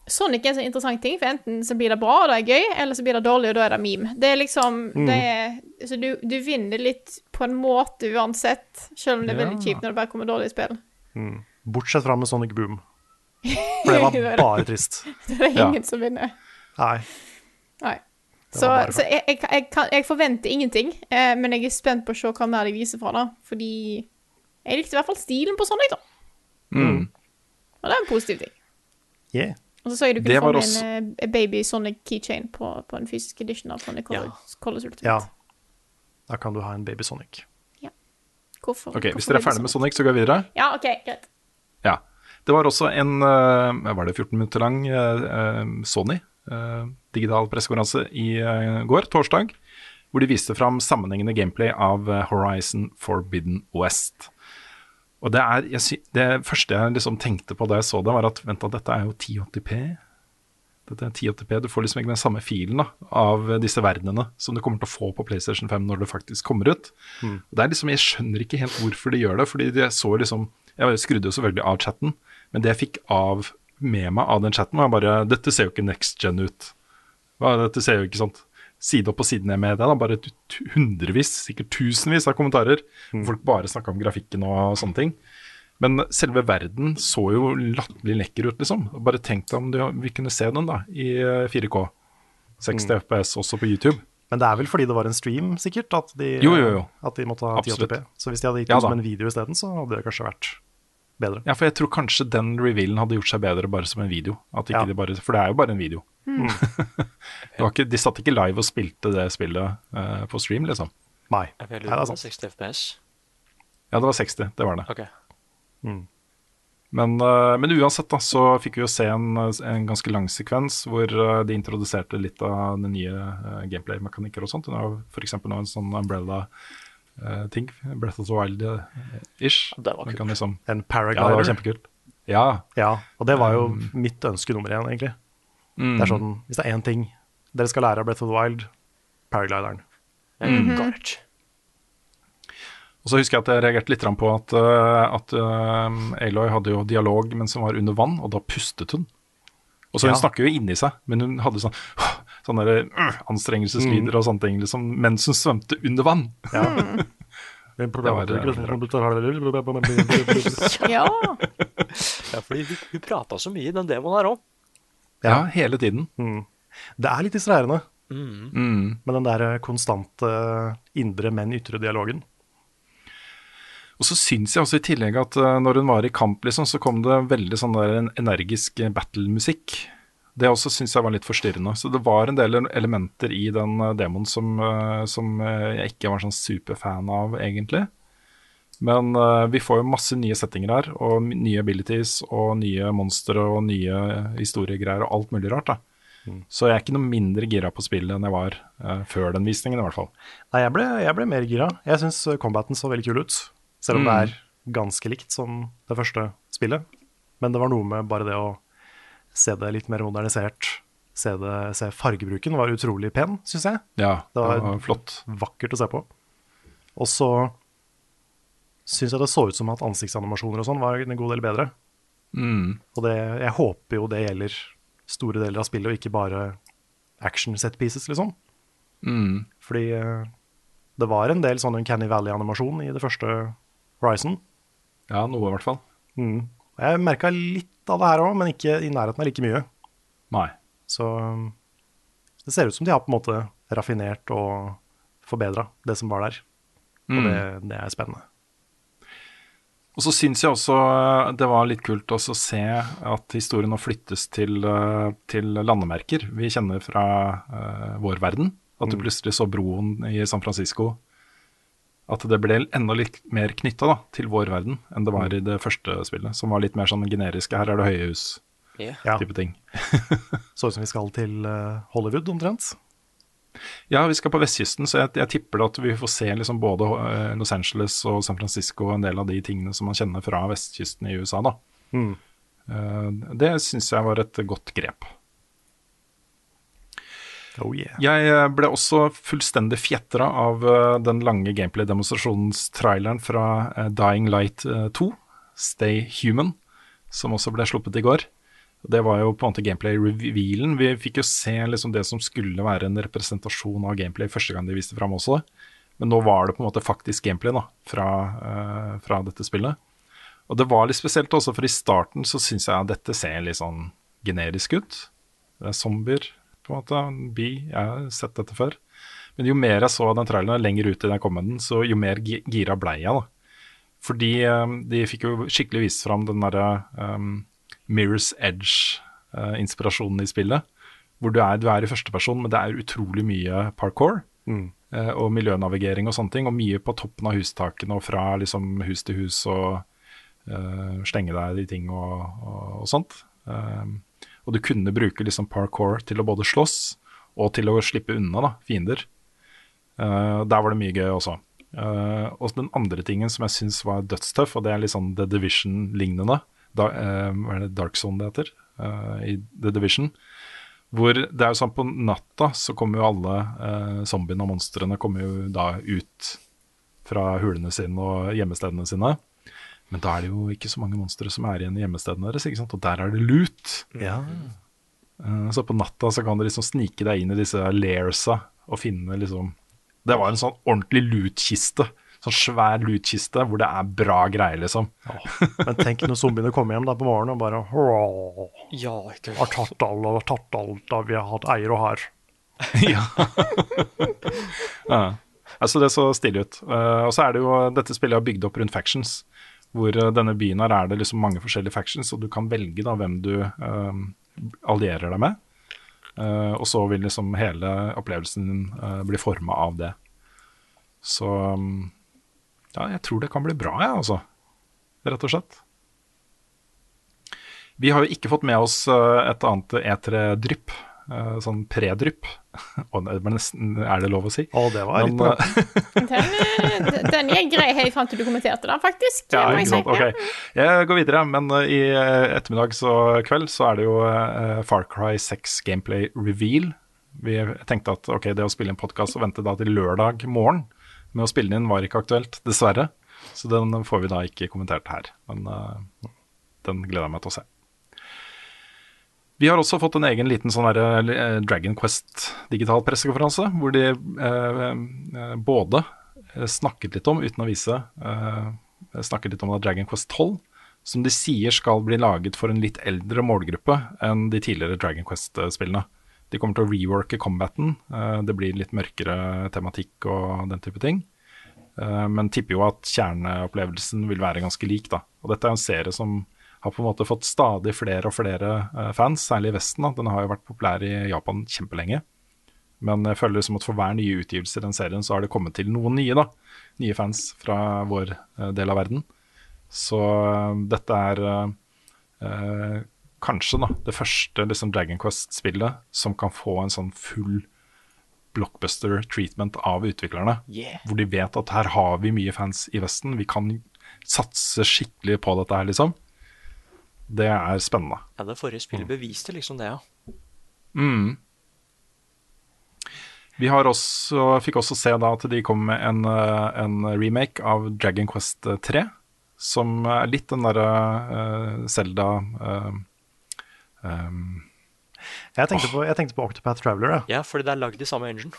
Sonic er en sånn interessant ting, for enten så blir det bra, og det er gøy, eller så blir det dårlig, og da er det meme. Det er liksom det er, Så du, du vinner litt på en måte uansett, selv om det er veldig kjipt når det bare kommer dårlige spill. Bortsett fra med Sonic Boom. For det var bare trist. Det er det ingen som vinner. Nei. Nei. Så, så jeg, jeg, jeg, kan, jeg forventer ingenting, eh, men jeg er spent på å se hva mer de viser fra det. Fordi jeg likte i hvert fall stilen på Sonic, da. Mm. Og det er en positiv ting. Yeah. Og så så jeg du kunne få også- en eh, baby Sonic keychain på, på en fysisk edition av Sonic Colors, Colors Ultimate. Ja. Da kan du ha en Baby Sonic. Ja. Hvorfor? Ok, hvorfor Hvis dere er ferdig med Sonic, så går vi videre. Ja, OK, greit. Ja. Det var også en eh, var det 14 minutter lang eh, Sony digital pressekonferanse i går, torsdag, hvor de viste fram sammenhengende gameplay av Horizon Forbidden West. Og det, er, jeg, det første jeg liksom tenkte på da jeg så det, var at vent da, dette er jo 1080p. Dette er 1080p, Du får liksom ikke den samme filen da, av disse verdenene som du kommer til å få på PlayStation 5 når det faktisk kommer ut. Og det er liksom, Jeg skjønner ikke helt hvorfor de gjør det. fordi jeg så liksom, jeg skrudde jo selvfølgelig av chatten, men det jeg fikk av med meg av den chatten, var bare Dette ser jo ikke next gen ut. Dette ser jo ikke sånt side opp og side ned med det. da, Bare hundrevis, sikkert tusenvis av kommentarer. Mm. Folk bare snakka om grafikken og sånne ting. Men selve verden så jo latterlig lekker ut, liksom. Bare tenk deg om du, vi kunne se den da, i eh, 4K. 60 FPS også på YouTube. Men det er vel fordi det var en stream, sikkert, at de, Jo, jo, jo. At de måtte ha 1080p. Så hvis de hadde gitt Ja ut som en video isteden, så hadde det kanskje vært bedre. Ja, for jeg tror kanskje den revealen hadde gjort seg bedre bare som en video. At ikke Ja. de bare, for det er jo bare en video. det var ikke, de satt ikke live og spilte det spillet uh, på stream, liksom. Nei. Jeg Nei, vil det er sant. 60 FPS. Ja, det var 60, det var det. Ok. Men, uh, men uansett da, så fikk vi jo se en, en ganske lang sekvens hvor uh, de introduserte litt av den nye uh, gameplay-mekanikker og sånt. Hun har for eksempel nå en sånn umbrella-ting. Breath of the Wild-ish. Det var kult. liksom, En ja, det var kjempekult. Ja, Ja, og det var jo mitt ønske nummer én, egentlig. Mm. Det er sånn, Hvis det er én ting dere skal lære av Breath of the Wild, paraglideren. Mm. -hmm. Og så husker jeg at jeg reagerte litt på at, eh, at eh, Aloy hadde jo dialog mens hun var under vann, og da pustet hun. Og så Hun Ja. snakker jo inni seg, men hun hadde sånn sånne der, øh, anstrengelseslyder og sånne ting liksom, mens hun svømte under vann. Ja. Ja, fordi hun, hun prata så mye i den demoen her òg. Ja, hele tiden. Det er litt distraherende Mm. med den der konstante indre, men ytre dialogen. Og så syns jeg også i tillegg at når hun var i kamp, liksom, så kom det veldig sånn der energisk battle-musikk. Det også syns jeg var litt forstyrrende. Så det var en del elementer i den eh, demoen som, eh, som eh, jeg ikke var sånn superfan av, egentlig. Men vi får jo masse nye settinger her, og nye abilities og nye monstre og nye historiegreier og alt mulig rart. da. Så jeg er ikke noe mindre gira på spillet enn jeg var uh, før den visningen, i hvert fall. Nei, jeg ble, jeg ble mer gira. Jeg syns combaten så veldig kul ut. Selv om Mm. det er ganske likt som det første spillet. Men det var noe med bare det å se det litt mer modernisert. Se, det, se fargebruken var utrolig pen, syns jeg. Ja, Det var, det var flott. vakkert å se på. Og så syns jeg det så ut som at ansiktsanimasjoner og sånn var en god del bedre. Mm. Og det, jeg håper jo det gjelder store deler av spillet, og ikke bare action set pieces, liksom. Mm. Fordi eh, det var en del sånn Canny Valley-animasjon i det første Horizon. Ja, noe i hvert fall. Mm. Jeg merka litt av det her òg, men ikke i nærheten av like mye. Nei. Så um, det ser ut som de har på en måte raffinert og forbedra det som var der. Og Mm. det, det er spennende. Og så syns jeg også eh, det var litt kult også å se at historien nå flyttes til, eh, til landemerker vi kjenner fra uh, vår verden. At du plutselig så broen i San Francisco. At det ble enda litt mer knytta til vår verden enn det var i det første spillet, som var litt mer sånn generiske. Her er det høyhus-type Ja. ting. Så ut som vi skal til eh, Hollywood, omtrent. Ja, vi skal på vestkysten, så jeg, jeg tipper det at vi får se liksom både eh, Los Angeles og San Francisco og en del av de tingene som man kjenner fra vestkysten i USA. da. Mm. Eh, det syns jeg var et godt grep. Oh yeah. Jeg eh, ble også fullstendig fjetra av eh, den lange gameplay-demonstrasjonstraileren fra eh, Dying Light eh, 2, Stay Human, som også ble sluppet i går. Det var jo på en måte gameplay-revealen. Vi fikk jo se liksom det som skulle være en representasjon av gameplay første gang de viste fram også. Men nå var det på en måte faktisk gameplay da, fra, uh, fra dette spillet. Og det var litt spesielt også, for i starten så syns jeg at dette ser litt sånn generisk ut. Det er zombier, på en måte. By. Jeg har sett dette før. Men jo mer jeg så av den traileren, lenger ut i den kom med den, så jo mer gira blei jeg, da. Fordi eh, de fikk jo skikkelig vist fram den derre um, Mirror's Edge-inspirasjonen i spillet. Hvor du er, du er i førsteperson, men det er utrolig mye parkour. Mm. og miljønavigering og sånne ting. Og mye på toppen av hustakene og fra liksom, hus til hus og uh, stenge deg i ting og, og, og sånt. Um, og du kunne bruke liksom parkour til å både slåss og til å slippe unna da, fiender. Uh, der var det mye gøy også. Uh, og den andre tingen som jeg syns var dødstøff, og det er litt sånn The Division-lignende, da, uh, hva er det Dark Zone det heter, i The Division, hvor det er jo sånn på natta så kommer jo alle zombiene og monstrene kommer jo da ut fra hulene sine og gjemmestedene sine. Men da er det jo ikke så mange monstre som er igjen i gjemmestedene deres, ikke sant? og der er det lut. Ja. Eh, Så på natta så kan du liksom snike deg inn i disse lairsa og finne liksom Det var en sånn ordentlig loot-kiste. Sånn svær loot-kiste hvor det er bra greier, liksom. Men tenk når zombiene kommer hjem da på morgenen og bare «Åh, Ja, ikke Har tatt alt og tatt alt da vi har hatt eier og har. ja. ja. Altså det så stilig ut. Eh, og så er det jo Dette spillet er bygd opp rundt factions. Hvor eh, denne byen her er det liksom mange forskjellige factions, og du kan velge da hvem du eh, allierer deg med. Eh, og så vil liksom hele opplevelsen din bli forma av det. Så mm, ja, jeg tror det kan bli bra, jeg, altså. Rett og slett. Vi har jo ikke fått med oss et annet E3-drypp. Eh, Sånn pre-drypp. Er det lov å si? Å, det var litt bra. eh, Den, eh, den gikk grei helt fram til du kommenterte den, faktisk. Ja, ikke sant. Ok. Jeg går videre, men uh, i ettermiddag så kveld så er det jo uh, Far Cry 6 gameplay reveal. Vi tenkte at ok, det å spille en podkast og vente da til lørdag morgen, med å spille den inn var ikke aktuelt, dessverre. Så den får vi da ikke kommentert her. Men den gleder jeg meg til å se. Vi har også fått en egen liten sånn der, eh, Dragon Quest digital pressekonferanse, hvor de eh, eh, både eh, snakket litt om, uten å vise, eh, snakket litt om Dragon Quest 12, som de sier skal bli laget for en litt eldre målgruppe enn de tidligere Dragon Quest-spillene. De kommer til å reworke combaten. eh, det blir litt mørkere tematikk og den type ting. Eh, men tipper jo at kjerneopplevelsen vil være ganske lik. da. Og Dette er en serie som har på en måte fått stadig flere og flere eh, fans, særlig i Vesten. da. Den har jo vært populær i Japan kjempelenge. Men jeg føler som at for hver nye utgivelse i den serien, så har det kommet til noen nye. da. Nye fans fra vår eh, del av verden. Så eh, dette er eh, kanskje da, det første liksom, Dragon Quest-spillet som kan få en sånn full blockbuster treatment av utviklerne. Yeah. Hvor de vet at her har vi mye fans i Vesten, vi kan satse skikkelig på dette her, liksom. Det er spennende. Ja, det forrige spillet beviste liksom det, ja. Mm. Vi har også, fikk også se da at de kom med en, eh, en remake av Dragon Quest 3. Som er litt den derre uh, Zelda eh, um, Jeg tenkte, på, jeg tenkte på Octopath Traveler. Ja, Ja, fordi det er lagd i samme engine.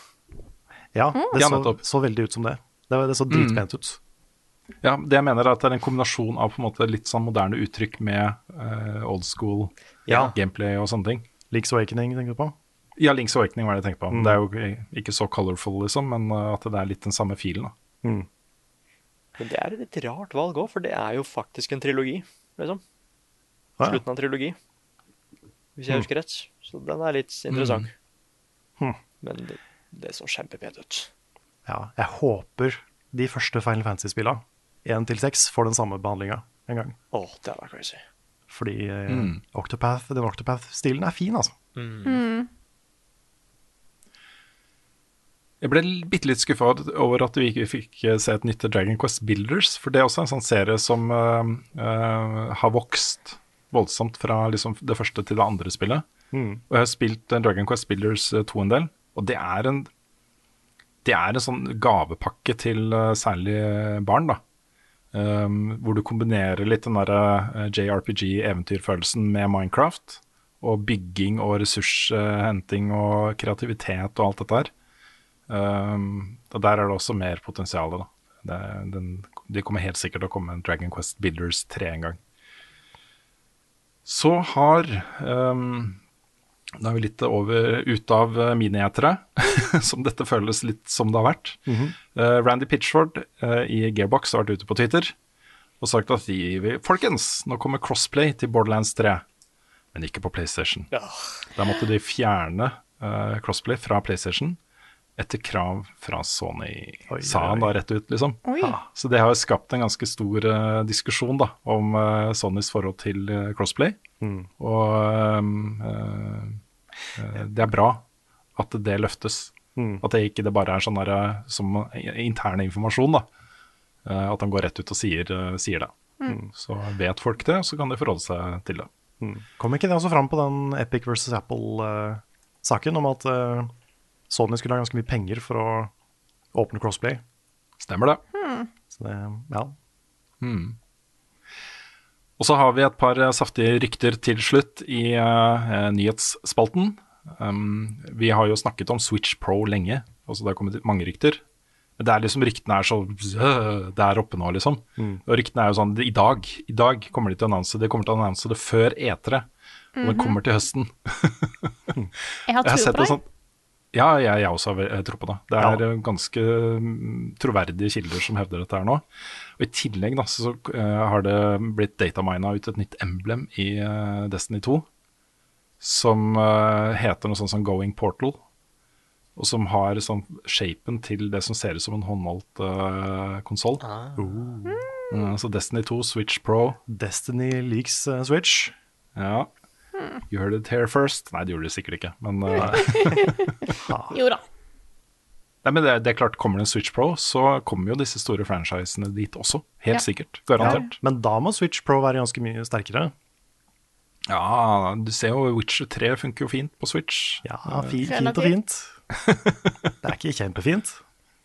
ja det mm. så, så veldig ut som det. Det, det så dritpent ut. Ja, det jeg mener er at det er en kombinasjon av på en måte litt sånn moderne uttrykk med uh, old school Ja. gameplay og sånne ting. Links Awakening, tenker du på? Ja, Links Awakening var det jeg tenkte på. Det er jo ikke så colorful, liksom, men eh, at det er litt den samme filen. da. Men det er et litt rart valg òg, for det er jo faktisk en trilogi, liksom. Ja. Slutten av en trilogi. Hvis jeg husker rett. Så den er litt interessant. Hm. Men det, det så kjempepent ut. Ja, jeg håper de første Final Fantasy-spilla, 1 til 6, får den samme behandlinga en gang. Oh, det er crazy. Fordi mm. Octopath, den Octopath-stilen er fin, altså. Jeg ble bitte litt skuffa over at vi ikke fikk eh, se et nytt Dragon Quest Builders. For det er også en sånn serie som uh, uh, har vokst voldsomt fra liksom, det første til det andre spillet. Og jeg har spilt eh, Dragon Quest Builders eh, 2 en del, og det er en det er en sånn gavepakke til uh, særlig barn, da. Um, hvor du kombinerer litt den derre eh, JRPG-eventyrfølelsen med Minecraft. Og bygging og ressurshenting og kreativitet og alt dette her. Um, og der er det også mer potensial. Det, de kommer helt sikkert til å komme med Dragon Quest Builders 3 en gang. Så har um, Da er vi litt over ute av minietere, som dette føles litt som det har vært. Uh, Randy Pitchford uh, i Gearbox har vært ute på Twitter og sagt at de vil Folkens, nå kommer crossplay til Borderlands 3, men ikke på PlayStation. Der måtte de fjerne uh, crossplay fra PlayStation etter krav fra Sony, Oi, sa han da rett ut, liksom. Ja. Så det har jo skapt en ganske stor uh, diskusjon da, om eh, Sonys forhold til eh, crossplay. Og ehm, eh, eh, det er bra at det løftes. At det ikke det bare er sånn der, eh, som intern informasjon. da. Eh, at han går rett ut og sier, eh, sier det. Så vet folk det, så kan de forholde seg til det. Kom ikke det også fram på den Epic versus Apple-saken om at eh, Sony skulle ha ganske mye penger for å åpne crossplay? Stemmer det. Så det, ja. Og så har vi et par eh, saftige rykter til slutt i uh, nyhetsspalten. Um, vi har jo snakket om Switch Pro lenge, og så det har kommet mange rykter. Men det er liksom ryktene er så øh, er oppe nå, liksom. Og ryktene er jo sånn I dag i dag kommer de til å annonse det. De kommer til å annonse det før E3, og det kommer til høsten. Jeg har tro på deg. sånn Ja, jeg, jeg også har tro på det. Det er ja. ganske mm, troverdige kilder som hevder dette her nå. Og I tillegg da, så uh, har det blitt datamina ut et nytt emblem i uh, Destiny 2. Som eh, heter noe sånt som Going Portal. Og som har sånn shapen til det som ser ut som en håndholdt uh, konsoll. så Destiny 2, Switch Pro. Destiny leaks Switch. Ja. You heard it here first. Nei, det gjorde det sikkert ikke. Men Jo da. Nei, men det, det er klart, kommer det en Switch Pro, så kommer jo disse store franchisene dit også. Helt Ja. sikkert. Garantert. Men da må Switch Pro være ganske mye sterkere. Ja. du ser jo Witcher 3 funker jo fint på Switch. Ja, fint, fint og fint. Det er ikke kjempefint.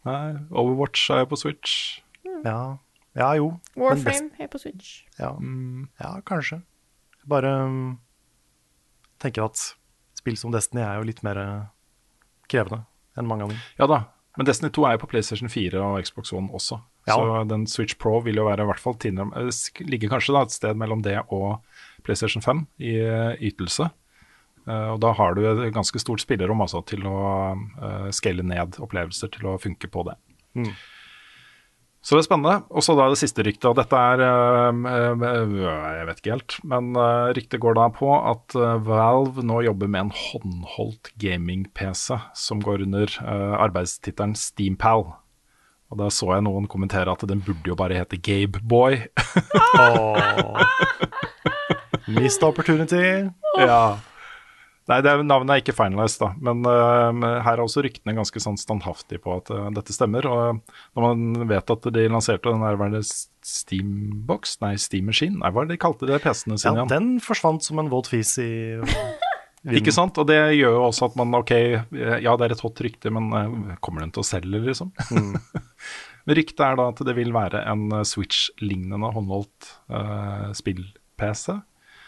Nei, Overwatch er jo på Switch. Ja, ja jo. Warframe er på Switch. Ja, ja kanskje. Bare um, tenker at spill som Destiny er jo litt mer eh, krevende enn mange dem. Ja da, men Destiny 2 er jo på PlayStation 4 og Xbox One også. Ja. Så den Switch Pro vil jo være i hvert fall eh, ligger kanskje da et sted mellom det og PlayStation 5 i eh, ytelse. Uh, og da har du et ganske stort spillerom altså, til å uh, scale ned opplevelser til å funke på det. Mm. Så det er spennende. Og så da det siste ryktet, og dette er eh, eh, Jeg vet ikke helt, men uh, ryktet går da på at eh, Valve nå jobber med en håndholdt gaming-PC som går under arbeidstittelen Steampal. Og da så jeg noen kommentere at den burde jo bare hete Gabeboy. Missed opportunity. ja. Nei, det er, navnet er ikke finalized, da. Men uh, her er også ryktene ganske sånn standhaftige på at uh, dette stemmer. Og når man vet at de lanserte den nærværende Steambox, nei, Steam Machine, nei, hva de kalte det PC-ene Ja, sine? igjen? den forsvant som en våt fis i. Ikke sant? Og det gjør jo også at man ok, ja det er et hot rykte, men eh, kommer den til å selge, liksom? men ryktet er da at det vil være en eh, Switch-lignende håndholdt eh, spill-PC.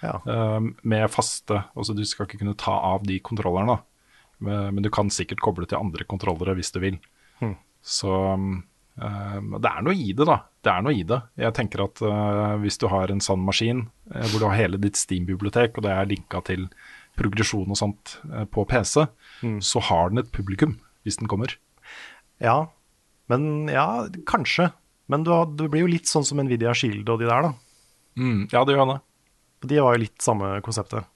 Ja. eh, med faste Altså du skal ikke kunne ta av de kontrollerne. Men, men du kan sikkert koble til andre kontrollere hvis du vil. Hmm. Så eh, det er noe i det, da. Det er noe i det. Jeg tenker at uh, hvis du har en sann maskin uh, hvor du har hele ditt Steam-bibliotek, og det er linka til progresjon og sånt uh, på PC, Hmm. så har den et publikum hvis den kommer. Ja, men ja, kanskje. Men du, du blir jo litt sånn som Nvidia Shield og de der, da. Mm, ja, det gjør det. De var jo litt samme konseptet.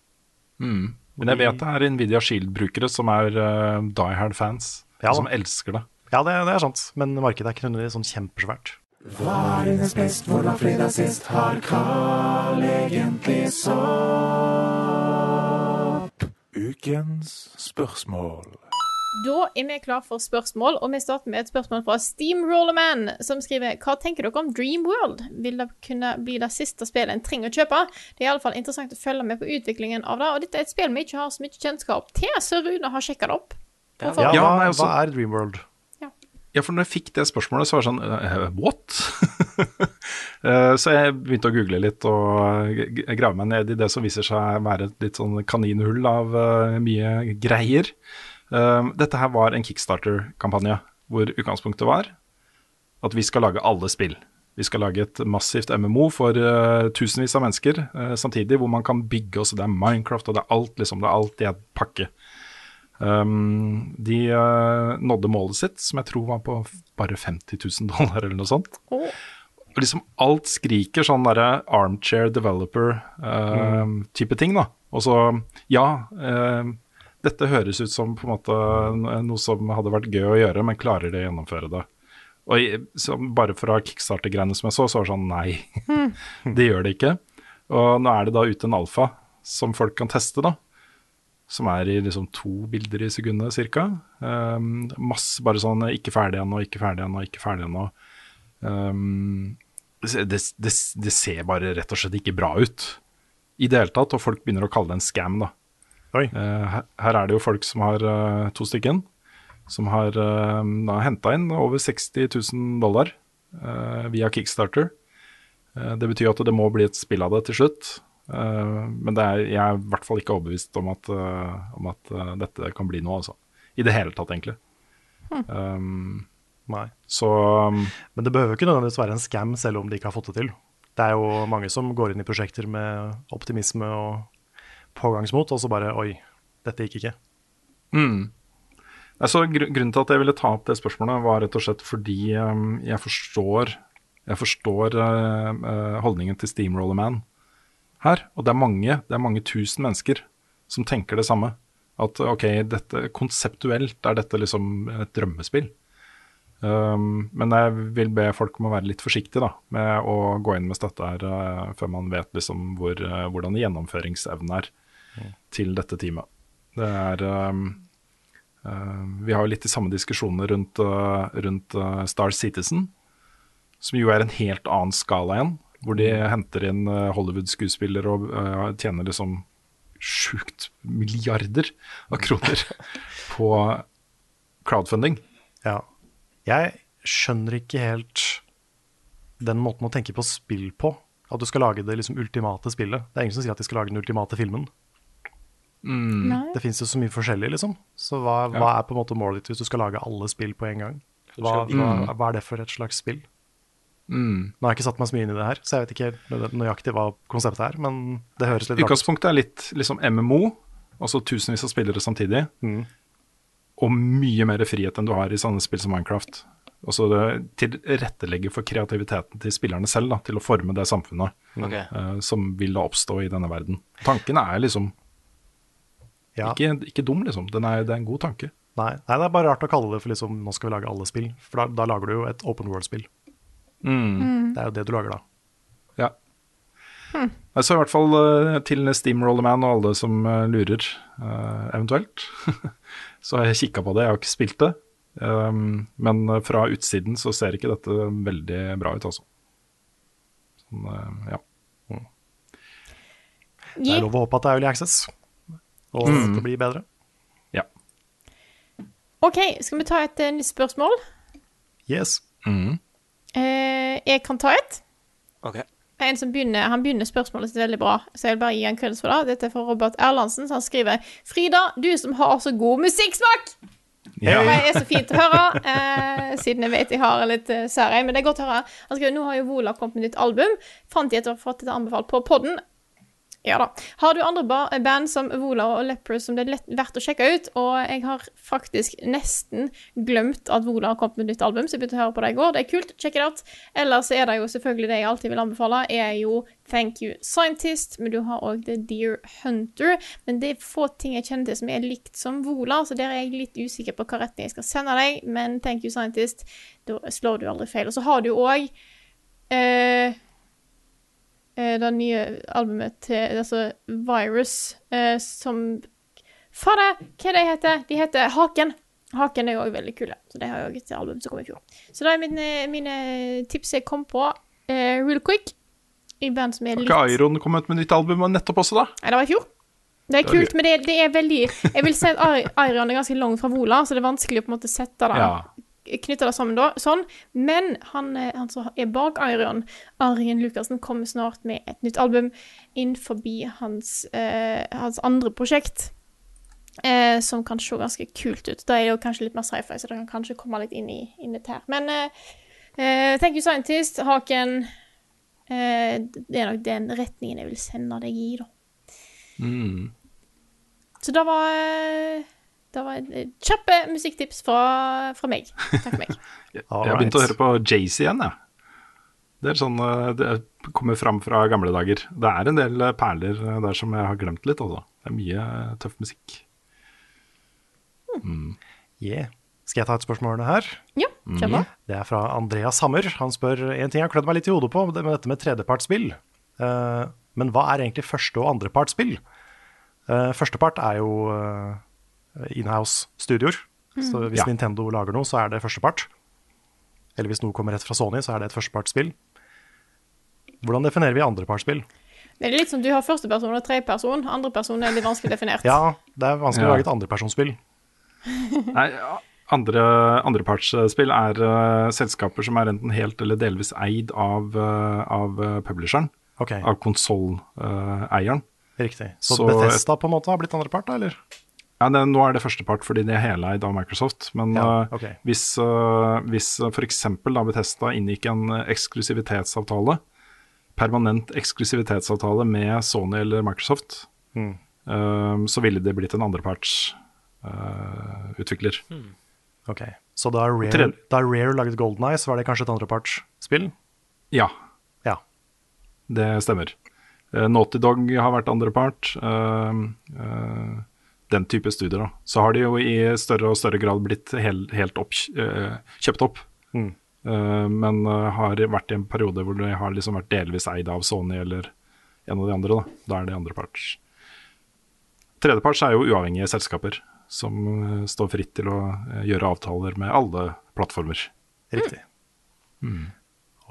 Mm. Men jeg vet det er Nvidia Shield-brukere som er uh, die hard fans, Ja som elsker det. Ja, det, det er sant, men markedet er ikke nødvendigvis sånn kjempesvært. Ukens spørsmål. Da er vi klar for spørsmål, og vi starter med et spørsmål fra Steamrollerman, som skriver Hva tenker dere om Dreamworld? Vil det kunne bli det siste spillet en trenger å kjøpe? Det er iallfall interessant å følge med på utviklingen av det, og dette er et spill vi ikke har så mye kjennskap til, så Rune har sjekka det opp. Ja. Hvorfor? Ja, Ja, hva, nei, altså- hva er Dreamworld? Ja, for når jeg fikk det spørsmålet, så var det sånn eh, What? Eh, så jeg begynte å google litt og g- grave meg ned i det som viser seg være et litt sånn kaninhull av eh, mye greier. Eh, dette her var en kickstarter-kampanje hvor utgangspunktet var at vi skal lage alle spill. Vi skal lage et massivt MMO for uh, tusenvis av mennesker uh, samtidig, hvor man kan bygge også. Det er Minecraft og det er alt, liksom. Det er alt i en pakke. Um, de uh, nådde målet sitt, som jeg tror var på bare 50 000 dollar eller noe sånt. Og liksom alt skriker sånn derre armchair developer-type ting, da. Og så, ja, dette høres ut som på en måte noe som hadde vært gøy å gjøre, men klarer de å gjennomføre det? Og bare fra kickstarter-greiene som jeg så, så var det sånn nei, det gjør det ikke. Og nå er det da ute en alfa som folk kan teste, da. Som er i liksom to bilder i sekundet ca. Um, masse bare sånn ikke ferdig ennå, ikke ferdig ennå, ikke ferdig ennå. Um, det, det, det ser bare rett og slett ikke bra ut i det hele tatt, og folk begynner å kalle det en scam, da. Oi. Eh, her, er det jo folk som har eh, to stykken, som har uh, henta inn over 60 000 dollar eh, via Kickstarter. Eh, det betyr at det må bli et spill av det til slutt. Eh, men det er, jeg er i hvert fall ikke overbevist om at, eh, om at eh, dette kan bli noe, altså. I det hele tatt, egentlig. Um, Nei. så um, Men det behøver ikke nødvendigvis være en scam selv om de ikke har fått det til. Det er jo mange som går inn i prosjekter med optimisme og pågangsmot, og så bare oi, dette gikk ikke. Mm. Altså, gr grunnen til at jeg ville ta opp det spørsmålet, var rett og slett fordi um, jeg forstår, jeg forstår uh, holdningen til Steamroller Man her. Og det er mange, det er mange tusen mennesker som tenker det samme. At ok, dette, konseptuelt er dette liksom et drømmespill. Um, men jeg vil be folk om å være litt forsiktige da, med å gå inn med støtte her uh, før man vet liksom hvor, uh, hvordan gjennomføringsevnen er til dette teamet. Det er um, uh, Vi har jo litt de samme diskusjonene rundt, uh, rundt uh, Star Citizen, som jo er en helt annen skala igjen. Hvor de henter inn uh, Hollywood-skuespillere og uh, tjener liksom sjukt milliarder av kroner på crowdfunding. Ja. Jeg skjønner ikke helt den måten å tenke på spill på. At du skal lage det liksom ultimate spillet. Det er ingen som sier at de skal lage den ultimate filmen. Nei. Det fins jo så mye forskjellig, liksom. Så hva, hva er på en måte målet ditt hvis du skal lage alle spill på en gang? Hva, hva, hva er det for et slags spill? Mm. Nå har jeg ikke satt meg så mye inn i det her, så jeg vet ikke nøyaktig hva konseptet er, men det høres litt rart ut. Utgangspunktet er litt liksom MMO, altså tusenvis av spillere samtidig. Mm. Og mye mer frihet enn du har i sånne spill som Minecraft. Altså det tilrettelegge for kreativiteten til spillerne selv, da, til å forme det samfunnet okay. uh, som vil da oppstå i denne verden. Tanken er liksom Ja. ikke, ikke dum, liksom. Den er, det er en god tanke. Nei, nei, det er bare rart å kalle det for liksom, nå skal vi lage alle spill. For da, da lager du jo et open world-spill. Det er jo det du lager da. Ja. Nei, Så i hvert fall til til Steamrollerman og alle som eh, lurer, eh, eventuelt. så har jeg kikka på det, jeg har ikke spilt det. Um, men eh, fra utsiden så ser ikke dette veldig bra ut, altså. Sånn, eh, ja. Det er lov å håpe at det er Early Access, og mm. det blir bedre. ja. OK, skal vi ta et eh, nytt spørsmål? Yes. Mm. Eh, jeg kan ta et. Ok. En som begynner, han begynner spørsmålet sitt veldig bra, så jeg vil bare gi en kreds for det. Dette er fra Robert Erlandsen, så han skriver Frida, du som har så god musikksmak! Ja. Det er så fint å høre, eh, siden jeg vet jeg har litt uh, særeg, men det er godt å høre. Han skriver nå har jo Vola kommet med nytt album. Fant de etter å ha fått dette anbefalt på podden. Ja da. Har du andre ba band som Vola og Lepros som det er verdt å sjekke ut? Og jeg har faktisk nesten glemt at Vola har kommet med nytt album, så jeg begynte å høre på det i går. Det er kult. Check it out. Ellers er det jo selvfølgelig det jeg alltid vil anbefale, er jo Thank You Scientist, men du har òg The Deer Hunter. Men det er få ting jeg kjenner til som er likt som Vola, så der er jeg litt usikker på hva retning jeg skal sende deg. Men Thank You Scientist, da slår du aldri feil. Og så har du òg eh, det nye albumet til altså Virus, eh, som Fader, hva det de heter? De heter Haken. Haken er jo òg veldig kule. Så det har jeg òg et album som kom i fjor. Så det er mine, mine tips jeg kom på eh, real quick. I band som er litt Har ikke Iron kommet med nytt album nettopp også, da? Nei, det var i fjor. Det er Det kult, men det, det er veldig Jeg vil si at Airon er ganske langt fra Vola, så det er vanskelig å på en måte sette det Ja. Knytte det sammen da, sånn. Men han, eh, han som er bak Arion, Arjen Lukassen, kommer snart med et nytt album inn forbi hans, eh, hans andre prosjekt. Eh, som kan se ganske kult ut. Da er det jo kanskje litt mer sci-fi, så det kan kanskje komme litt inn i, inn dette her. Men eh, eh, Thank You Scientist, Haken eh, Det er nok den retningen jeg vil sende deg i, da. Mm. Så det var Det var kjappe musikktips fra, fra meg. Takk for meg. Jeg har begynt å høre på Jayz igjen, jeg. Det er sånn eh, Det kommer fram fra gamle dager. Det er en del eh, perler eh, der som jeg har glemt litt, altså. Det er mye tøff musikk. Yeah. Skal jeg ta et spørsmål her? Ja, kjør på. Det er fra Andreas Hammer. Han spør en ting jeg har klødd meg litt i hodet på, det med dette med tredjepartsspill. Eh, men hva er egentlig første- og andrepartsspill? Uh, Førstepart er jo uh, inhouse-studioer. Så hvis Ja. Nintendo lager noe, så er det førstepart. Eller hvis noe kommer rett fra Sony, så er det et førstepartsspill. Hvordan definerer vi andrepartsspill? Det er litt som du har førsteperson og tredjeperson. Andreperson er litt vanskelig definert. Ja, det er vanskelig å lage et andrepersonsspill. Nei, andre, andrepartsspill er uh, selskaper som er enten helt eller delvis eid av, uh, av eh, publisheren, Okay. av konsolleieren. riktig. Så, så- Bethesda på en måte har blitt andrepart, da, eller? Ja, det, nå er det førstepart fordi det er heleid av Microsoft. Men Ja, okay. uh, hvis, uh, hvis uh, f.eks. Bethesda inngikk en eh, eksklusivitetsavtale, permanent eksklusivitetsavtale med Sony eller Microsoft, Mm. uh, så ville det blitt en andrepartsutvikler. Ok, Så da Rare, da Rare laget Golden Eye, så var det kanskje et andrepartsspill? Ja, Ja. det stemmer. Eh, Naughty Dog har vært andrepart. Uh, uh, den type studier. da. Så har de jo i større og større grad blitt hel, helt opp, eh, kjøpt opp. Mm. Eh, men eh, har vært i en periode hvor de har liksom vært delvis eid av Sony eller en av de andre. Da, da er det andreparts. Tredjeparts er jo uavhengige selskaper som står fritt til å gjøre avtaler med alle plattformer. Riktig.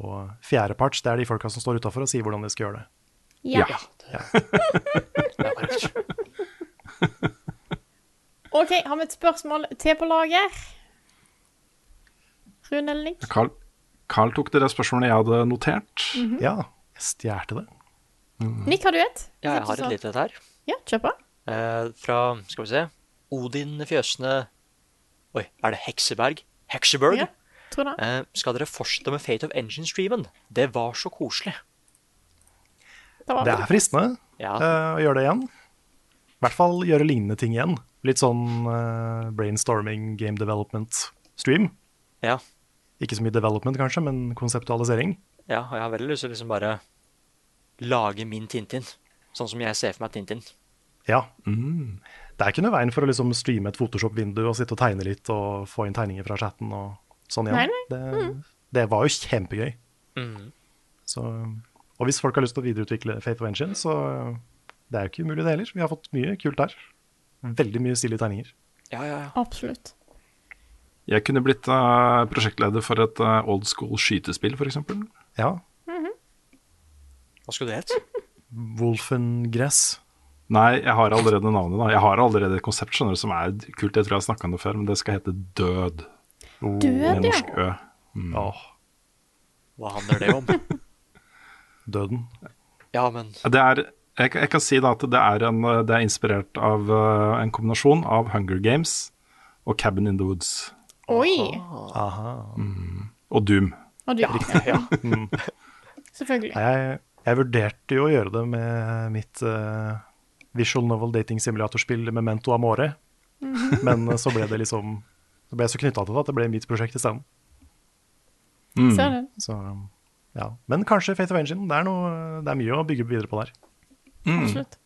Og fjerdeparts, det er de folka som står utafor og sier hvordan de skal gjøre det. Ja. Ja. OK, har vi et spørsmål til på lager? Rune eller Nick? Carl, Carl tok det der spørsmålet jeg hadde notert. Mhm. Ja, jeg stjerte det. Nick, har du et? Ja, jeg har et lite et her. Ja, kjør på. Eh, fra, skal vi se Odin Fjøsne Oi, er det Hekseberg? Hekseberg? Ja, tror det. Eh, skal dere fortsette med Fate of Engine-streamen? Det var så koselig. Det var Det er fristende Ja. eh, å gjøre det igjen. I hvert fall gjøre lignende ting igjen. Litt sånn uh, brainstorming, game development-stream. Ja. Ikke så mye development, kanskje, men konseptualisering. ja, og jeg har veldig lyst til å liksom bare lage min Tintin. Sånn som jeg ser for meg Tintin. Ja. Det er ikke noe veien for å liksom streame et Photoshop-vindu og sitte og tegne litt og få inn tegninger fra chatten og sånn igjen. Nei, nei. Det, det var jo kjempegøy. Mm. Så, og hvis folk har lyst til å videreutvikle Faith of Engine, så det er jo ikke umulig det heller. Vi har fått mye kult der. Veldig mye stilige tegninger. Ja, ja, ja. Absolutt. Jeg kunne blitt uh, prosjektleder for et uh, old school skytespill, f.eks. Ja. Hva skulle det hett? Wolfengress. Nei, jeg har allerede navnet. da Jeg har allerede et konsept skjønner du, som er kult. Jeg tror jeg har snakka om det før, men det skal hete Død. Død, Med ja. Ø. Åh, Hva handler det om? døden. Ja, men Det er, jeg, jeg kan si da at det er, en, det er inspirert av uh, en kombinasjon av Hunger Games og Cabin in the Woods. Oi! Aha. Og Doom. Og Doom. ja, ja. selvfølgelig. Jeg, jeg vurderte jo å gjøre det med mitt uh, visual novel dating simulatorspill Memento Amore, men eh, så ble det liksom Så ble jeg så knytta til det at det ble mitt prosjekt isteden. Mm. du? Så ja. Men kanskje Faith of Engine. Det er, noe, det er mye å bygge videre på der. Absolutt.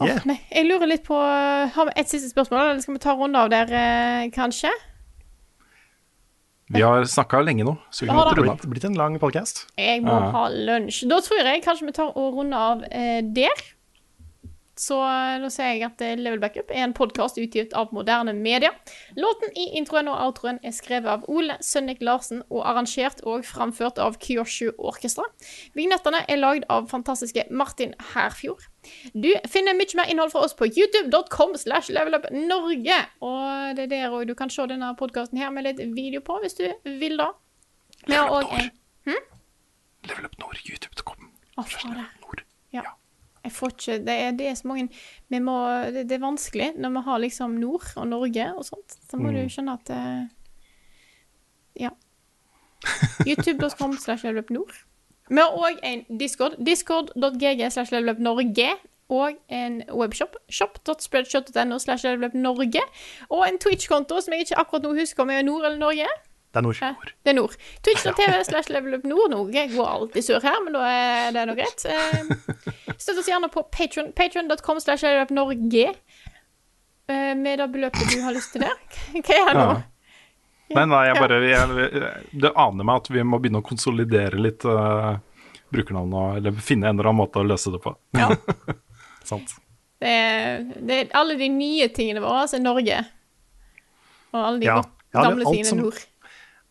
Åh, Yeah. nei, jeg lurer litt på Har vi et siste spørsmål, eller skal vi ta en runde av der, eh, kanskje? Vi har snakka lenge nå, så vi runde har av. blitt, blitt en lang podkast. Jeg må Ja. ha lunsj. Da tror jeg kanskje vi tar og runder av eh, der. Så nå da sier jeg at eh, Level Backup er en podkast utgitt av moderne media. Låten i introen og outroen er skrevet av Ole Sønnik Larsen og arrangert og framført av Kyoshu Orkestra. Vignettene er lagd av fantastiske Martin Herfjord. Du finner mye mer innhold fra oss på youtube.com slash levelupnorge. Og det er der òg du kan se denne podkasten her med litt video på, hvis du vil da. Level Up også en Level Up Nord, YouTube.com. Fader. Nord. Ja. Jeg får ikke Det er, det er så mange vi må, det, det er vanskelig når vi har liksom Nord og Norge og sånt. Så må du skjønne at eh, Ja. YouTube.com slash levelupnord. Vi har òg en Discord. Discord.gg slash levelupnorge. Og en webshop. Shop.spreadshot.no slash levelupnorge. Og en Twitch-konto som jeg ikke akkurat nå husker om jeg er Nord eller Norge. Det er nord. Ja, det er nord. Twitch.tv slash levelupnord. Norge går alltid sur her, men da er det noe greit. Eh, Støtt oss gjerne på Patron. Patron.com slash levelupnorge. Eh, med det beløpet du har lyst til der. Hva er det nå? Nei, nei, jeg bare jeg, Det aner meg at vi må begynne å konsolidere litt uh, brukernavn, eller finne en eller annen måte å løse det på. Ja. Sant. Det er, det er alle de nye tingene våre, altså Norge. Og alle de Ja. gamle Ja, tingene som- nord.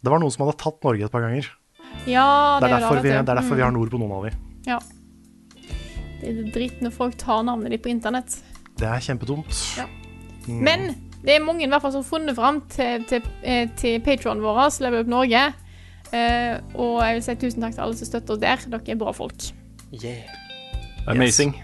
Det var noen som hadde tatt Norge et par ganger. Ja, Det det, er derfor, vi, det er derfor vi har nord på noen av de. Ja. Det er dritt når folk tar navnet ditt på internett. Det er kjempedumt. Ja. Men det er mange i hvert fall som har funnet fram til, til, eh, til patronen vår, Level Up Norge. Uh, og jeg vil si tusen takk til alle som støtter oss der. Dere er bra folk. yeah. Amazing.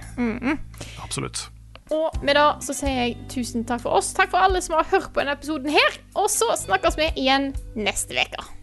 Absolutt. Og med det så sier jeg tusen takk for oss. Takk for alle som har hørt på denne episoden her. Og så snakkes vi igjen neste uke.